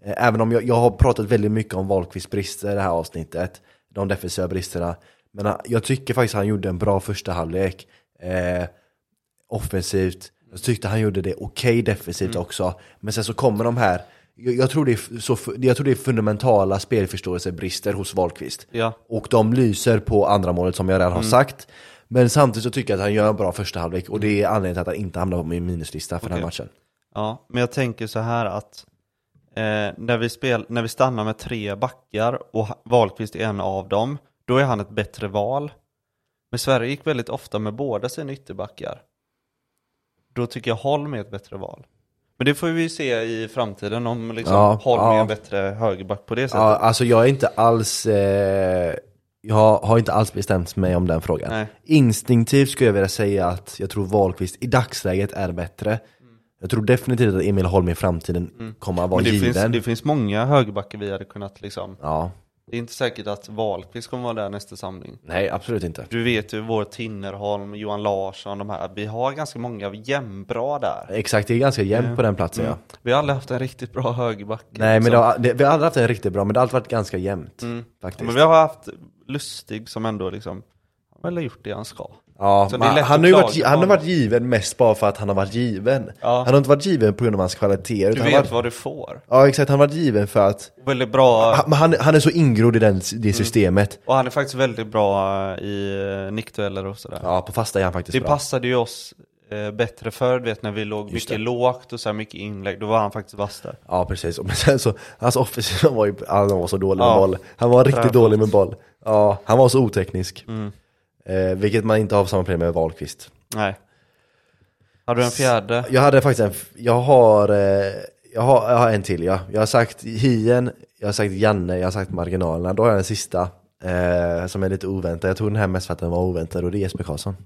Eh, även om jag, jag har pratat väldigt mycket om Wahlqvists brister i det här avsnittet, de defensiva bristerna. Men han, jag tycker faktiskt han gjorde en bra första halvlek. Eh, offensivt, jag tyckte han gjorde det okej defensivt också. Men sen så kommer de här, jag, jag, tror det är, så, jag tror det är fundamentala spelförståelsebrister hos Wahlqvist. Ja, Och de lyser på andra målet som jag redan har sagt. Men samtidigt så tycker jag att han gör en bra första halvlek och det är anledningen till att han inte hamnar på min minuslista för den här matchen. ja, men jag tänker så här att eh, när, vi spel, när vi stannar med tre backar och Wahlqvist är en av dem, då är han ett bättre val. Men Sverige gick väldigt ofta med båda sina ytterbackar. Då tycker jag Holm är ett bättre val. Men det får vi se i framtiden om liksom Ja, Holm är ja. en bättre högerback på det sättet. Ja, alltså jag är inte alls, eh, jag har inte alls bestämt mig om den frågan. Nej. Instinktivt skulle jag vilja säga att jag tror Wahlqvist i dagsläget är bättre. Jag tror definitivt att Emil Holm i framtiden kommer att vara Men det given. finns, det finns många högerbackar vi hade kunnat liksom, Ja, det är inte säkert att Wahlqvist kommer vara där nästa samling. nej absolut inte. Du vet ju vår Tinnerholm, Johan Larsson, de här, vi har ganska många jämnbra där. Exakt, det är ganska jämnt på den platsen ja. Vi har aldrig haft en riktigt bra högerback. Nej men liksom. det har, det, vi har aldrig haft en riktigt bra, men det har alltid varit ganska jämnt. Mm. Faktiskt. Men vi har haft Lustig som ändå liksom, han har gjort det han ska. Ja, det lätt han, har varit, han har varit given mest bara för att han har varit given. Ja. Han har inte varit given på grund av hans kvaliteter. Du vet varit, vad du får. Ja exakt, han har varit given för att Väldigt bra, han, han, han är så ingrodd i den, Mm. det systemet. och han är faktiskt väldigt bra i eh, nickdueller och sådär. Ja, på fasta är han faktiskt Det bra. passade ju oss eh, bättre förr, vet när vi låg Just mycket lågt och så mycket inlägg, då var han faktiskt vass där. Ja precis, men sen så, hans offensiv var ju, han var så dålig med Ja. boll. Han var riktigt dålig med boll. Ja, han var så oteknisk. Mm. Eh, vilket man inte har samma problem med Wahlqvist. Nej. Har du en fjärde? Jag hade faktiskt en, jag har, eh, jag har, jag har en till ja. Jag har sagt Hien, jag har sagt Janne, jag har sagt marginalerna. Då har jag en sista, eh, som är lite oväntad. Jag tog den här mest för att den var oväntad och det är Jesper Karlsson.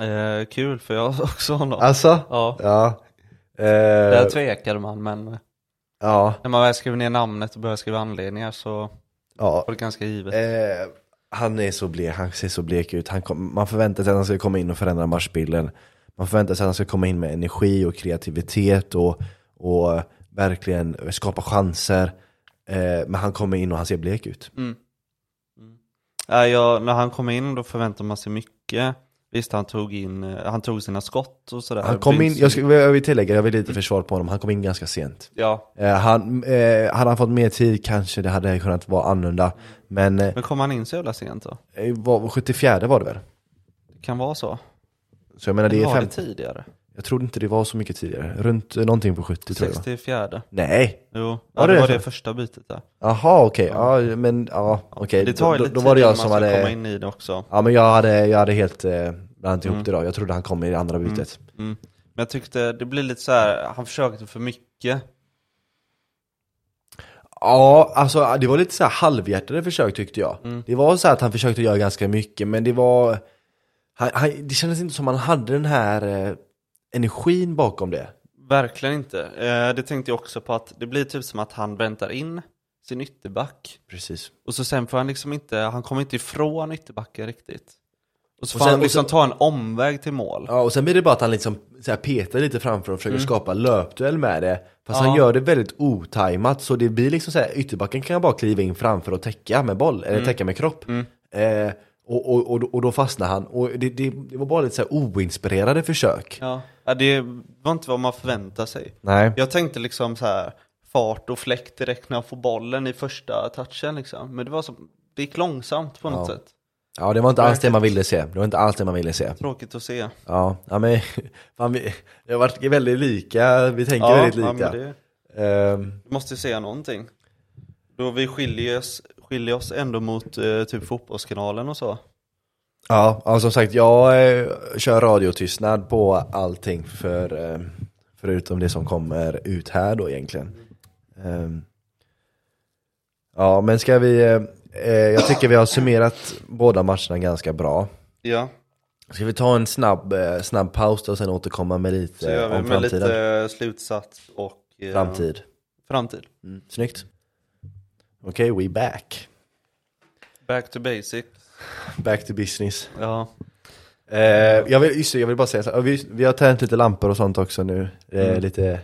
Eh, kul, för jag har också honom. Alltså? Ja, Ja. Eh, där tvekade man, men ja, när man väl skrev ner namnet och började skriva anledningar så ja. var det ganska givet. Eh, han är så blek, han ser så blek ut. Han kom, man förväntar sig att han ska komma in och förändra matchbilden. Man förväntar sig att han ska komma in med energi och kreativitet och, och verkligen skapa chanser. Eh, men han kommer in och han ser blek ut. Mm. Mm. Ja, jag, när han kommer in då förväntar man sig mycket. Visst, han tog in, eh, han tog sina skott och sådär. Han kom in, jag, ska, jag vill tillägga, jag vill lite försvar på honom, han kom in ganska sent. Ja, Eh, han, eh, hade han fått mer tid kanske det hade kunnat vara annorlunda. Men eh, men kom han in så jävla sent då? var, 74 var det väl? Det kan vara så. Så jag menar det är fem, det tidigare? Jag tror inte det var så mycket tidigare. Runt eh, någonting på 70 tror jag. 64. Nej, Jo, Var ja, det det var det? det första bytet där. Jaha okej, ja men ja okej. Det tar ju då, lite då, var det tid jag innan som man ska komma hade, in i det också. ja men jag hade, jag hade helt eh, blandat ihop Mm. det då. Jag trodde han kom i det andra bytet. Mm. Men jag tyckte det blir lite så här, han försökte för mycket. Ja, alltså det var lite så här halvhjärtade försök tyckte jag. Mm. Det var så här att han försökte göra ganska mycket men det var, han, han, det kändes inte som han hade den här eh, energin bakom det. Verkligen inte. Eh, det tänkte jag också på att det blir typ som att han väntar in sin ytterback. Precis. Och så sen får han liksom inte, han kommer inte ifrån ytterbacken riktigt. Och så Och får sen- han och liksom ta en omväg till mål. Ja, och sen blir det bara att han liksom så petar lite framför och försöker skapa löpduell med det. Fast Mm. Ja. han gör det väldigt otajmat, så det blir liksom så här, ytterbacken kan bara kliva in framför och täcka med boll, eller täcka med kropp. Mm. Eh, Och, och, och, och då fastnade han. Och det, det, det var bara lite så oinspirerade försök. Ja. ja, det var inte vad man förväntade sig. Nej. Jag tänkte liksom så här fart och fläkt direkt när jag får bollen i första touchen liksom. Men det var så, det gick långsamt på något Ja. sätt. Ja, det var inte alls det man ville se. Det var inte alls det man ville se. Tråkigt att se. Ja, ja men fan, vi, det har varit väldigt lika, vi tänker Ja, väldigt ja, lika. men det, vi måste säga någonting. Då vi skiljer oss, skiljer oss ändå mot eh, typ fotbollskanalen och så. ja, ja, som sagt, jag eh, kör radiotystnad på allting för, eh, förutom det som kommer ut här då egentligen. Ehm, ja, men ska vi, eh, eh, jag tycker vi har summerat båda matcherna ganska bra. Ja, Ska vi ta en snabb, eh, snabb paus och sen återkomma med så lite gör vi om med framtiden? lite slutsats och eh, Framtid. framtid. Mm. Snyggt. Okej, we back. Back to basic. Back to business. Ja, Eh, jag, vill, just jag vill bara säga så här, vi, vi har tänt lite lampor och sånt också nu. Eh, Mm. lite,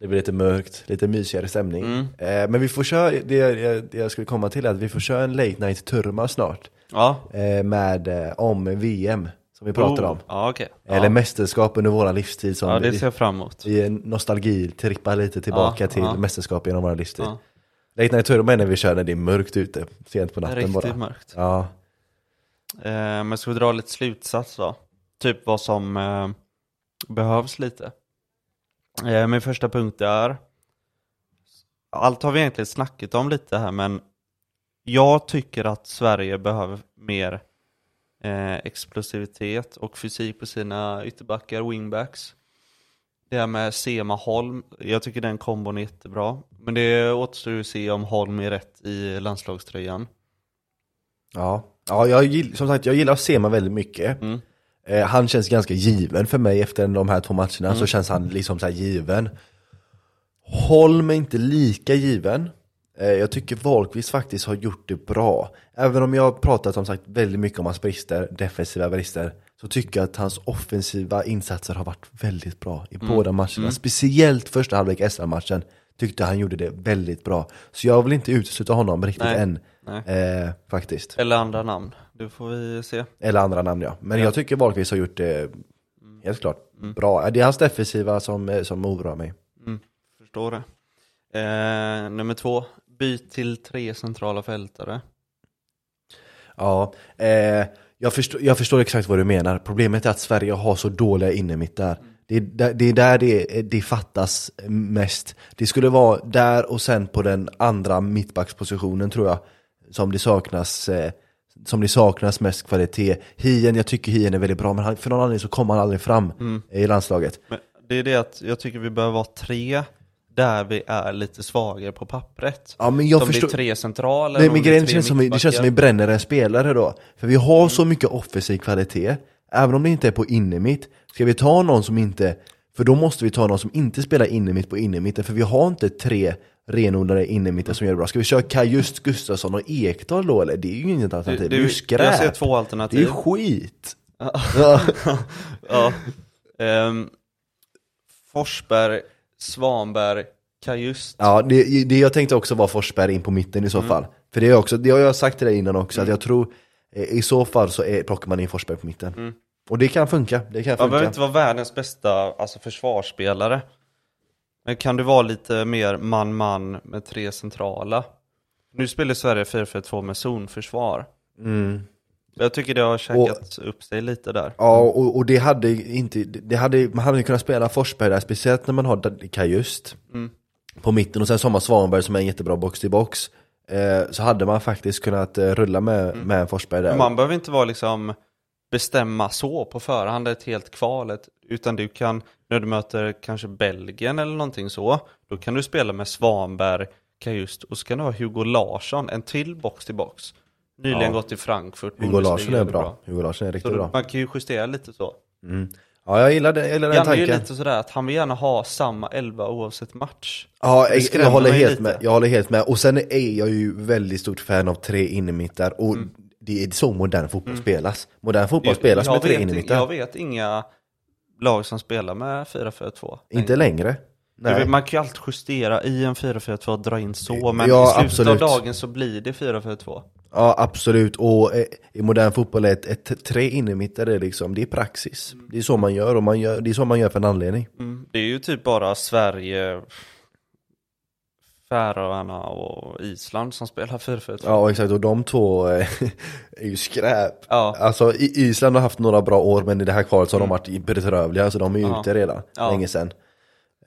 det blir lite mörkt, lite mysigare stämning. Mm. Eh, men vi får köra, det, det jag skulle komma till är att vi får köra en late night turma snart. ja. Eh, med, eh, om VM, som vi pratar Oh, om. Ja, okej. Eller ja. mästerskap under våra livstid som ja, det vi, ser jag fram emot. vi är nostalgi, trippar lite tillbaka till mästerskap genom våra livstid. Late night turma är när vi kör när det är mörkt ute, sent på natten Riktigt bara. mörkt. Ja, Eh, men ska vi dra lite slutsats då? Typ vad som eh, behövs lite. Eh, min första punkt är Allt har vi egentligen snackat om lite här men Jag tycker att Sverige behöver mer eh, explosivitet och fysik på sina ytterbackar, wingbacks. Det här med Sema Holm, jag tycker den kombon är jättebra. Men det återstår ju att se om Holm är rätt i landslagströjan. ja. ja jag, gill- som sagt, jag gillar Sema väldigt mycket. Mm. Eh, han känns ganska given för mig efter de här två matcherna, Mm. så känns han liksom så här given. Holm är inte lika given. Eh, jag tycker Wahlqvist faktiskt har gjort det bra. Även om jag pratat som sagt väldigt mycket om hans brister, defensiva brister, så tycker jag att hans offensiva insatser har varit väldigt bra i båda matcherna. Speciellt första halvlek SR-matchen tyckte han gjorde det väldigt bra. Så jag vill inte utesluta honom riktigt Nej. än, eh, faktiskt. Eller andra namn, det får vi se. Eller andra namn ja. Men Ja. jag tycker Wahlqvist har gjort det helt klart bra. Det är hans defensiva som, eh, som oroar mig. Förstår det. Eh, nummer två, byt till tre centrala fältare. Ja, eh, jag, förstår, jag förstår exakt vad du menar. Problemet är att Sverige har så dåliga innermittar. Det, det är där det, det fattas mest. Det skulle vara där och sen på den andra mittbackspositionen tror jag. Som det saknas, eh, som det saknas mest kvalitet. Hien, jag tycker Hien är väldigt bra men han, för någon anledning så kommer han aldrig fram i landslaget. Men det är det att jag tycker vi behöver vara tre där vi är lite svagare på pappret. Ja, men jag Om förstår... det är tre centrala Nej men grejen tre känns som, vi- det känns som vi bränner en spelare då. För vi har så mycket offensiv kvalitet, även om det inte är på innermitt. Ska vi ta någon som inte, för då måste vi ta någon som inte spelar innermitt på innermitten, för vi har inte tre renodlade innermittar som gör det bra. Ska vi köra Kajust, Gustafsson och Ekdal då eller? Det är ju inget alternativ, det, är ju skräp. Jag ser två det är alternativ. skit. Ja. Ja. Ehm, Forsberg, Svanberg, Kajust. Ja, det, det jag tänkte också var Forsberg in på mitten i så fall. För det, är också, det har jag sagt till dig innan också, att jag tror eh, i så fall så är, plockar man in Forsberg på mitten. Och det kan funka, det kan Man funka. behöver inte vara världens bästa alltså, försvarsspelare. Men kan du vara lite mer man-man med tre centrala? Nu spelar Sverige 4-4-2 med zonförsvar. Mm. Jag tycker det har käkat upp sig lite där. Ja, och, och det hade inte, det hade, man hade kunnat spela Forsberg där, speciellt när man har Kajust Mm. på mitten och sen så har man Svanberg som är en jättebra box till box. Eh, så hade man faktiskt kunnat eh, rulla med, med en Forsberg där. Men man behöver inte vara liksom bestämma så på förhand ett helt kvalet. Utan du kan, när du möter kanske Belgien eller någonting så, då kan du spela med Svanberg, Kajust och så kan du ha Hugo Larsson, en till box till box. Nyligen Ja. gått till Frankfurt. Hugo Larsson är bra. Hugo Larsson är Så riktigt då, bra. man kan ju justera lite så. Mm. Ja, jag gillar, det, jag gillar den Janne är ju tanken. lite sådär att han vill gärna ha samma elva oavsett match. Ja, jag, jag, håller helt lite. med, jag håller helt med. Och sen är jag ju väldigt stort fan av tre innermittar. Och Mm. det är så modern fotboll spelas. Modern fotboll spelas med tre innermittar. jag vet inga lag som spelar med 4-4-2. Inte längre. Nej. Man kan ju alltid justera i en 4-4-2 och dra in så, men Ja, i slutet absolut. av dagen så blir det 4-4-2. Ja absolut, och eh, i modern fotboll är ett, ett tre innermittare liksom, det är praxis. Det är så man gör och man gör, det är så man gör för en anledning. Mm. Det är ju typ bara Sverige, Färöarna och Island som spelar 4-4-2. Ja exakt, och de två eh, är ju skräp. Ja. Alltså Island har haft några bra år men i det här kvalet så har de varit bedrövliga, så de är ju Ja. ute redan, Ja. länge sedan.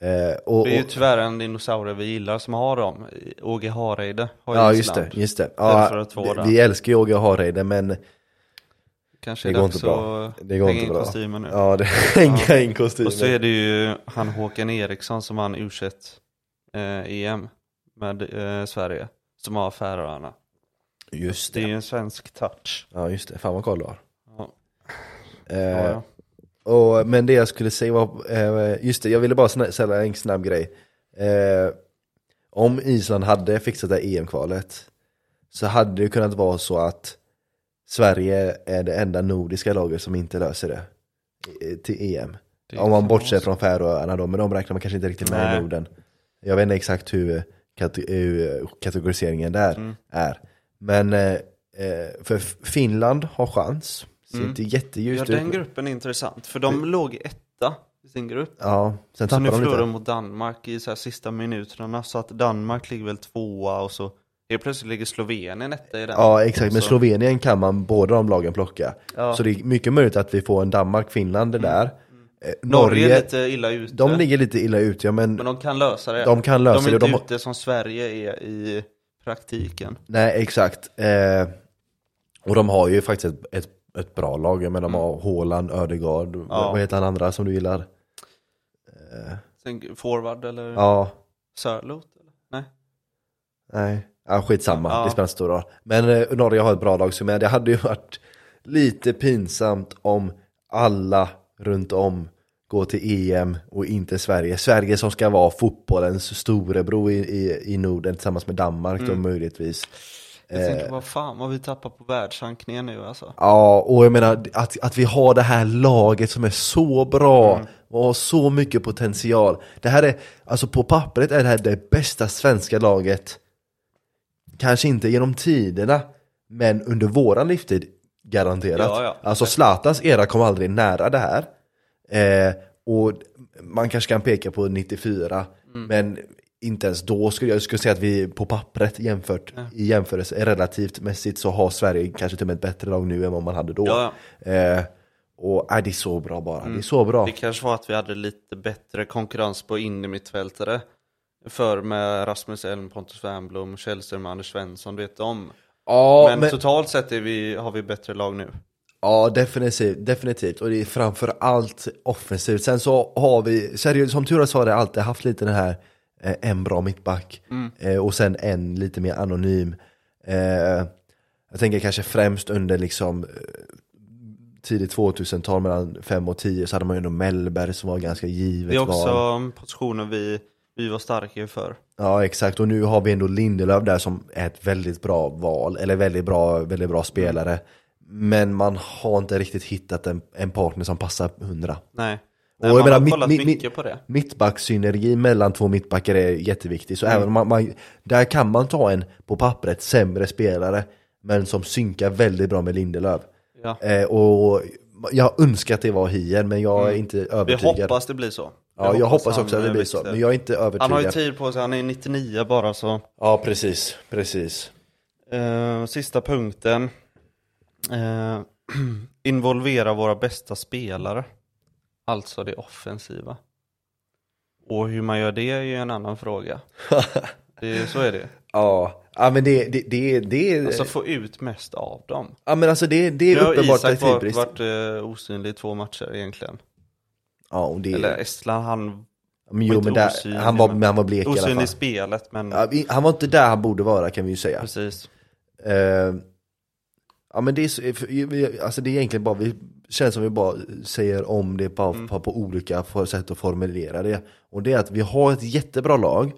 Eh, och, Det är ju tyvärr en dinosaurie vi gillar som har dem. Åge Hareide har ju ja just det, just det. Ja, 4-4-2 där. vi, vi älskar ju Åge Hareide men Kanske det är går inte bra. Det går hänga inte in bra. kostymen nu. Ja, det hänger in kostymen. Och så är det ju han Håkan Eriksson som vann u eh, EM med eh, Sverige, som har Färöarna. Just Det är det. ju en svensk touch. Ja just det, fan vad koll du har. Ja. Eh, Ja, ja. Och, men det jag skulle säga var, eh, just det, jag ville bara ställa en snabb grej. Eh, om Island hade fixat det här EM-kvalet så hade det kunnat vara så att Sverige är det enda nordiska laget som inte löser det eh, till EM. Det Om man bortser från Färöarna då, men de räknar man kanske inte riktigt med Nej. i Norden. Jag vet inte exakt hur, hur kategoriseringen där Mm. är. Men eh, eh, för Finland har chans, ser Mm. inte Ja, jätteljust den ut. gruppen är intressant, för de låg etta i sin grupp. Ja, sen Så nu de förlorar de mot Danmark i så här sista minuterna, så att Danmark ligger väl tvåa och så helt plötsligt ligger Slovenien etta i den. Ja exakt, men Slovenien kan man båda de lagen plocka. Ja. Så det är mycket möjligt att vi får en Danmark-Finland där. Eh, Mm. Norge är Norge, lite illa ute, de ligger lite illa ut ja, men men de kan lösa det. de kan lösa de är det. inte De ute som Sverige är i praktiken. Nej exakt. Eh, och de har ju faktiskt ett, ett, ett bra lag, men de har Haaland, Ödegaard, Mm. Ja. vad heter han andra som du gillar? Sen forward eller Ja, Sörlot? Eller? Nej. nej, ja, skitsamma, Ja. det spelar inte stor roll. Men eh, Norge har ett bra lag, så men det hade ju varit lite pinsamt om alla runt om går till EM och inte Sverige. Sverige som ska vara fotbollens storebror i, i, i Norden tillsammans med Danmark Mm. då möjligtvis. Jag Eh. tänker vad fan vad vi tappar på världsrankningen nu alltså. Ja, och jag menar att, att vi har det här laget som är så bra Mm. och har så mycket potential. Det här är, alltså på pappret är det här det bästa svenska laget, kanske inte genom tiderna, men under våran livstid garanterat. Ja, ja. Alltså Zlatans era kom aldrig nära det här. Eh, och man kanske kan peka på 94, Mm. men inte ens då skulle jag skulle säga att vi på pappret jämfört i jämförelse relativt mässigt så har Sverige kanske till och med ett bättre lag nu än vad man hade då. Ja, Eh, och äh, det är så bra bara, det är så bra. Det kanske var att vi hade lite bättre konkurrens på innermittfältare. För med Rasmus Elm, Pontus Wernbloom, Källström, Anders Svensson, du vet de. Ja, men, men, totalt sett vi, har vi bättre lag nu. ja definitivt, definitivt. Och det är framför allt offensivt. Sen så har vi, seriöst, som tur är så har det alltid haft lite den här en bra mittback eh, och sen en lite mer anonym. Eh, jag tänker kanske främst under liksom eh, tidigt 2000-tal mellan 5 och 10 så hade man ju ändå Mellberg som var ganska givet Det är också val. positioner vi, vi var starka för. Ja exakt, och nu har vi ändå Lindelöf där som är ett väldigt bra val, eller väldigt bra, väldigt bra spelare. Men man har inte riktigt hittat en, en partner som passar 100. Nej. Och Nej jag man menar, har mitt- mitt- mycket på det. Mittbackssynergi mellan två mittbackar är jätteviktig, så Mm. även man, man, där kan man ta en på pappret sämre spelare, men som synkar väldigt bra med Lindelöf. Ja. Eh, och jag önskar att det var Hien, men jag är inte Mm. Vi övertygad. hoppas det blir så. ja, jag hoppas han, också att det eh, blir så, men jag är inte övertygad. Han har ju tid på sig, han är 99 bara så. Ja, precis, precis. Eh, sista punkten. Eh, involvera våra bästa spelare. Alltså det offensiva. Och hur man gör det är ju en annan fråga. Det, så är det. Ja, ja men det, det, det, det, Alltså få ut mest av dem. ja, men alltså det, det är Nu uppenbart Isak varit, taktikbrist. varit eh, osynlig i två matcher egentligen. Ja, och det, Eller Estland, han men jo, men där, osynlig, han, var, men- han var blek i alla osynlig fall. i spelet men Ja, han var inte där han borde vara kan vi ju säga. precis. Eh, ja men det är, så- alltså det är egentligen bara, vi känns som vi bara säger om det på, Mm. på, på olika sätt att formulera det. Och det är att vi har ett jättebra lag,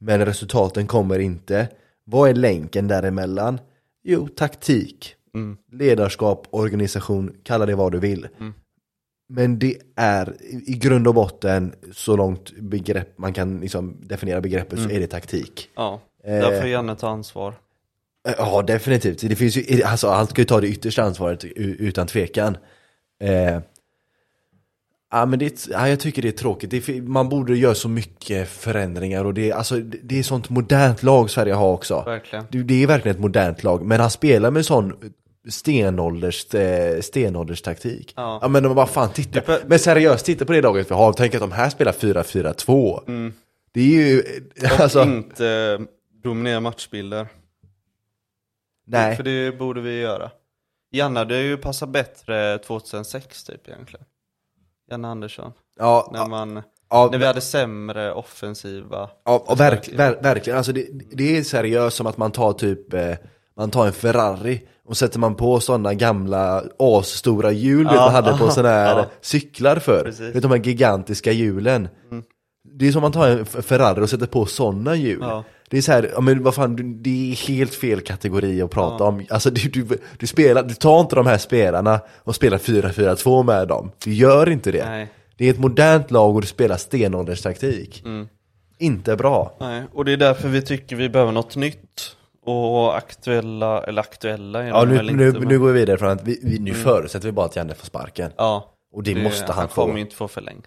men resultaten kommer inte. Vad är länken däremellan? Jo, taktik. Mm. ledarskap, organisation, kalla det vad du vill. Mm. Men det är i grund och botten, så långt begrepp man kan liksom definiera begreppet, Mm. så är det taktik. Ja, Eh. där får Janne ta ansvar. Ja, definitivt. Det finns ju, alltså, allt ska ju ta det yttersta ansvaret utan tvekan. Eh, ja, men det, ja, jag tycker det är tråkigt. Det, man borde göra så mycket förändringar och det, alltså, det det är sånt modernt lag Sverige har också. Verkligen. Det, det är verkligen ett modernt lag, men han spelar med sån stenålders, eh, stenålderstaktik. Ja. ja men vad fan, titta. Det- Men seriöst, titta på det laget vi har. Tänk att de här spelar 4-4-2. Mm. Det är ju, Och alltså, inte dominera matchbilder. Nej. För det borde vi göra. Janne hade ju passat bättre 2006 typ egentligen. Janne Andersson. Ja, När, man, ja, när vi hade sämre offensiva. Ja, verk, ver, verkligen, alltså det, det är seriöst som att man tar typ eh, Man tar en Ferrari och sätter man på sådana gamla asstora hjul Ja, man hade på sådana här ja. cyklar för Precis. Vet de här gigantiska hjulen Det är som att man tar en Ferrari och sätter på sådana hjul Ja. Det är så här, ja men vad fan, det är helt fel kategori att prata Ja. om Alltså du, du, du spelar, du tar inte de här spelarna och spelar 4-4-2 med dem Du gör inte det Nej. Det är ett modernt lag och du spelar stenålderstaktik Mm. Inte bra Nej, och det är därför vi tycker vi behöver något nytt. Och aktuella, eller aktuella Ja nu, nu, inte, men- nu går vi vidare från att vi, vi, nu förutsätter vi bara att Janne får sparken Ja. Och det, måste han, få kommer ju inte få förlängt.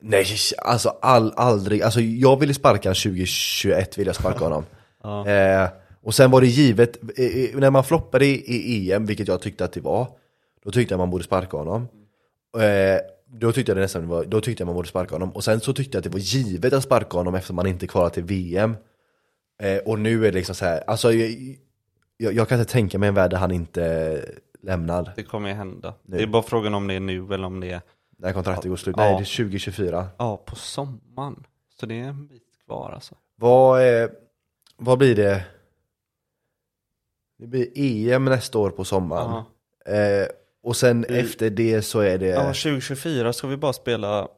Nej alltså all, aldrig, alltså jag ville sparka 2021 vill jag sparka honom Ja. eh, Och sen var det givet, eh, eh, när man floppade i, i EM, vilket jag tyckte att det var Då tyckte jag man borde sparka honom eh, Då tyckte jag det nästan var, då tyckte jag man borde sparka honom Och sen så tyckte jag att det var givet att sparka honom eftersom man inte kvarade till VM eh, Och nu är det liksom så här, alltså jag, jag, jag kan inte tänka mig en värld där han inte lämnar Det kommer ju hända. Nu. Det är bara frågan om det är nu eller om det är När kontraktet går slut, Ja. nej det är 2024 ja, på sommaren. Så det är en bit kvar alltså. Vad, eh, vad blir det? Det blir EM nästa år på sommaren Ja. eh, Och sen efter det så är det ja, 2024 ska vi bara spela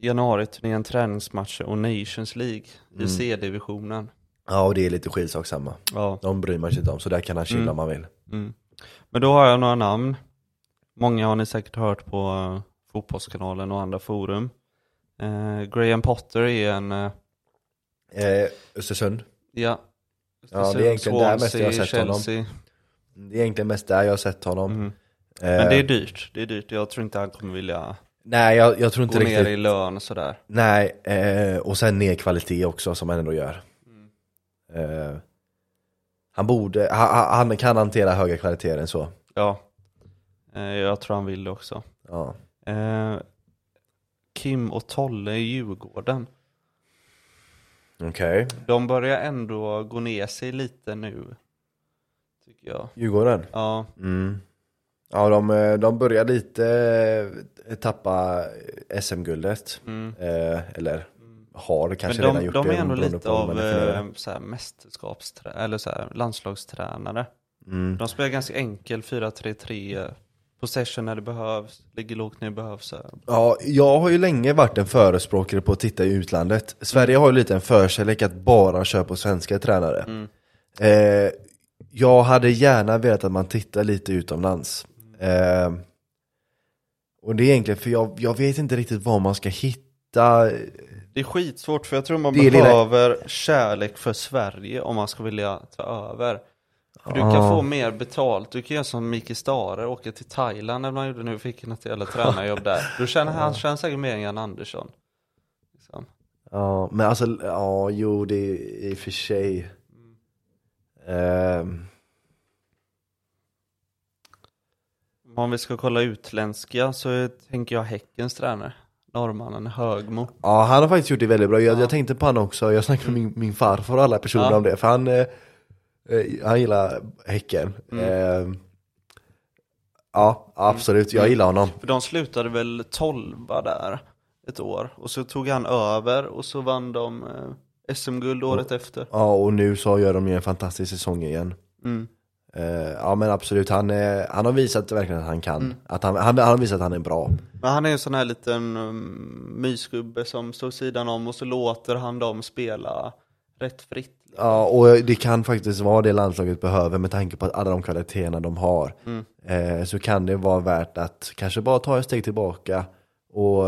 januariturnén, träningsmatcher och Nations League Mm. i C-divisionen. Ja och det är lite skitsak samma Ja. De bryr man sig inte om, så där kan han chilla Mm. om man vill Mm. Men då har jag några namn. Många har ni säkert hört på uh, Fotbollskanalen och andra forum. Eh, Graham Potter är en, eh, eh, Östersund ja, Ja, det är egentligen där mest jag har sett honom. Chelsea. Det är egentligen mest där jag har sett honom Mm. eh, Men det är dyrt, det är dyrt. Jag tror inte han kommer vilja Nej jag, jag tror gå inte ner riktigt i lön och sådär. Nej, eh, och sen ner kvalitet också som han ändå gör Mm. eh, Han borde, han, han kan hantera höga kvaliteter än så Ja, jag tror han vill det också. Ja Eh, Kim och Tolle i Djurgården. Okej De börjar ändå gå ner sig lite nu. Tycker jag. Djurgården? Ja, Mm. Ja, de, eh, de börjar lite eh, tappa SM-guldet. mm. Eh, eller har Men kanske de, redan gjort de det. är ändå lite av eh, så här mästerskapsträ eller så här landslagstränare. Mm. De spelar ganska enkel 4-3-3, possession när det behövs, ligger lågt när det behövs. Ja, jag har ju länge varit en förespråkare på att titta i utlandet. Sverige har ju lite en förkärlek att bara köra på svenska tränare. Mm. Eh, jag hade gärna velat att man tittar lite utomlands. Eh, och det är egentligen för jag, jag vet inte riktigt vad man ska hitta. Det är skitsvårt för jag tror man är lilla- behöver kärlek för Sverige om man ska vilja ta över. Du kan få mer betalt, du kan göra som Micke Stare, åka till Thailand eller vad han gjorde nu, fick något jävla tränarjobb där. Då tjänar han tjänar säkert mer än Jan Andersson. Liksom. Ja, men alltså, ja, jo, det är i och för sig. Ehm, Om vi ska kolla utländska så tänker jag Häckens tränare, norrmannen Högmo. ja, han har faktiskt gjort det väldigt bra. Jag, Ja. Jag tänkte på han också. Jag snackade med min, min farfar och alla personer Ja. om det. För han, eh, han gillar Häcken. Mm. Ehm, ja, absolut. Jag gillar honom. För de slutade väl tolva där ett år. Och så tog han över och så vann de eh, SM-guld året efter. Ja, och nu så gör de ju en fantastisk säsong igen. Mm. Eh, ja, men absolut. Han, eh, han har visat verkligen att han kan. Mm. Att han, han, han har visat att han är bra. Men han är en sån här liten um, mysgubbe som står sidan om och så låter han dem spela rätt fritt. Ja, och det kan faktiskt vara det landslaget behöver med tanke på att alla de kvaliteterna de har. Mm. Eh, så kan det vara värt att kanske bara ta ett steg tillbaka och,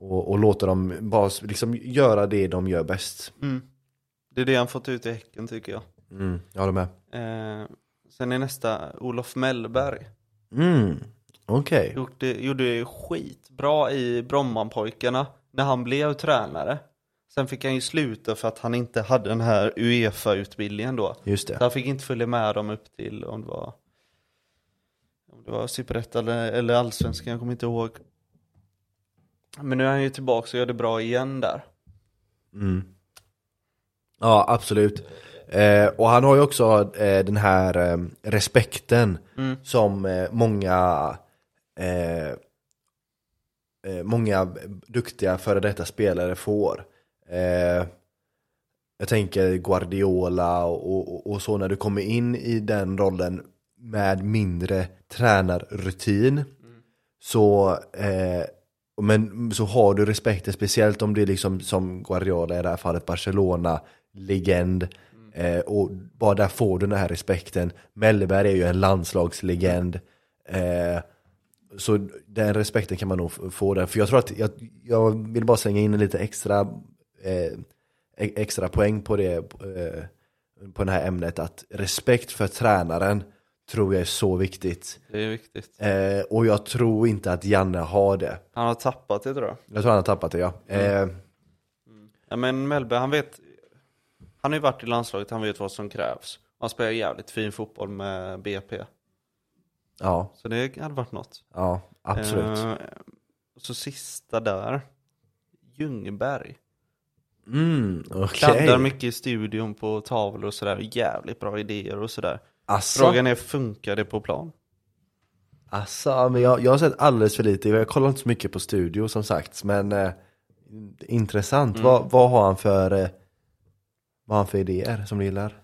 och, och låta dem bara liksom göra det de gör bäst. Mm. Det är det han fått ut i Häcken tycker jag. Mm, jag håller med. Eh, sen är nästa Olof Mellberg. Mm, okej. Gjorde, gjorde det skitbra i Brommanpojkarna när han blev tränare. Sen fick han ju sluta för att han inte hade den här Uefa-utbildningen då. Just Så det. han fick inte följa med dem upp till om det var om det var Superettan eller, eller Allsvenskan, jag kommer inte ihåg. Men nu är han ju tillbaka och gör det bra igen där. Mm. Ja, absolut. Eh, och han har ju också eh, den här eh, respekten Mm. som eh, många eh, eh, många duktiga före detta spelare får. Eh, jag tänker Guardiola och, och, och så när du kommer in i den rollen med mindre tränarrutin så eh, men så har du respekten, speciellt om det är liksom som Guardiola i det här fallet, Barcelona, legend. Eh, och bara där får du den här respekten. Mellberg är ju en landslagslegend. Eh, så den respekten kan man nog få där. För jag tror att, jag, jag vill bara slänga in en lite extra, eh, e- extra poäng på det, eh, på det här ämnet. Att respekt för tränaren tror jag är så viktigt. Det är viktigt. Eh, och jag tror inte att Janne har det. Han har tappat det tror jag. Jag tror han har tappat det ja. Eh, Ja men Mellberg, han vet Han har ju varit i landslaget, han vet vad som krävs. Han spelar jävligt fin fotboll med BP. ja, Så det hade varit något. ja, absolut. Eh, och så sista där. Ljungberg. Mm, okej. Kladdar mycket i studion på tavlor och sådär. Jävligt bra idéer och sådär. Asså, Frågan är, funkar det på plan? asså, men jag, jag har sett alldeles för lite. Jag kollar inte så mycket på studio som sagt. Men eh, intressant. Mm. Vad, vad har han för eh, vad har han för idéer som du gillar?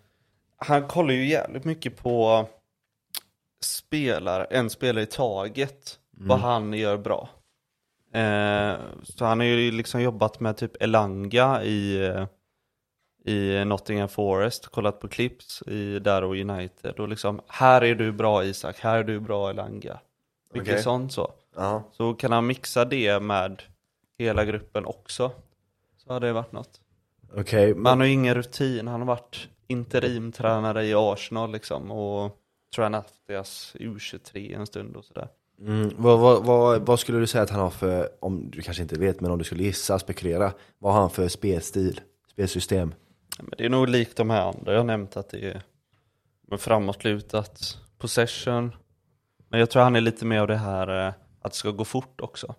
Han kollar ju jävligt mycket på spelare, en spelare i taget. Vad han gör bra. Eh, så han har ju liksom jobbat med typ Elanga i, i Nottingham Forest, kollat på clips i där och United och liksom här är du bra Isak, här är du bra Elanga. Mycket Okej. sånt så. Ja. Så kan han mixa det med hela gruppen också. Så hade det varit något. Okej, Men han har ju ingen rutin, han har varit interimtränare i Arsenal liksom och haft deras U23 en stund och sådär. Mm, vad, vad, vad, vad skulle du säga att han har för, om du kanske inte vet, men om du skulle gissa, spekulera. Vad har han för spelstil, spelsystem? Men det är nog likt de här andra jag har nämnt att det är med framåtlutat, possession. Men jag tror han är lite mer av det här eh, att det ska gå fort också.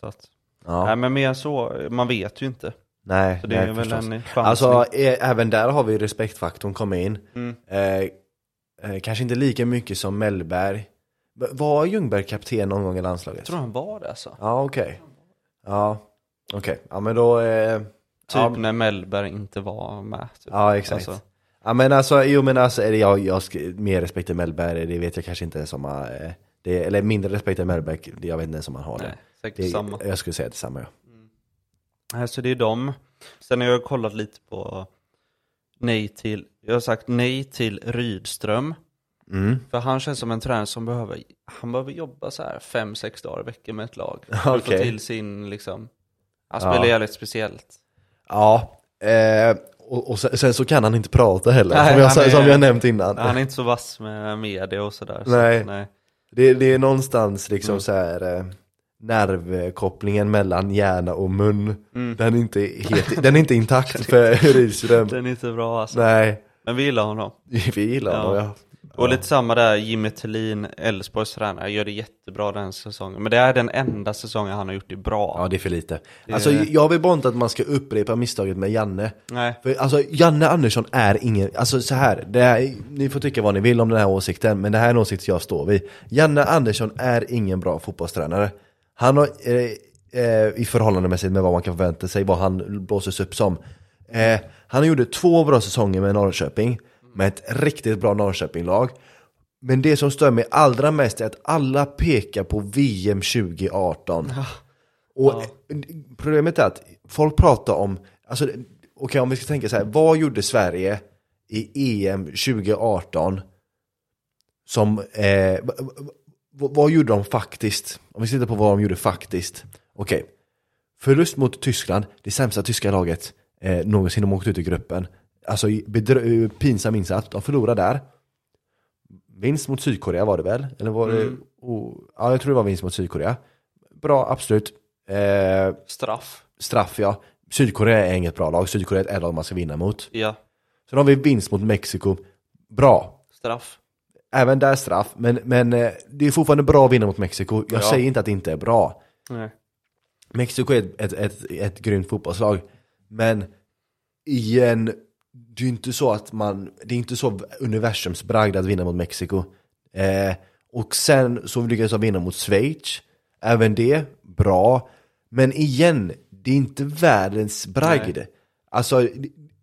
Så att, Ja. nej men mer så, man vet ju inte. Nej, Så det är nej, väl förstås. en chansning. Alltså eh, även där har vi respektfaktorn komma in. Mm. Eh, eh, kanske inte lika mycket som Mellberg. Var Ljungberg kapten någon gång i landslaget? Jag tror han var det alltså. Ja, okej. Ja, okej. Ja, men då... Eh, Typ ja, när Mellberg inte var med. Typ. ja, exakt. Alltså, Ja, men alltså, jo men alltså, eller jag, jag mer respekt än Mellberg, det vet jag kanske inte ens om man, eh, det, eller mindre respekt än Mellberg, det- jag vet inte ens om man har nej, det. säkert det samma. Jag skulle säga detsamma ja. Nej, Så det är dem. Sen har jag kollat lite på nej till, jag har sagt nej till Rydström. Mm. För han känns som en tränare som behöver, han behöver jobba så här fem, sex dagar i veckan med ett lag. För att få till sin liksom, han Ja. spelar jävligt speciellt. Ja, eh, och, och sen, sen så kan han inte prata heller, Nej, som, jag, är- som jag nämnt innan. Han är inte så vass med media och sådär. Så, Nej. nej. Det, det är någonstans liksom Mm. så här eh, nervkopplingen mellan hjärna och mun. Mm. Den, är inte helt, den är inte intakt för Rydström. Den är inte bra alltså. Nej, Men vi gillar honom. vi gillar Ja. honom ja. Och lite samma där, Jimmy Tillin, Elfsborgs tränare, gör det jättebra den säsongen. Men det är den enda säsongen han har gjort det bra. Ja, det är för lite. Det- Alltså jag vill bara inte att man ska upprepa misstaget med Janne. Nej. För alltså Janne Andersson är ingen, alltså så här, är, ni får tycka vad ni vill om den här åsikten, men det här är en åsikt jag står vid. Janne Andersson är ingen bra fotbollstränare. Han har, eh, eh, i förhållandemässigt med vad man kan förvänta sig, vad han blåses upp som. Eh, han gjorde två bra säsonger med Norrköping, med ett riktigt bra Norrköping-lag. Men det som stör mig allra mest är att alla pekar på VM 2018. Och problemet är att folk pratar om, alltså okej om vi ska tänka så här, vad gjorde Sverige i EM 2018 som, eh, vad gjorde de faktiskt? Om vi tittar på vad de gjorde faktiskt. Okej, förlust mot Tyskland, det sämsta tyska laget eh, någonsin, de åkte ut i gruppen. Alltså bedrö- pinsam insats, de förlorade där. Vinst mot Sydkorea var det väl? Eller var det, Mm. oh, ja jag tror det var vinst mot Sydkorea. Bra, absolut. Eh, Straff. straff ja. Sydkorea är inget bra lag, Sydkorea är ett lag man ska vinna mot. Ja. Sen har vi vinst mot Mexiko. Bra. Straff. Även där straff, men, men eh, det är fortfarande bra att vinna mot Mexiko. Jag Ja. säger inte att det inte är bra. Nej. Mexiko är ett, ett, ett, ett grymt fotbollslag. Men igen, det är inte så att man, det är inte så universums bragd att vinna mot Mexiko. Eh, och sen så lyckades jag vinna mot Schweiz. Även det, bra. Men igen, det är inte världens bragd. Alltså,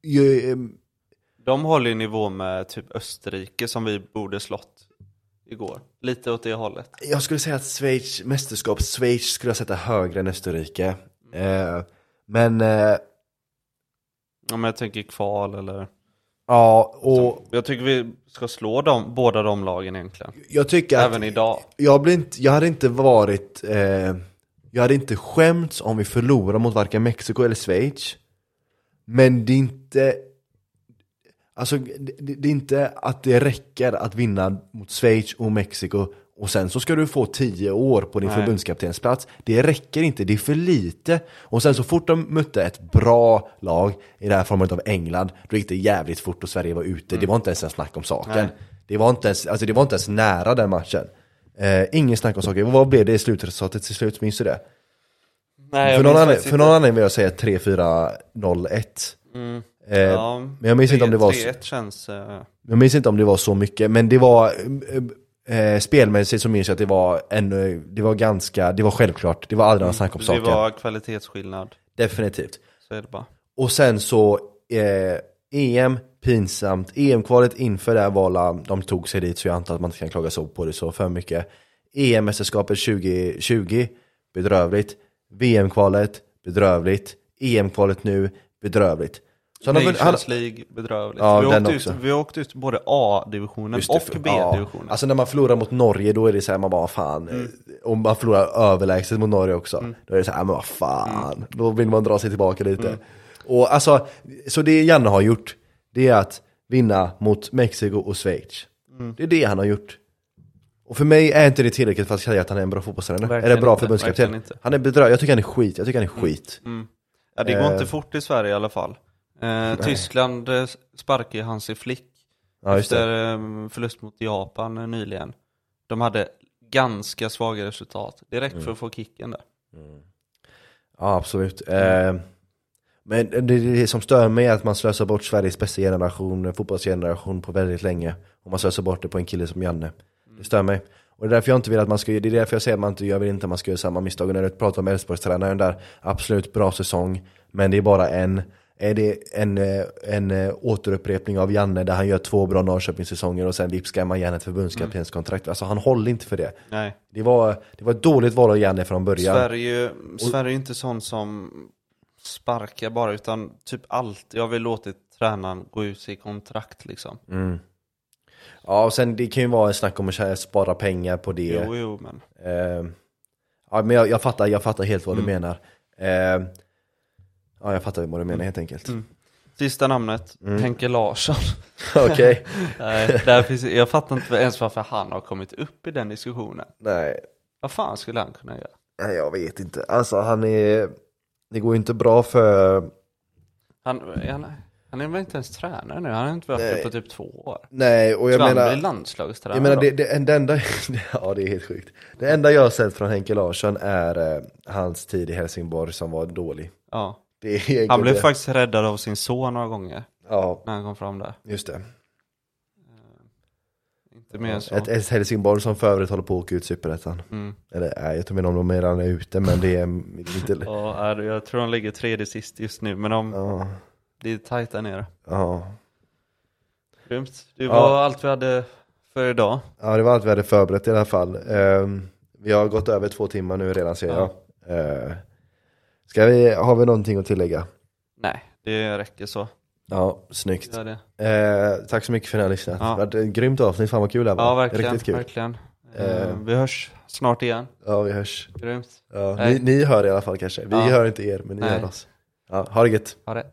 ju, ehm, De håller ju nivå med typ Österrike som vi borde slått igår. Lite åt det hållet. jag skulle säga att Schweiz, mästerskap, Schweiz skulle jag sätta högre än Österrike. Eh, men, eh, Om jag tänker kval eller... ja, och Jag tycker vi ska slå dem, båda de lagen egentligen. jag tycker att Även idag. jag, blir inte, jag hade inte varit eh, Jag hade inte skämts om vi förlorar mot varken Mexiko eller Schweiz Men det är inte Alltså det, det det är inte att det räcker att vinna mot Schweiz och Mexiko och sen så ska du få 10 år på din Nej. förbundskaptensplats. Det räcker inte, det är för lite. Och sen så fort de mötte ett bra lag, i det här format av England, då gick det jävligt fort och Sverige var ute. Det var inte ens en snack om saken. Nej. Det var, inte ens, alltså det var inte ens nära den matchen. Eh, ingen snack om saken. Vad blev det i slutresultatet till slut? Minns du det? Nej, För någon, faktiskt för någon annan vill jag säga 3-4-0-1. Mm. Eh, Ja, men jag minns inte om det var så- 3-1 känns... eh, Jag minns inte om det var så mycket, men det var eh, eh, spelmässigt så minns jag att det var ännu, det var ganska, det var självklart. Det var aldrig någon snack om det saken. var kvalitetsskillnad. Definitivt. Så är det bara. Och sen så eh, EM, pinsamt. EM-kvalet inför det här var de tog sig dit så jag antar att man inte kan klaga så på det så för mycket. EM-mästerskapet 2020, bedrövligt. VM-kvalet, bedrövligt. EM-kvalet nu, bedrövligt. Så väl- han, Nations League, bedrövligt. Ja, vi, åkte ut, vi åkte ut både A-divisionen och B-divisionen. Ja. Alltså när man förlorar mot Norge då är det så här, man bara fan. Mm. eh, man förlorar överlägset mot Norge också. Då är det så här, men vad fan. Mm. Då vill man dra sig tillbaka lite. Och alltså, så det Janne har gjort, det är att vinna mot Mexiko och Schweiz. Mm. Det är det han har gjort. Och för mig är inte det tillräckligt för att säga att han är en bra fotbollstränare. Eller bra förbundskapten. Han är bedrövad, jag tycker han är skit. Jag tycker han är skit. Ja, det går Eh. inte fort i Sverige i alla fall. Eh, Tyskland eh, sparkade Hansi Flick Ja, det. efter eh, förlust mot Japan eh, nyligen. De hade ganska svaga resultat. Det Mm. för att få kicken där. Ja, absolut. Eh, men det, det som stör mig är att man slösar bort Sveriges bästa generation, fotbollsgeneration på väldigt länge. Och man slösar bort det på en kille som Janne. Det stör mig. Och det är därför jag inte vill att man ska, det är därför jag säger att man inte, jag vill inte att man ska göra samma misstag. Och när du pratar om Elfsborgstränaren där, absolut bra säsong. Men det är bara en, är det en, eh, en, eh, återupprepning av Janne där han gör två bra Norrköpingssäsonger och sen vips man Janne ett förbundskaptenskontrakt. Alltså han håller inte för det. Nej. Det var, det var ett dåligt val av Janne från början. Sverige, Sverige är inte sån som sparkar bara, utan typ allt. Jag vill låtit tränaren gå ut i kontrakt liksom. Ja, och sen det kan ju vara en snack om att spara pengar på det. Jo, jo, men. Eh, ja, men jag, jag, fattar, jag fattar helt vad Mm. du menar. Eh, ja, jag fattar vad du menar helt enkelt. Mm. Sista namnet, Mm. Henke Larsson. Okej. Där finns, jag fattar inte ens varför han har kommit upp i den diskussionen. Nej, Vad fan skulle han kunna göra? nej, jag vet inte. Alltså han är... Det går ju inte bra för... Han, är han, han är väl inte ens tränare nu? Han har inte varit det på typ två år. Nej, och jag han menar... bli landslagstränare Jag menar det, det, det enda, ja det är helt sjukt. Det enda jag har sett från Henke Larsson är eh, hans tid i Helsingborg som var dålig. Ja. Han blev det. faktiskt räddad av sin son några gånger Ja, när han kom fram där. just det. Inte mer än så. Ett, ett Helsingborg som för övrigt håller på att åka ut superettan. Mm. Eller nej, jag vet inte om de redan är ute men det är lite... Ja, jag tror de ligger tredje sist just nu, men de, Ja, det är tajt där nere. ja. Grymt. Det Ja. var allt vi hade för idag. ja, det var allt vi hade förberett i alla fall. Ehm, vi har gått över två timmar nu redan ser jag. Ja. Uh, ska vi, har vi någonting att tillägga? Nej, det räcker så. Ja, snyggt. Gör det. Eh, tack så mycket för att ni har lyssnat. Ja. Det har varit ett grymt avsnitt, fan vad kul det här var. Ja, verkligen. Riktigt kul. verkligen. Eh. Eh, vi hörs snart igen. Ja, vi hörs. Grymt. Ja, ni, ni hör i alla fall kanske. Vi Ja. hör inte er, men ni Nej. hör oss. Ja, ha det gött. Ha det.